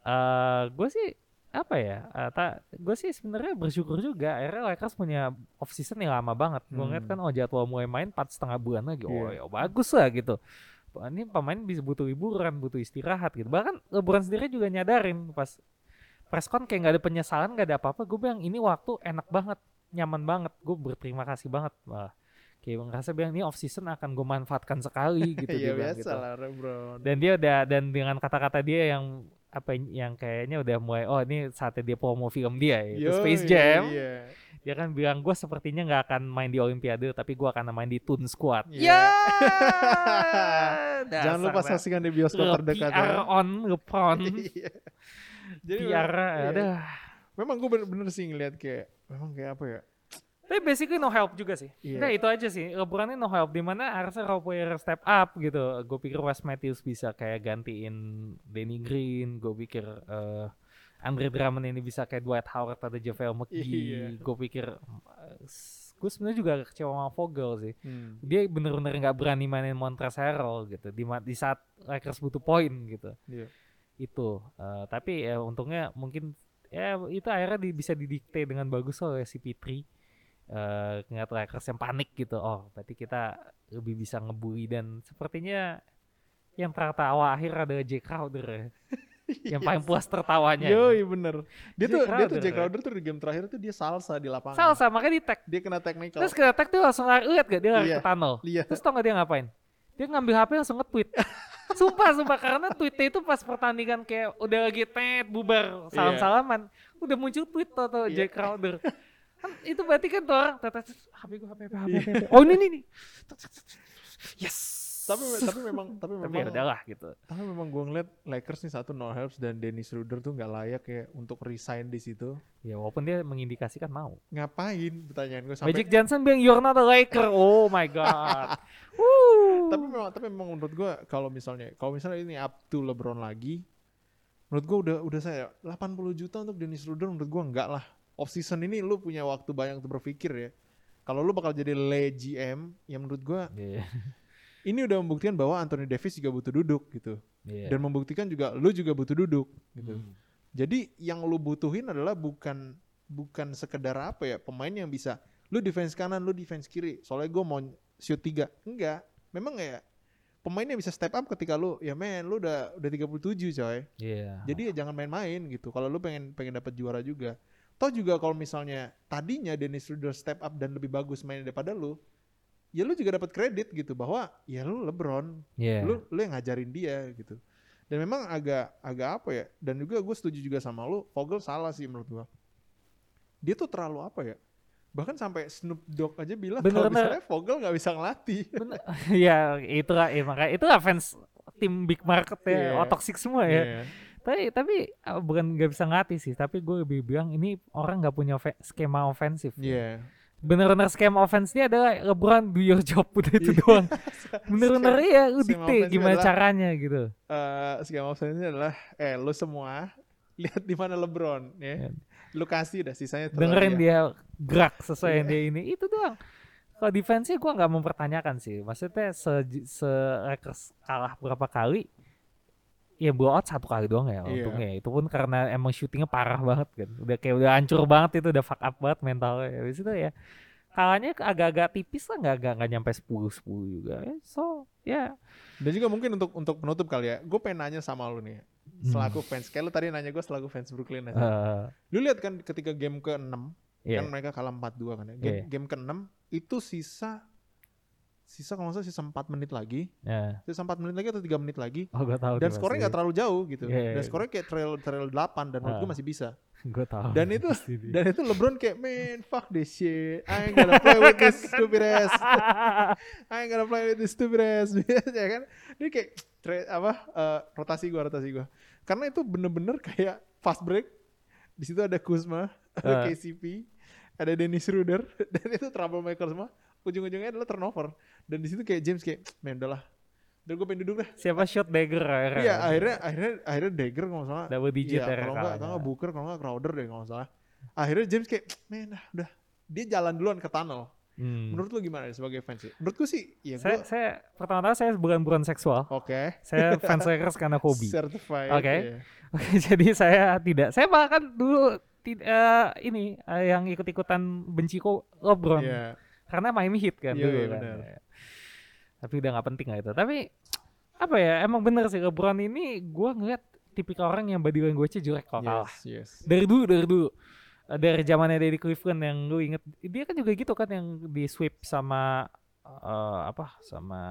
eh gue sih apa ya? eh, tak gue sih sebenarnya bersyukur juga akhirnya Lakers punya off season yang lama banget. Gue ngeliat Hmm. kan oh jadwal mulai main empat setengah bulan lagi. Oh Iya. ya bagus lah gitu. Ini pemain bisa butuh hiburan, butuh istirahat gitu. Bahkan LeBron sendiri juga nyadarin pas presscon kayak nggak ada penyesalan, nggak ada apa-apa. Gue bilang ini waktu enak banget, nyaman banget. Gue berterima kasih banget. Wah, kayak ngerasa bilang ini off season akan gue manfaatkan sekali gitu. Iya dia biasa gitu lah LeBron. dan dia udah dan dengan kata-kata dia yang apa yang kayaknya udah mulai oh ini saatnya dia promo film dia itu Yoi, Space Jam Iya. dia kan bilang gue sepertinya nggak akan main di Olimpiade tapi gue akan main di Toon Squad Iya. ya Jangan lupa saksikan di bioskop terdekat PR ya. on ngepron Iya. Jadi PR memang- iya. ada Memang gue bener-bener sih ngeliat kayak memang kayak apa ya? Tapi basically no help juga sih Iya. nah itu aja sih LeBron ini no help di mana harusnya role player step up gitu gue pikir Wes Matthews bisa kayak gantiin Danny Green gue pikir eh, Andre Drummond ini bisa kayak Dwight Howard atau JaVale McGee Iya. gue pikir gue sebenarnya juga kecewa sama Vogel sih Hmm. dia bener-bener nggak berani mainin Montrezl Harrell gitu di, di saat Lakers butuh poin gitu Iya. itu Eh, tapi ya untungnya mungkin ya itu akhirnya di- bisa didikte dengan bagus oleh si Pitri eh ngeliat Lakers yang panik gitu oh berarti kita lebih bisa ngebully dan sepertinya yang tertawa akhir adalah Jay Crowder ya. yang paling puas tertawanya Yoi bener. Dia Jay tuh dia tuh Jay ya. Crowder tuh di game terakhir tuh dia salsa di lapangan. salsa makanya di tag Dia kena technical. terus kena tag tuh langsung lari lihat gak dia lari Iya. ke tunnel Iya. terus tau gak dia ngapain dia ngambil HP langsung nge-tweet sumpah sumpah karena tweetnya itu pas pertandingan kayak udah lagi tet bubar salam salaman udah muncul tweet tuh, tuh Iya. Jay Crowder kan itu berarti kan tuh orang tet, tet, tet, HP gue HP HP HP, Iya. HP. oh ini nih nih yes. Tapi tapi memang tapi tapi ya memang udahlah gitu. tapi memang gue ngeliat Lakers nih satu no helps dan Dennis Schroeder tuh nggak layak ya untuk resign di situ. ya walaupun dia mengindikasikan mau. Ngapain? Pertanyaan gue sampai Magic Johnson bilang you're not a Laker. Oh my god. Woo. tapi memang tapi memang menurut gue kalau misalnya kalau misalnya ini up to LeBron lagi menurut gue udah udah saya 80 juta untuk Dennis Schroeder menurut gue enggak lah off season ini lu punya waktu banyak untuk berpikir ya. Kalau lu bakal jadi le GM ya menurut gue Iya, ini udah membuktikan bahwa Anthony Davis juga butuh duduk gitu. Iya. dan membuktikan juga lu juga butuh duduk gitu. Hmm. jadi yang lu butuhin adalah bukan bukan sekedar apa ya pemain yang bisa lu defense kanan lu defense kiri soalnya gue mau shoot tiga. Enggak. Memang ya pemain yang bisa step up ketika lu ya men lu udah udah 37 coy. Iya. jadi ya jangan main-main gitu. Kalau lu pengen pengen dapat juara juga toh juga kalau misalnya tadinya Dennis Schroeder step up dan lebih bagus main daripada lu ya lu juga dapat kredit gitu bahwa ya lu LeBron Iya. lu lu yang ngajarin dia gitu dan memang agak agak apa ya dan juga gue setuju juga sama lu Vogel salah sih menurut gua dia tuh terlalu apa ya bahkan sampai Snoop Dogg aja bilang kalau misalnya Vogel nggak bisa ngelatih Bener. ya itu lah ya, makanya itu lah fans tim big market ya Iya. otoksik semua ya Iya. Tapi tapi uh, bukan nggak bisa ngelatih sih tapi gue lebih bilang ini orang nggak punya skema ofensif Iya. bener-bener skema offense-nya adalah LeBron do your job udah itu Iya. doang bener-bener ya lu dikte gimana adalah- caranya gitu Eh, skema offense adalah eh lu semua lihat di mana LeBron ya Iya. lu kasih dah sisanya dengerin dia gerak sesuai yang Iya. dia ini itu doang kalau defense-nya gue nggak mempertanyakan sih maksudnya se, se Lakers kalah berapa kali ya blowout satu kali doang ya Iya. untungnya itu pun karena emang syutingnya parah banget kan udah kayak udah hancur banget itu udah fuck up banget mentalnya habis itu ya kalahnya agak-agak tipis lah nggak nggak nggak nyampe 10 10 juga so ya dan juga mungkin untuk untuk penutup kali ya gue pengen nanya sama lu nih Hmm. selaku fans kayak lu tadi nanya gue selaku fans Brooklyn aja eh, lu lihat kan ketika game ke 6 iya. kan mereka kalah 4-2 kan ya. Game, Iya. game ke-6 itu sisa sisa kalau nggak salah sisa 4 menit lagi. ya. Sisa 4 menit lagi atau 3 menit lagi. oh gue tahu Dan skornya nggak terlalu jauh gitu. Iya, iya, Dan iya. skornya kayak trail trail 8 dan menurut gue Ah. masih bisa. gue tahu Dan itu dan itu LeBron kayak man fuck this shit. I ain't gonna play with this stupid ass. I ain't gonna play with this stupid ass. ya kan? Dia kayak tra- apa eh, rotasi gua rotasi gua. Karena itu bener-bener kayak fast break. Di situ ada Kuzma, ada Ah. KCP, ada Dennis Schroeder dan itu troublemaker semua. Ujung-ujungnya adalah turnover. Dan di situ kayak James kayak, "Man, udahlah. Udah gue pengen duduk dah. Siapa shot dagger akhirnya? Iya, akhirnya akhirnya akhirnya Dagger kalau salah. double digit Iya, akhirnya kalau nggak kalau nggak Booker, kalau nggak Crowder deh kalau salah. Akhirnya James kayak, men, ah, udah. Dia jalan duluan ke tunnel. Hmm. Menurut lu gimana sebagai fans sih? Menurutku sih, ya saya, saya pertama-tama saya bukan buruan seksual. oke. Saya fans Lakers karena hobi. Certified. Oke. iya. Oke, jadi saya tidak. Saya bahkan dulu tidak ini eh, yang ikut-ikutan benci kok LeBron Iya. karena Miami Heat kan Iya, dulu iya, kan. benar. Tapi udah nggak penting lah itu. Tapi apa ya? Emang bener sih LeBron ini gua ngeliat tipikal orang yang body language-nya jelek kalau kalah. Yes, yes. Dari dulu, dari dulu. Eh, Dari zamannya Daddy Cleveland yang lu inget, dia kan juga gitu kan yang di sweep sama eh, apa? Sama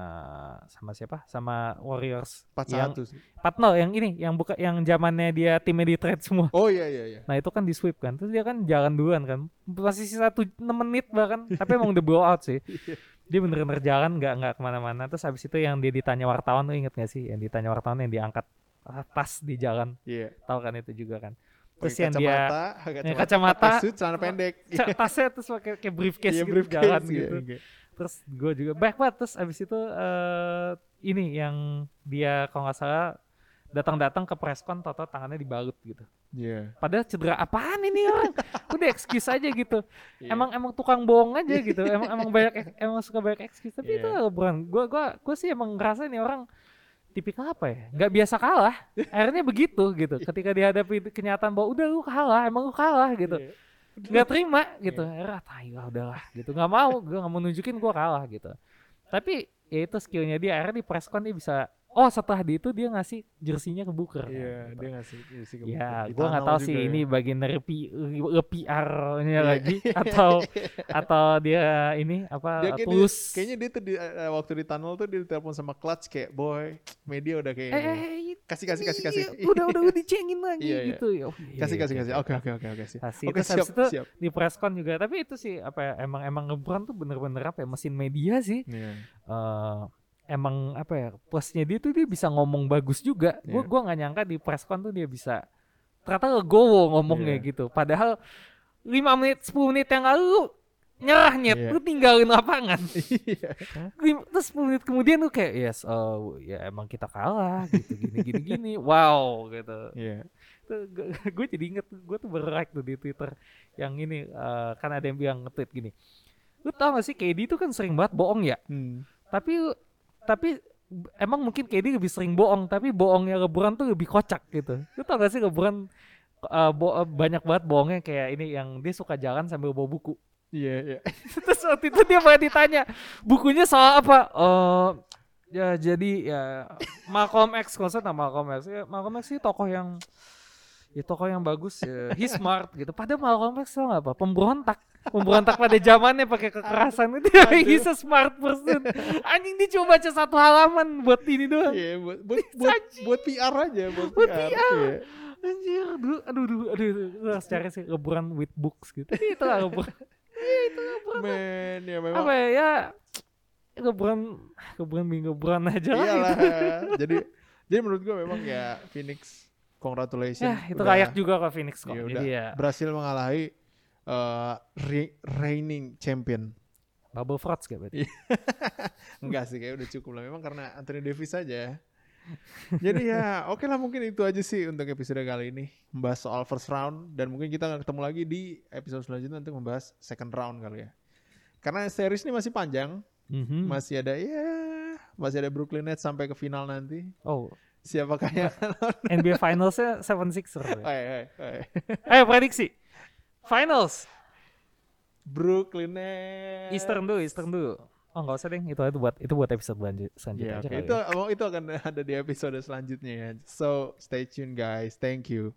sama siapa? Sama Warriors. yang 41 sih. Patno yang ini, yang buka yang zamannya dia timnya di trade semua. Oh iya iya iya. Nah itu kan di sweep kan, terus dia kan jalan duluan kan, masih sisa tuj- 6 menit bahkan, tapi emang udah blow out sih. Dia bener-bener jalan nggak nggak ke mana-mana. Terus habis itu yang dia ditanya wartawan tuh inget gak sih? Yang ditanya wartawan yang diangkat tas di jalan, Iya. tahu kan itu juga kan. Terus Pakai yang dia kacamata, yang kacamata, pakai suit, celana pendek. tasnya terus pakai kayak briefcase Iya, gitu briefcase, jalan iya, gitu. iya. Terus gue juga baik banget. Terus abis itu eh ini yang dia kalau nggak salah datang-datang ke preskon, toto tangannya dibalut gitu. Iya. Padahal cedera apaan ini orang? Udah excuse aja gitu. Iya. Emang emang tukang bohong aja gitu. Emang emang banyak emang suka banyak excuse. Tapi itu Iya. Iya. Nggak terima gitu. Akhirnya ah, tai lah udahlah gitu. Nggak mau, gua nggak mau nunjukin gua kalah gitu. Tapi ya itu skillnya dia akhirnya di preskon dia bisa oh setelah di itu dia ngasih jersinya ke Booker kan, Iya, gitu. dia ngasih ngasih ke Ya, Booker. Di gua nggak tahu sih juga ini ya. bagian dari PR-nya Iya. lagi atau atau dia ini apa Dia kayak tulus. dia- kayaknya dia tuh di, eh, waktu di tunnel tuh dia ditelepon sama Clutch kayak boy media udah kayak eh, ini. eh, kasih kasih kasih kasih iya, udah udah udah dicengin lagi Iya, iya. gitu ya. Oh, iya, kasih iya, kasih kasih oke. oke oke oke sih Kasih. oke siap itu siap di preskon juga tapi itu sih apa ya emang emang LeBron tuh bener-bener apa ya mesin media sih Iya. eh emang apa ya plusnya dia tuh dia bisa ngomong bagus juga gue Iya. gua nggak nyangka di preskon tuh dia bisa ternyata legowo ngomongnya Iya. gitu padahal 5 menit 10 menit yang lalu nyerah nyet Iya. lu tinggalin lapangan Iya. Terus 10 menit kemudian lu kayak yes oh ya emang kita kalah gitu gini gini gini wow gitu Iya. gue jadi inget gue tuh baru like tuh di twitter yang ini eh, kan ada yang bilang nge-tweet gini lu tau gak sih KD tuh kan sering banget bohong ya Hmm. tapi tapi emang mungkin KD lebih sering bohong tapi bohongnya LeBron tuh lebih kocak gitu. Lu tau gak sih LeBron uh, bo- uh, banyak banget bohongnya kayak ini yang dia suka jalan sambil bawa buku. Iya, iya. terus waktu itu dia pernah ditanya bukunya soal apa? Oh ya jadi ya Malcolm X konsepnya Malcolm X. Ya, Malcolm X sih tokoh yang ya tokoh yang bagus ya he smart gitu padahal Malcolm X tau gak apa pemberontak pemberontak pada zamannya pakai kekerasan itu he's a smart person anjing dia cuma baca satu halaman buat ini doang Iya, buat buat buat, buat PR aja, buat, Buat PR. PR. Iya. anjir aduh aduh aduh aduh, aduh. Harus cari sih LeBron with books gitu itu lah LeBron Men, ya memang apa ya ya LeBron LeBron being LeBron aja lah iyalah. gitu. jadi jadi menurut gua memang ya Phoenix congratulations. ya itu udah- layak juga ke Phoenix kok Iya, jadi udah ya berhasil mengalahi eh, re- reigning champion. bubble frauds kayak berarti Enggak sih, kayak udah cukup lah. Memang karena Anthony Davis saja. Jadi ya, oke lah mungkin itu aja sih untuk episode kali ini membahas soal first round dan mungkin kita akan ketemu lagi di episode selanjutnya untuk membahas second round kali ya. Karena series ini masih panjang, Mhm. masih ada ya masih ada Brooklyn Nets sampai ke final nanti. oh Siapakah yang NBA Finalsnya 76er Hai, hai, hai. ayo prediksi Finals Brooklyn Nets. Eastern dulu Eastern dulu oh nggak usah deh itu itu buat itu buat episode lanjut selanjutnya aja oke. kali Itu ya. itu akan ada di episode selanjutnya ya. So, stay tune guys. Thank you.